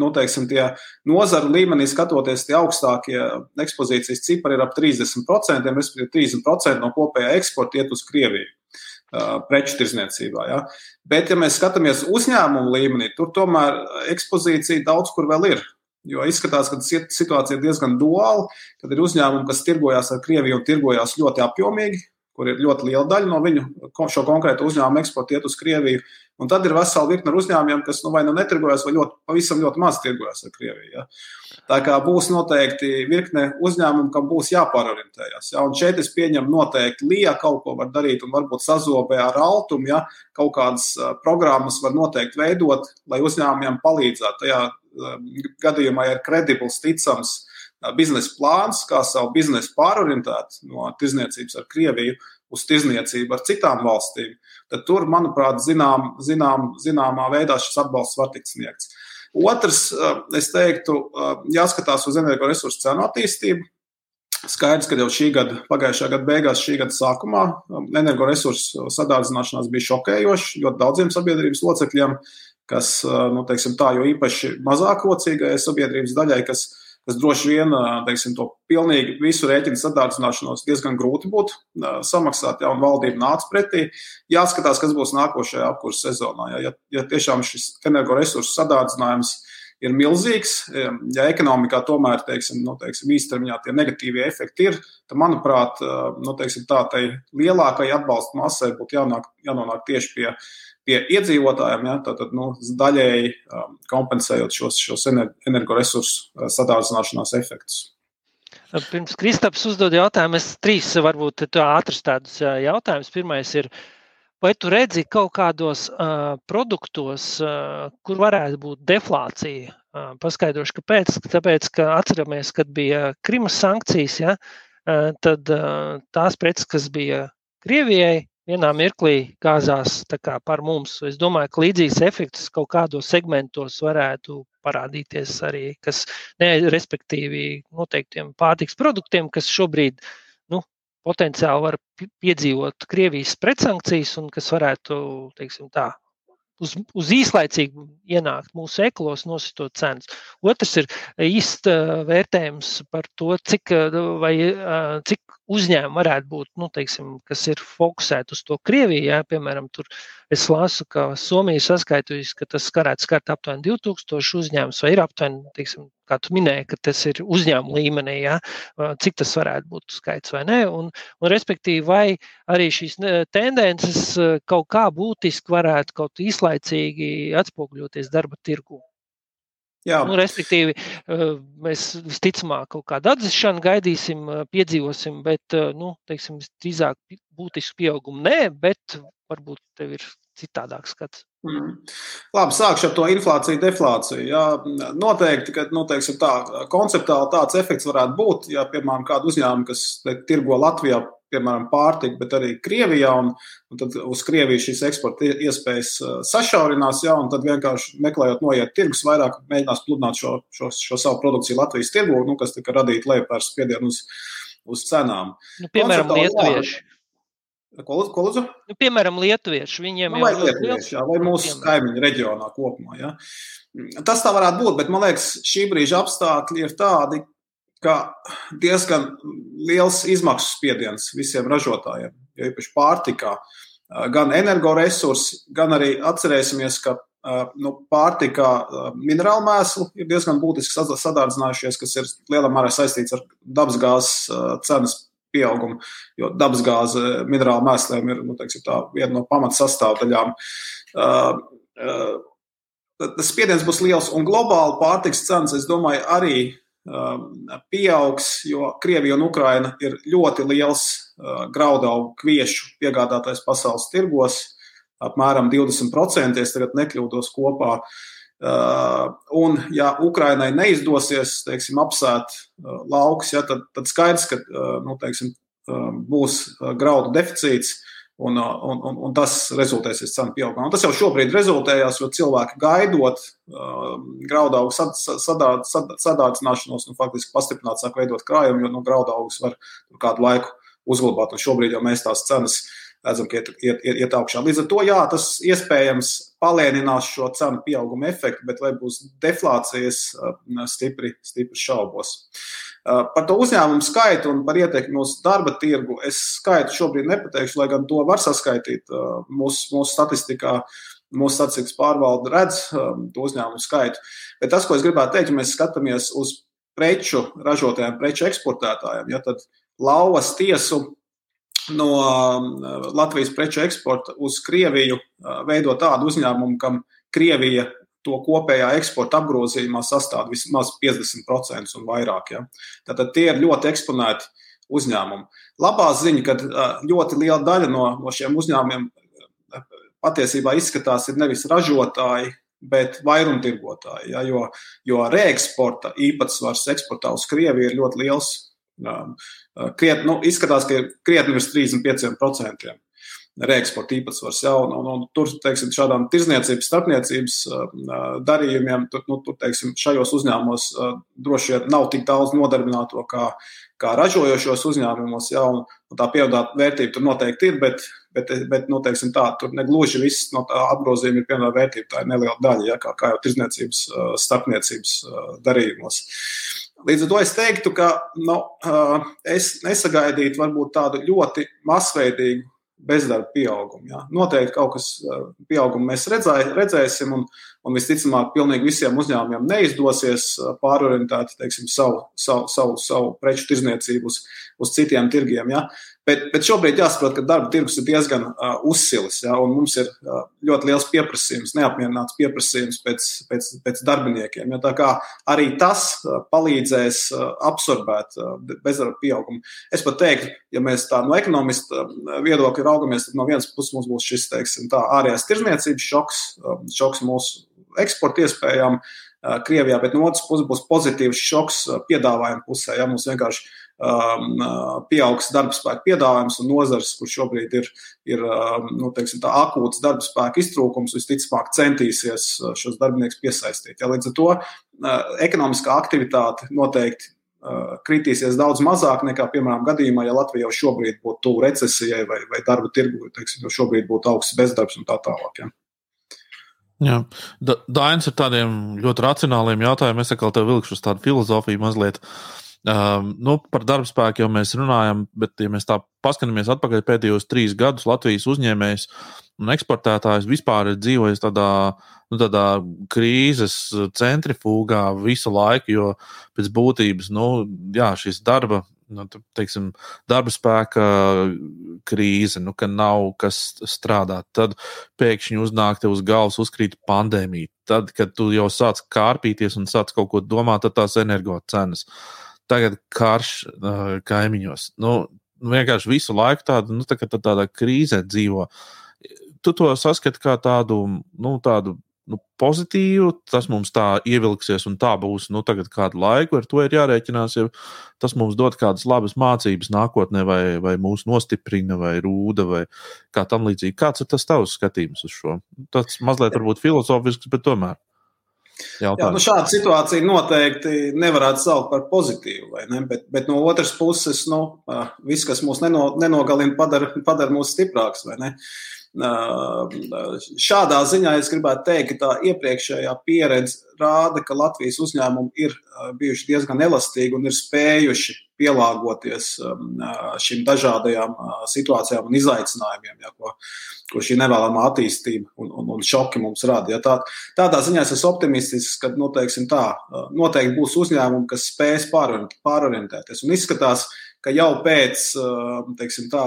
Nu, teiksim, tie nozaru līmenī skatoties, tie augstākie ekspozīcijas cipari ir ap 30%, respektīvi 30% no kopējā eksporta iet uz Krieviju. Preču tirzniecībā. Ja? Bet, ja mēs skatāmies uzņēmumu līmenī, tur tomēr ekspozīcija daudz kur vēl ir. Jo izskatās, ka situācija ir diezgan duāla, kad ir uzņēmumi, kas tirgojās ar Krieviju un tirgojās ļoti apjomīgi, kur ir ļoti liela daļa no viņu šo konkrētu uzņēmumu eksporta iet uz Krieviju. Un tad ir vesela virkne uzņēmumiem, kas nu, vai nu netirgojas, vai ļoti, pavisam ļoti maz tirgojas ar Krieviju. Ja. Tā kā būs noteikti virkne uzņēmumu, kam būs jāpārorientējas. Ja. Un šeit es pieņemu noteikti Lija kaut ko var darīt, un varbūt sazobē ar Altumu, ja kaut kādas programmas var noteikti veidot, lai uzņēmumiem palīdzētu. Tajā gadījumā, ir kredibls, ticams, biznesa plāns, kā savu biznesu pārorientēt no tirzniecības ar Krieviju uz tirzniecību ar citām valstīm, tad tur, manuprāt, zinām, zinām, zināmā veidā šis atbalsts var tikt sniegts. Otrs, es teiktu, jāskatās uz energoresursu cenu attīstību. Skaidrs, ka jau šī gada, pagājušā gada beigās, šī gada sākumā energoresursu sadārdzināšanās bija šokējoša ļoti daudziem sabiedrības locekļiem, kas, nu, teiksim tā, jo īpaši mazāk rocīgajai sabiedrības daļai, kas kas droši vien teiksim, to pilnīgi visu rēķinu sadārdzināšanos diezgan grūti būtu samaksāt, ja valdība nāca pretī. Jāskatās, kas būs nākošajā apkurses sezonā. Ja, ja, ja tiešām šis energoresursu sadārdzinājums ir milzīgs, ja ekonomikā tomēr teiksim, nu, teiksim, īstermiņā tie negatīvie efekti ir, tad, manuprāt, nu, teiksim, tā lielākai atbalsta masai būtu jānāk, jānonāk tieši pie pie iedzīvotājiem, ja, tātad nu, daļēji um, kompensējot šos, šos energoresursu uh, sadārdzināšanās efektus. Pirms Kristaps uzdod jautājumu, es trīs varbūt ātrus tādus uh, jautājumus. Pirmais ir, vai tu redzi kaut kādos uh, produktos, uh, kur varētu būt deflācija? Uh, paskaidrošu, kāpēc. Tāpēc, ka atceramies, kad bija Krimas sankcijas, ja, uh, tad uh, tās preces, kas bija Krievijai, vienā mirklī gāzās par mums. Es domāju, ka līdzīgs efekts kaut kādos segmentos varētu parādīties arī, kas, respektīvi, noteiktiem pārtiks produktiem, kas šobrīd nu, potenciāli var piedzīvot Krievijas pretsankcijas un kas varētu, teiksim tā, uz, uz īslaicīgi ienākt mūsu eklos, nositot cenas. Otrs ir īsts vērtējums par to, cik, vai, cik uzņēmumi varētu būt, nu, teiksim, kas ir fokusēti uz to Krieviju. Jā, piemēram, tur es lasu, ka Somija saskaitusi, ka tas varētu skart aptuveni 2000 uzņēmumus, vai ir aptuveni, teiksim, kā tu minēji, ka tas ir uzņēmuma līmenī, jā, cik tas varētu būt skaits vai nē. Un, un respektīvi, vai arī šīs tendences kaut kā būtiski varētu kaut īslaicīgi atspogļoties darba tirgū. Jā. Nu, respektīvi, mēs visticamāk kaut kādu atzīšanu gaidīsim, piedzīvosim, bet, nu, teiksim, drīzāk būtisku pieaugumu nē, bet varbūt tev ir citādāks skats. Mm. Labi, sākšu ar to inflāciju, deflāciju. Jā, noteikti, ka nu, teiksim, tā, konceptuāli tāds efekts varētu būt, ja, piemēram, kāda uzņēmuma, kas te, tirgo Latvijā piemēram, pārtika, bet arī Krievijā. Un, un tad uz Krieviju šīs eksporta iespējas sašaurinās, ja, un tad vienkārši meklējot noiet tirgus, vairāk mēģinās pludināt šo, šo, šo savu produkciju Latvijas tirgu, nu, kas tika radīta lejupērs spiedienu uz, uz cenām. Nu, piemēram, lietuvieši. Ko, ko lūdzu? Nu, piemēram, lietuvieši. Viņiem nu, vai lietuvieši, jā, vai mūsu piemēram. kaimiņu reģionā kopumā. Ja. Tas tā varētu būt, bet man liekas, šī brīža apstākļi ir tādi, ka diezgan liels izmaksu spiediens visiem ražotājiem, jo īpaši pārtikā, gan energoresursi, gan arī atcerēsimies, ka nu, pārtikā minerālu mēslu ir diezgan būtiski sadārdzinājušies, kas ir lielā mērā saistīts ar dabasgāzes cenas pieaugumu, jo dabasgāze minerālu mēsliem ir nu, teiksim, tā, viena no pamatsastāvdaļām. Tas spiediens būs liels, un globāli pārtiks cenas, es domāju, arī Um, pieaugs, jo Krievija un Ukraina ir ļoti liels uh, graudaugu kviešu piegādātais pasaules tirgos, apmēram 20%, es tagad nekļūdos kopā. Uh, un, ja Ukrainai neizdosies teiksim, apsēt uh, laukus, ja, tad, tad skaidrs, ka nu, teiksim, būs graudu deficīts Un, un, un, un tas rezultēsies cenu pieaugumā. Un tas jau šobrīd rezultējās, jo cilvēki gaidot uh, graudaugu sad, sadā, sad, sadārdzināšanos, nu, faktiski pastiprināt sāk veidot krājumu, jo nu, graudaugus var kādu laiku uzglabāt. Un šobrīd jau mēs tās cenas redzam, ka iet, iet, iet, iet augšā. Līdz ar to jā, tas iespējams palēninās šo cenu pieauguma efektu, bet vai būs deflācijas, stipri, stipri šaubos. Par to uzņēmumu skaitu un par ietekmi uz darba tirgu es skaitu šobrīd nepateikšu, lai gan to var saskaitīt mūsu, mūsu statistikā. Mūsu statistikas pārvalde redz to uzņēmumu skaitu. Bet tas, ko es gribētu teikt, ja mēs skatāmies uz preču ražotājiem, preču eksportētājiem, ja, tad lauvas tiesu no um, Latvijas preču eksporta uz Krieviju uh, veido tādu uzņēmumu, kam Krievija to kopējā eksporta apgrozījumā sastāv vismaz 50% un vairāk. Ja. Tātad tie ir ļoti eksponēti uzņēmumi. Labā ziņa, ka ļoti liela daļa no, no šiem uzņēmumiem patiesībā izskatās ir nevis ražotāji, bet vairumtirgotāji. Ja, jo, jo reeksporta īpatsvars eksportā uz Krieviju ir ļoti liels. Kriet, nu, izskatās, ka krietni virs 35% reeksporta īpatsvars. Ja, un, un, un tur, teiksim, šādām tirzniecības, starpniecības darījumiem, tur, nu, tur teiksim, šajos uzņēmumos droši vien nav tik daudz nodarbināto kā, kā ražojošos uzņēmumos. Ja, un, un tā pievienotā vērtība tur noteikti ir, bet, bet, bet nu, teiksim, tā, tur negluži viss no tā apgrozījuma ir pievienotā vērtība. Tā ir neliela daļa, ja, kā, kā jau tirzniecības, starpniecības darījumos. Līdz ar to es teiktu, ka nu, es nesagaidītu varbūt tādu ļoti masveidīgu bezdarba pieaugumu. Jā. Noteikti kaut kas pieaugumu mēs redzē, redzēsim, un, un visticamāk, pilnīgi visiem uzņēmumiem neizdosies pārorientēt teiksim, savu, savu, savu, savu preču tirzniecību uz, uz citiem tirgiem. Jā. Bet, bet šobrīd jāsaprot, ka darba tirgus ir diezgan uh, uzsilis, ja, un mums ir uh, ļoti liels pieprasījums, neapmierināts pieprasījums pēc, pēc, pēc darbiniekiem. Ja, tā kā arī tas uh, palīdzēs uh, absorbēt uh, bezdarba pieaugumu. Es pat teiktu, ja mēs tā no ekonomista viedokļa raugamies, tad no vienas puses mums būs šis teiksim, tā, ārējās tirzniecības šoks, uh, šoks mūsu eksporta iespējām. Krievijā, bet no otras puses būs pozitīvs šoks piedāvājuma pusē. Ja mums vienkārši um, pieaugs darbspēka piedāvājums un nozars, kur šobrīd ir, ir nu, teiksim, akūts darbspēka iztrūkums, visticamāk centīsies šos darbiniekus piesaistīt. Ja, līdz ar to ekonomiskā aktivitāte noteikti kritīsies daudz mazāk nekā, piemēram, gadījumā, ja Latvija jau šobrīd būtu tuvu recesijai vai, vai darba tirgu, teiksim, jau šobrīd būtu augsts bezdarbs un tā tālāk. Ja. Jā, Dainis ar tādiem ļoti racionāliem jautājumiem. Es atkal te vilkšu uz tādu filozofiju mazliet. Um, nu, par darba spēku jau mēs runājam, bet, ja mēs tā paskatāmies atpakaļ pēdējos trīs gadus, Latvijas uzņēmējs un eksportētājs vispār ir dzīvojis tādā, nu, tādā krīzes centrifūgā visu laiku, jo pēc būtības nu, jā, šis darba nu, teiksim, darba spēka krīze, nu, ka nav kas strādāt. Tad pēkšņi uznāk te uz galvas, uzkrīt pandēmija. Tad, kad tu jau sāc kārpīties un sāc kaut ko domāt, tad tās energo cenas. Tagad karš uh, kaimiņos. Nu, vienkārši visu laiku tāda, nu, tā, tā, tādā krīzē dzīvo. Tu to saskati kā tādu, nu, tādu nu, pozitīvu, tas mums tā ievilksies un tā būs nu, kādu laiku. Ar to ir jārēķinās, ja tas mums dod kādas labas mācības nākotnē, vai, vai mūs nostiprina, vai rūda, vai kā tam līdzīgi. Kāds ir tas tavs skatījums uz šo? Tas mazliet varbūt filozofisks, bet tomēr. Jautājums. Jā, nu šāda situācija noteikti nevarētu saukt par pozitīvu, ne? bet, bet no otras puses, nu, viss, kas mūs neno, nenogalina, padara, padara mūs stiprākus. Šādā ziņā es gribētu teikt, ka tā iepriekšējā pieredze rāda, ka Latvijas uzņēmumi ir bijuši diezgan elastīgi un ir spējuši pielāgoties šīm dažādajām situācijām un izaicinājumiem, ja, ko, ko šī nevēlamā attīstība un, un, un šoki mums rada. Ja tā, tādā ziņā es esmu optimistisks, ka nu, tā, noteikti būs uzņēmumi, kas spēs pārorientēties. Un izskatās, ka ka jau pēc teiksim, tā,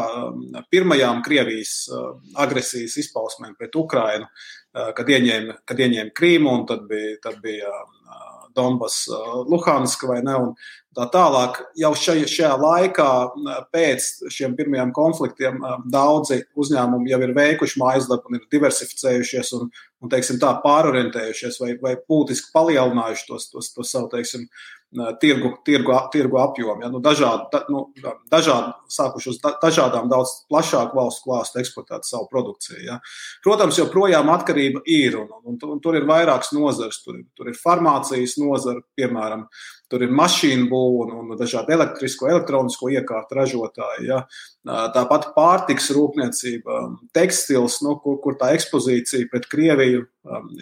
pirmajām Krievijas agresijas izpausmēm pret Ukrainu, kad ieņēma, kad ieņēma Krīmu un tad bija, tad bija Donbass, Luhanska vai ne. Un tā tālāk, jau šajā, šajā laikā, pēc šiem pirmajiem konfliktiem, daudzi uzņēmumi jau ir veikuši mājas darbu un ir diversificējušies un, un teiksim, tā, pārorientējušies vai, vai būtiski palielinājuši tos, tos, tos savu teiksim, tirgu, tirgu, tirgu apjomu. Ja? Nu, dažādi, da, nu, dažādi, sākuši uz da, dažādām, daudz plašāku valstu klāstu eksportēt savu produkciju. Ja? Protams, joprojām atkarība ir, un, un, un, un tur ir vairākas nozares. Tur, tur ir farmācijas nozara, piemēram, Tur ir mašīnu būvniecība un, un dažādi elektrisko, elektronisko iekārtu ražotāji. Ja. Tāpat pārtiks rūpniecība, tekstils, nu, kur, kur tā ekspozīcija pret Krieviju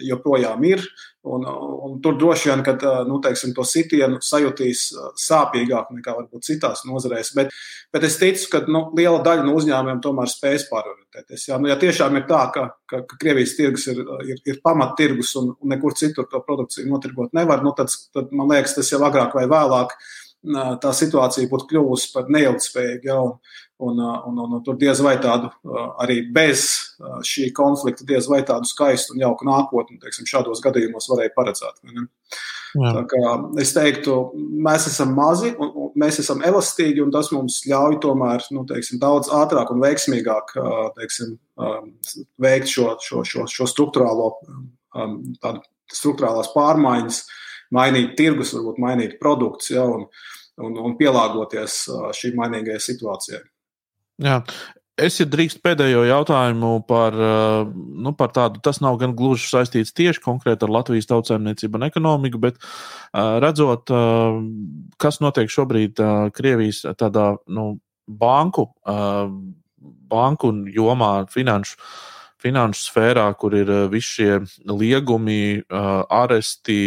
joprojām ir. Un, un tur droši vien, ka nu, teiksim, to sitienu sajutīs sāpīgāk nekā varbūt citās nozarēs. Bet, bet es ticu, ka nu, liela daļa no uzņēmumiem tomēr spēs pārorientēties. Ja, nu, ja tiešām ir tā, ka, ka, ka Krievijas tirgus ir, ir, ir pamattirgus un, un nekur citur to produkciju notirgot nevar, nu, tad, tad man liekas, tas jau agrāk vai vēlāk tā situācija būtu kļuvusi par neilgspējīgu. Ja, un, un, un, un, un tur diez vai tādu arī bez šī konflikta, diez vai tādu skaistu un jauku nākotni, teiksim, šādos gadījumos varēja paredzēt. Es teiktu, mēs esam mazi, un, un mēs esam elastīgi, un tas mums ļauj tomēr nu, teiksim, daudz ātrāk un veiksmīgāk teiksim, veikt šo, šo, šo, šo struktūrālo, struktūrālās pārmaiņas mainīt tirgus, varbūt mainīt produktus ja, un, un, un pielāgoties šī mainīgajai situācijai. Jā. Es ja drīkst pēdējo jautājumu par, nu, par tādu, tas nav gan gluži saistīts tieši konkrēti ar Latvijas tautsēmniecību un ekonomiku, bet redzot, kas notiek šobrīd Krievijas tādā, nu, banku, banku jomā, finanšu, finanšu sfērā, kur ir visi šie liegumi, aresti,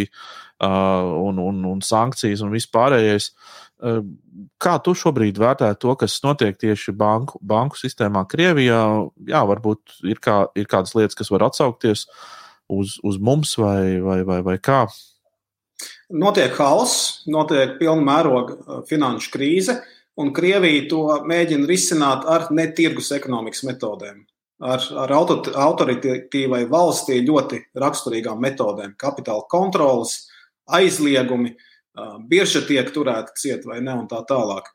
un, un, un sankcijas un viss pārējais. Kā tu šobrīd vērtē to, kas notiek tieši banku, banku sistēmā Krievijā? Jā, varbūt ir, kā, ir kādas lietas, kas var atsaukties uz, uz mums vai, vai, vai, vai kā. Notiek hauss, notiek pilna mēroga finanšu krīze, un Krievija to mēģina risināt ar netirgus ekonomikas metodēm ar, ar autoritīvai valstī ļoti raksturīgām metodēm, kapitāla kontrolas, aizliegumi, birža tiek turēta ciet vai ne, un tā tālāk.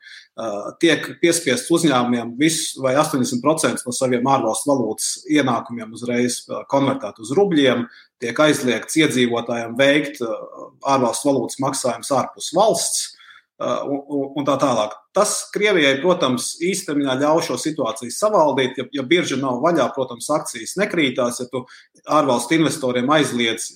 Tiek piespiests uzņēmumiem visu vai 80% no saviem ārvalstu valūtas ienākumiem uzreiz konvertēt uz rubļiem, tiek aizliegts iedzīvotājiem veikt ārvalstu valūtas maksājumus ārpus valsts. Un, un tā tālāk. Tas Krievijai, protams, īstenībā ļauj šo situāciju savaldīt. Ja, ja birža nav vaļā, protams, akcijas nekrītās. Ja tu ārvalstu investoriem aizliedz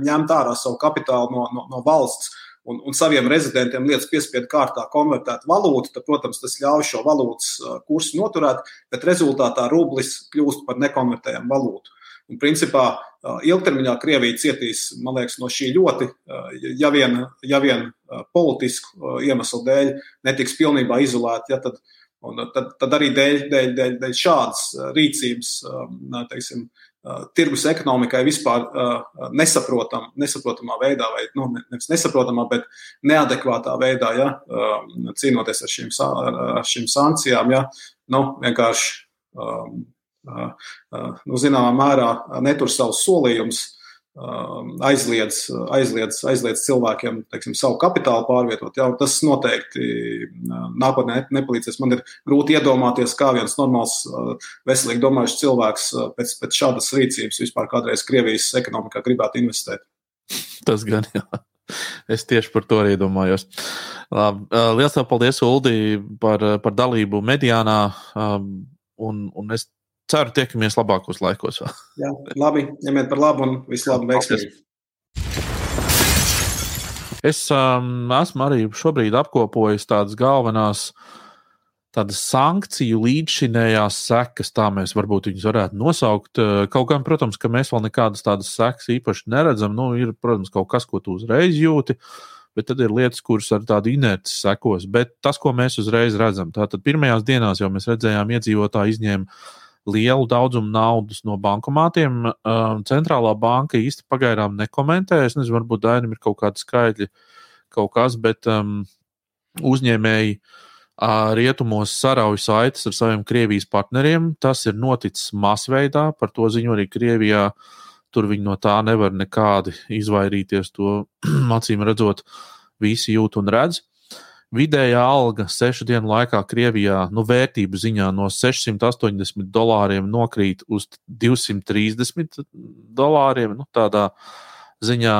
ņemt ārā savu kapitālu no, no, no valsts un, un saviem rezidentiem lietas piespiedu kārtā konvertēt valūtu, tad, protams, tas ļauj šo valūtas kursu noturēt, bet rezultātā rublis kļūst par nekonvertējumu valūtu. Un, principā, ilgtermiņā Krievija cietīs liekas, no šī ļoti, ja vien, ja vien politisku iemeslu dēļ netiks pilnībā izolēta, ja, tad, tad, tad arī dēļ, dēļ, dēļ, dēļ šādas rīcības, teiksim, tirgus ekonomikai vispār nesaprotam, nesaprotamā veidā, vai nu, nevis nesaprotamā, bet neadekvātā veidā, ja, cīnoties ar šīm, ar šīm sankcijām, ja, nu, vienkārši nu, zināmā mērā netur savus solījumus, aizliedz, aizliedz, aizliedz cilvēkiem teiksim, savu kapitālu pārvietot. Jā, tas noteikti nākotnē nepalīdzēs. Man ir grūti iedomāties, kā viens normāls, veselīgi domājušs cilvēks pēc, pēc šādas rīcības vispār kādreiz Krievijas ekonomikā gribētu investēt. Tas gan jā. Es tieši par to arī domājos. Lielas paldies, Uldi, par, par dalību Mediānā. Un, un es ceru, tiekamies labākos laikos. Jā, labi, ņemiet par labu un visu labu veiksmīgi. Es um, esmu arī šobrīd apkopojis tādas galvenās tādas sankciju līdzšinējās sekas, tā mēs varbūt viņus varētu nosaukt. Uh, kaut gan, protams, ka mēs vēl nekādas tādas sekas īpaši neredzam. Nu, ir, protams, kaut kas, ko tu uzreiz jūti, bet tad ir lietas, kuras ar tādu inerci sekos. Bet tas, ko mēs uzreiz redzam, tātad pirmajās dienās jau mēs redzējām, iedzīvotāji izņēma lielu daudzumu naudas no bankomātiem. Um, centrālā banka īsti pagaidām nekomentē. Es nezinu, varbūt Dainam ir kaut kādi skaitļi, kaut kas, bet um, uzņēmēji rietumos sarauj saites ar saviem Krievijas partneriem. Tas ir noticis masveidā, par to ziņo arī Krievijā. Tur viņi no tā nevar nekādi izvairīties. To [CLEARS THROAT] acīm redzot, visi jūt un redz. Vidējā alga sešu dienu laikā Krievijā, nu, vērtību ziņā no 680 dolāriem nokrīt uz 230 dolāriem. Nu, tādā ziņā.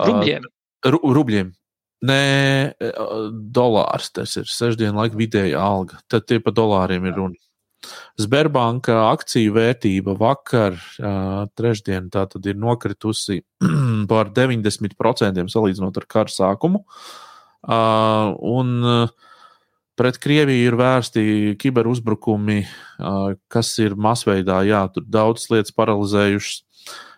Rubļiem. Uh, rubļiem. Nē, dolārs tas ir sešu dienu laika vidējā alga. Tad tie pa dolāriem ir runa. Sberbanka akciju vērtība vakar, uh, trešdien, tā tad ir nokritusi [CLEARS THROAT] par 90% salīdzinot ar kara sākumu. Uh, un uh, pret Krieviju ir vērsti kiberuzbrukumi, uh, kas ir masveidā, jā, tur daudzas lietas paralizējušas.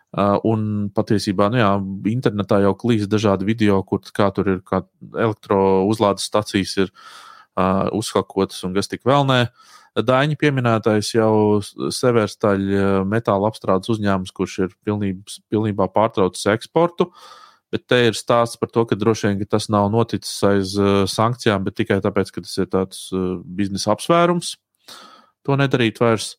Uh, un patiesībā, nu jā, internetā jau klīst dažādi video, kur kā tur ir, elektrouzlādes stacijas ir uh, uzhakotas un kas tik vēl nē. Daņa pieminētais jau Severstaļa metāla apstrādes uzņēmums, kurš ir pilnībā, pilnībā pārtraucis eksportu. Uh, Bet te ir stāsts par to, ka droši vien ka tas nav noticis aiz uh, sankcijām, bet tikai tāpēc, ka tas ir tāds uh, biznesa apsvērums. To nedarīt vairs.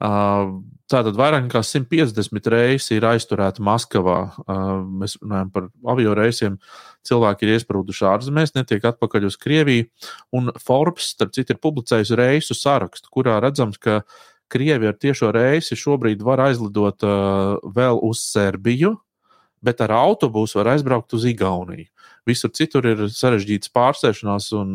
Uh, tātad vairāk nekā 150 reizes ir aizturēta Maskavā. Uh, mēs runājam par avio reisiem. Cilvēki ir iesprūduši ārzemēs, netiek atpakaļ uz Krieviju. Un Forbes, starp citu, ir publicējis reisu sarakstu, kurā redzams, ka Krievija ar tiešo reisi šobrīd var aizlidot uh, vēl uz Serbiju, bet ar autobusu var aizbraukt uz Igauniju. Visur citur ir sarežģīts pārsēšanās, un,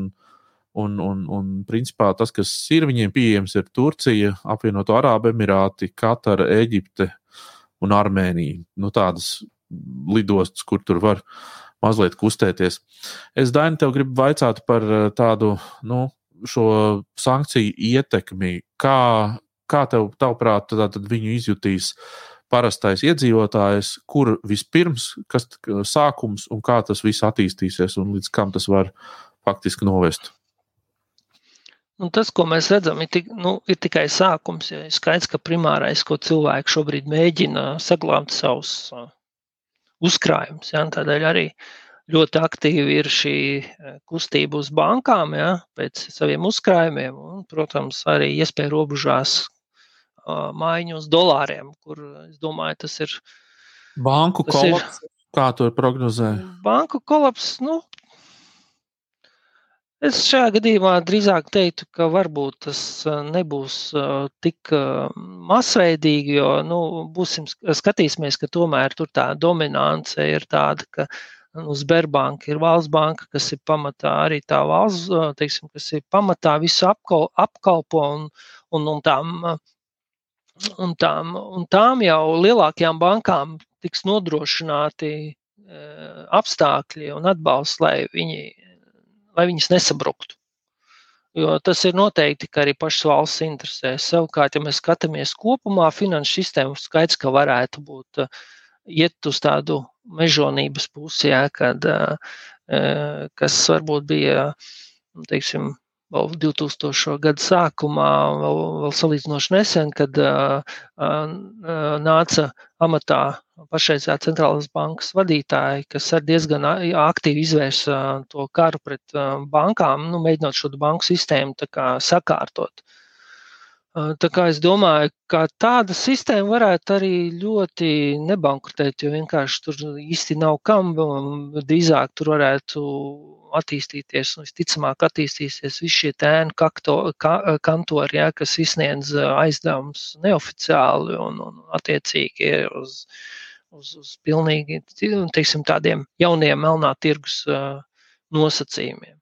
un, un, un principā tas, kas ir viņiem pieejams, ir Turcija, apvienoto Arābu Emirāti, Katara, Eģipte un Armēnija. Nu, tādas lidostas, kur tur var mazliet kustēties. Es, Daini, tev gribu vaicāt par eh, tādu nu, šo sankciju ietekmi. Kā, kā tev, tavuprāt, viņu izjutīs uh, parastais iedzīvotājs, kur vispirms, kas ir sākums un kā tas viss attīstīsies un līdz kam tas var faktiski novest. Nu, tas, ko mēs redzam, ir, tik, nu, ir tikai sākums. Ja ir skaidrs, ka primārais, ko cilvēki šobrīd mēģina saglabāt savus uh, uzkrājumus, ja, tādēļ arī ļoti aktīvi ir šī kustība uz bankām, ja, pēc saviem uzkrājumiem, un, protams, arī iespēja robežās maiņu uz dolāriem, kur es domāju, tas ir. Banku tas kolaps, ir, kā to prognozē? Banku kolaps, nu, es šajā gadījumā drīzāk teiktu, ka varbūt tas nebūs tik masveidīgi, jo, nu, būsim, skatīsimies, ka tomēr tur tā dominance ir tāda, ka Nu, Sberbanka ir valsts banka, kas ir pamatā arī tā valsts, teiksim, kas ir pamatā visu apkal, apkalpo un, un, un, tām, un, tām, un tām jau lielākajām bankām tiks nodrošināti apstākļi un atbalsts, lai, viņi, lai viņas nesabruktu. Jo tas ir noteikti arī pašas valsts interesēs. Savukārt, ja mēs skatāmies kopumā, finanšu sistēmu skaidrs, ka varētu būt iet uz tādu mežonības pusi, jā, kad, kas varbūt bija teiksim, vēl 2000. gada sākumā, vēl, vēl salīdzinoši nesen, kad nāca amatā pašreizējā centrālās bankas vadītāji, kas diezgan aktīvi izvērsa to karu pret bankām, nu, mēģinot šo banku sistēmu sakārtot. Tā kā es domāju, ka tāda sistēma varētu arī ļoti nebankrutēt, jo vienkārši tur īsti nav kam. Drīzāk tur varētu attīstīties, un visticamāk attīstīsies visi šie tēnu ka, kantori, ja, kas izsniedz aizdevumus neoficiāli un, un attiecīgi uz, uz, uz pilnīgi teiksim, tādiem jauniem melnā tirgus nosacījumiem.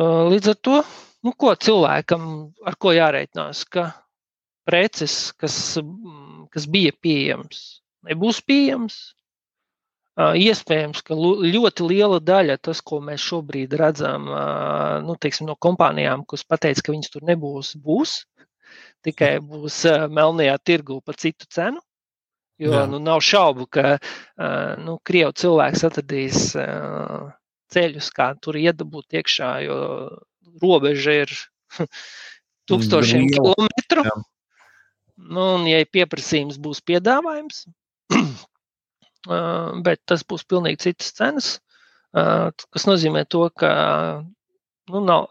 Līdz ar to nu, ko cilvēkam ar ko jāreikinās, ka preces, kas, kas bija pieejams, nebūs pieejams. Iespējams, ka ļoti liela daļa tas, ko mēs šobrīd redzam nu, teiksim, no kompānijām, kas pateica, ka viņas tur nebūs, būs. Tikai būs melnajā tirgu par citu cenu. Jo Jā. nu, nav šaubu, ka nu, krievu cilvēks atradīs ceļus, kā tur iedabūt iekšā, jo robeža ir [LAUGHS] tūkstošiem kilometru. Jā. Nu, un, ja pieprasījums, būs piedāvājums, [CLEARS THROAT] bet tas būs pilnīgi citas cenas. Tas nozīmē to, ka nu, nav,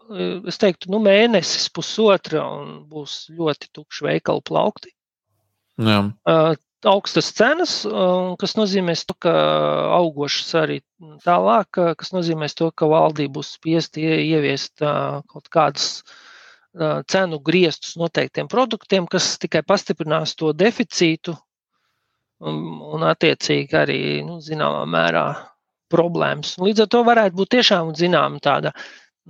es teiktu, nu, mēnesis, pusotra, un būs ļoti tukši veikalu plaukti. Jā augstas cenas, kas nozīmē to, ka augošas arī tālāk, kas nozīmē to, ka valdība būs spiest ieviest kaut kādas cenu griestus noteiktiem produktiem, kas tikai pastiprinās to deficītu un, un attiecīgi arī nu, zināmā mērā problēmas. Līdz ar to varētu būt tiešām zināma tāda,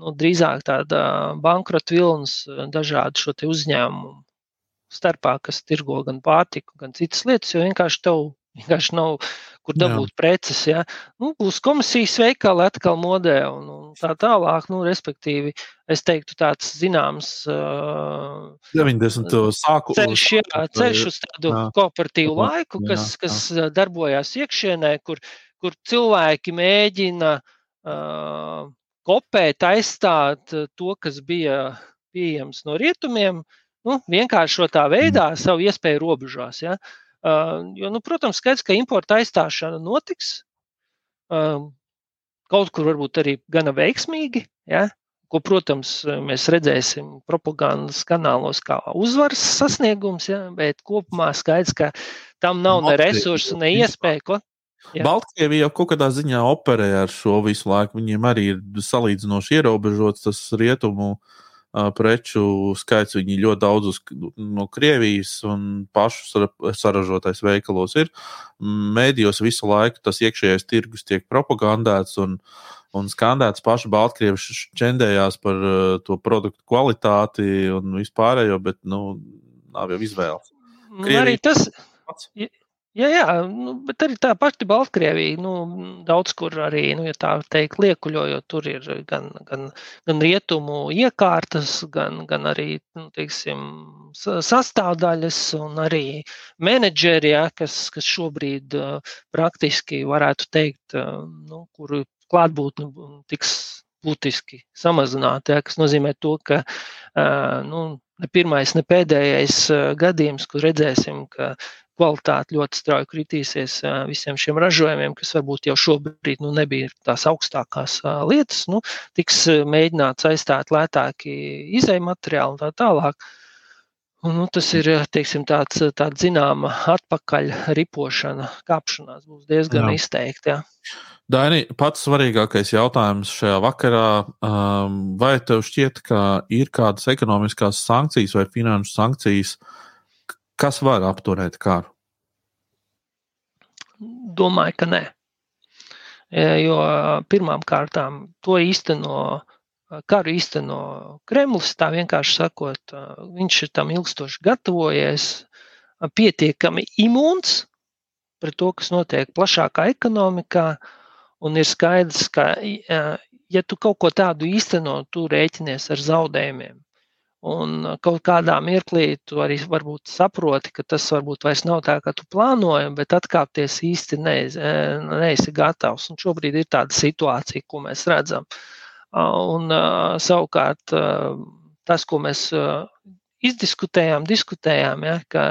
nu, drīzāk tāda bankrota vilnis dažādu šo uzņēmumu starpā, kas tirgo gan pārtiku, gan citas lietas, jo vienkārši tev vienkārši nav kur dabūt Jā. preces. Ja? Nu, būs komisijas veikali atkal modē un, un tā tālāk. Nu, respektīvi, es teiktu, tāds zināms uh, 90. sāku, ceļš, jā, ceļš uz tādu jā. kooperatīvu laiku, kas, jā, jā. kas darbojās iekšienē, kur, kur cilvēki mēģina uh, kopēt, aizstāt to, kas bija pieejams no rietumiem, nu, vienkāršotā veidā savu iespēju robežās. Ja? Uh, jo, nu, protams, skaidrs, ka importa aizstāšana notiks. Kaut kur varbūt arī gana veiksmīgi, ja? ko, protams, mēs redzēsim propagandas kanālos kā uzvaras sasniegums, ja? bet kopumā skaidrs, ka tam nav ne resursu, ne iespēju. Ko? Jā. Baltkrievija jau kaut kādā ziņā operē ar šo visu laiku. Viņiem arī ir salīdzinoši ierobežots tas rietumu uh, preču skaits. Viņi ļoti daudz uz, no Krievijas un pašu saražotais veikalos ir. Mēdījos visu laiku tas iekšējais tirgus tiek propagandēts un, un skandēts. Paši Baltkrievi čendējās par to produktu kvalitāti un vispārējo, bet nu, nav jau izvēles. Krievija... Arī tas, Jā, jā, nu, bet arī tā pati Baltkrievija, nu, daudz kur arī, nu, ja tā teikt, liekuļojot, tur ir gan, gan, gan rietumu iekārtas, gan, gan arī, nu, teiksim, sastāvdaļas un arī menedžeri, ja, kas, kas šobrīd praktiski varētu teikt, nu, kuru klātbūtne tiks būtiski samazināta, ja, kas nozīmē to, ka, nu, ne pirmais, ne pēdējais gadījums, kur redzēsim, ka kvalitāte ļoti strauji kritīsies visiem šiem ražojumiem, kas varbūt jau šobrīd nu, nebija tās augstākās lietas. Nu, tiks mēģināts aizstāt lētāki izēju materiāli un tā tālāk. Un, nu, tas ir teiksim, tāds, tāds zināma atpakaļ ripošana, kāpšanās būs diezgan jā. izteikta. Jā. Daini, pats svarīgākais jautājums šajā vakarā. Vai tev šķiet, ka ir kādas ekonomiskās sankcijas vai finanšu sankcijas, Kas var apturēt karu? Domāju, ka nē. Jo pirmām kārtām to īsteno, karu īsteno Kremlis, tā vienkārši sakot, viņš ir tam ilgstoši gatavojies, pietiekami imūns pret to, kas notiek plašākā ekonomikā, un ir skaidrs, ka, ja tu kaut ko tādu īsteno, tu rēķinies ar zaudējumiem. Un kaut kādā mirklī tu arī varbūt saproti, ka tas varbūt vairs nav tā, kā tu plānoji, bet atkāpties īsti neesi, neesi gatavs. Un šobrīd ir tāda situācija, ko mēs redzam. Un savukārt tas, ko mēs izdiskutējām, diskutējām, ja, ka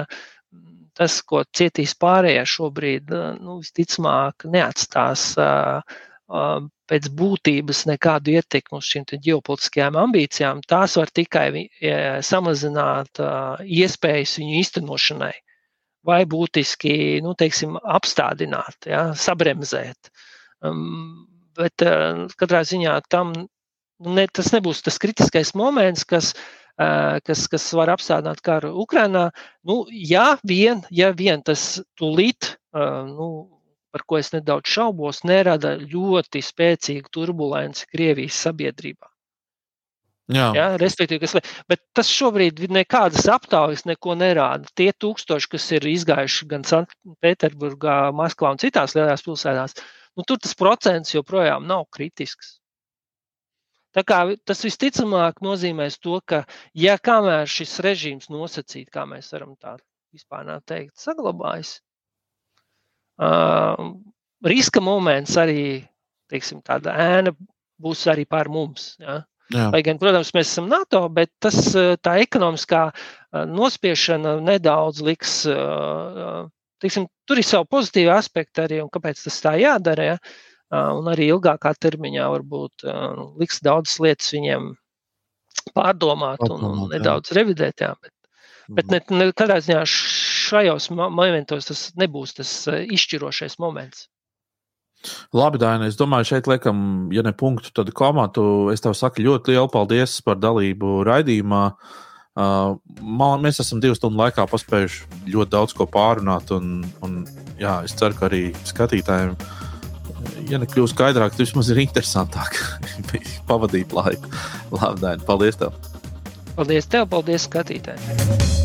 tas, ko cietīs pārējie šobrīd, nu, visticamāk, neatstās pēc būtības nekādu ietekmi uz šīm ģeopolitiskajām ambīcijām, tās var tikai e, samazināt iespējas viņu īstenošanai vai būtiski nu, teiksim, apstādināt, ja, sabremzēt. Um, bet uh, katrā ziņā tam nu, ne, tas nebūs tas kritiskais moments, kas, uh, kas, kas var apstādināt karu Ukrajinā. Nu, ja, vien, ja vien tas tūlīt uh, nu, par ko es nedaudz šaubos, nerada ļoti spēcīgu turbulenci Krievijas sabiedrībā. Jā. Ja, respektīvi, kas, bet tas šobrīd nekādas aptaujas neko nerāda. Tie tūkstoši, kas ir izgājuši gan Sanktpēterburgā, Maskavā un citās lielās pilsētās, nu, tur tas procents joprojām nav kritisks. Tā kā tas visticamāk nozīmēs to, ka, ja kamēr šis režīms nosacīt, kā mēs varam tā vispār teikt, saglabājas, Uh, riska moments arī, teiksim, tāda ēna būs arī pār mums. Ja? Jā. Lai gan, protams, mēs esam NATO, bet tas, tā ekonomiskā nospiešana nedaudz liks, teiksim, tur ir savi pozitīvi aspekti arī, un kāpēc tas tā jādara. Ja? Un arī ilgākā termiņā varbūt liks daudzas lietas viņiem pārdomāt un, un nedaudz revidēt. Jā, bet, bet ne, ne, katrā ziņā šajos momentos tas nebūs tas eh, izšķirošais moments. Labi, Daina, es domāju, šeit liekam, ja ne punktu, tad komatu. Es tev saku ļoti lielu paldies par dalību raidījumā. Uh, man, mēs esam divu stundu laikā paspējuši ļoti daudz ko pārunāt, un, un jā, es ceru, ka arī skatītājiem, ja nekļūst skaidrāk, tad vismaz ir interesantāk [LAUGHS] pavadīt laiku. Labi, Daina, paldies tev! Paldies tev, paldies skatītājiem!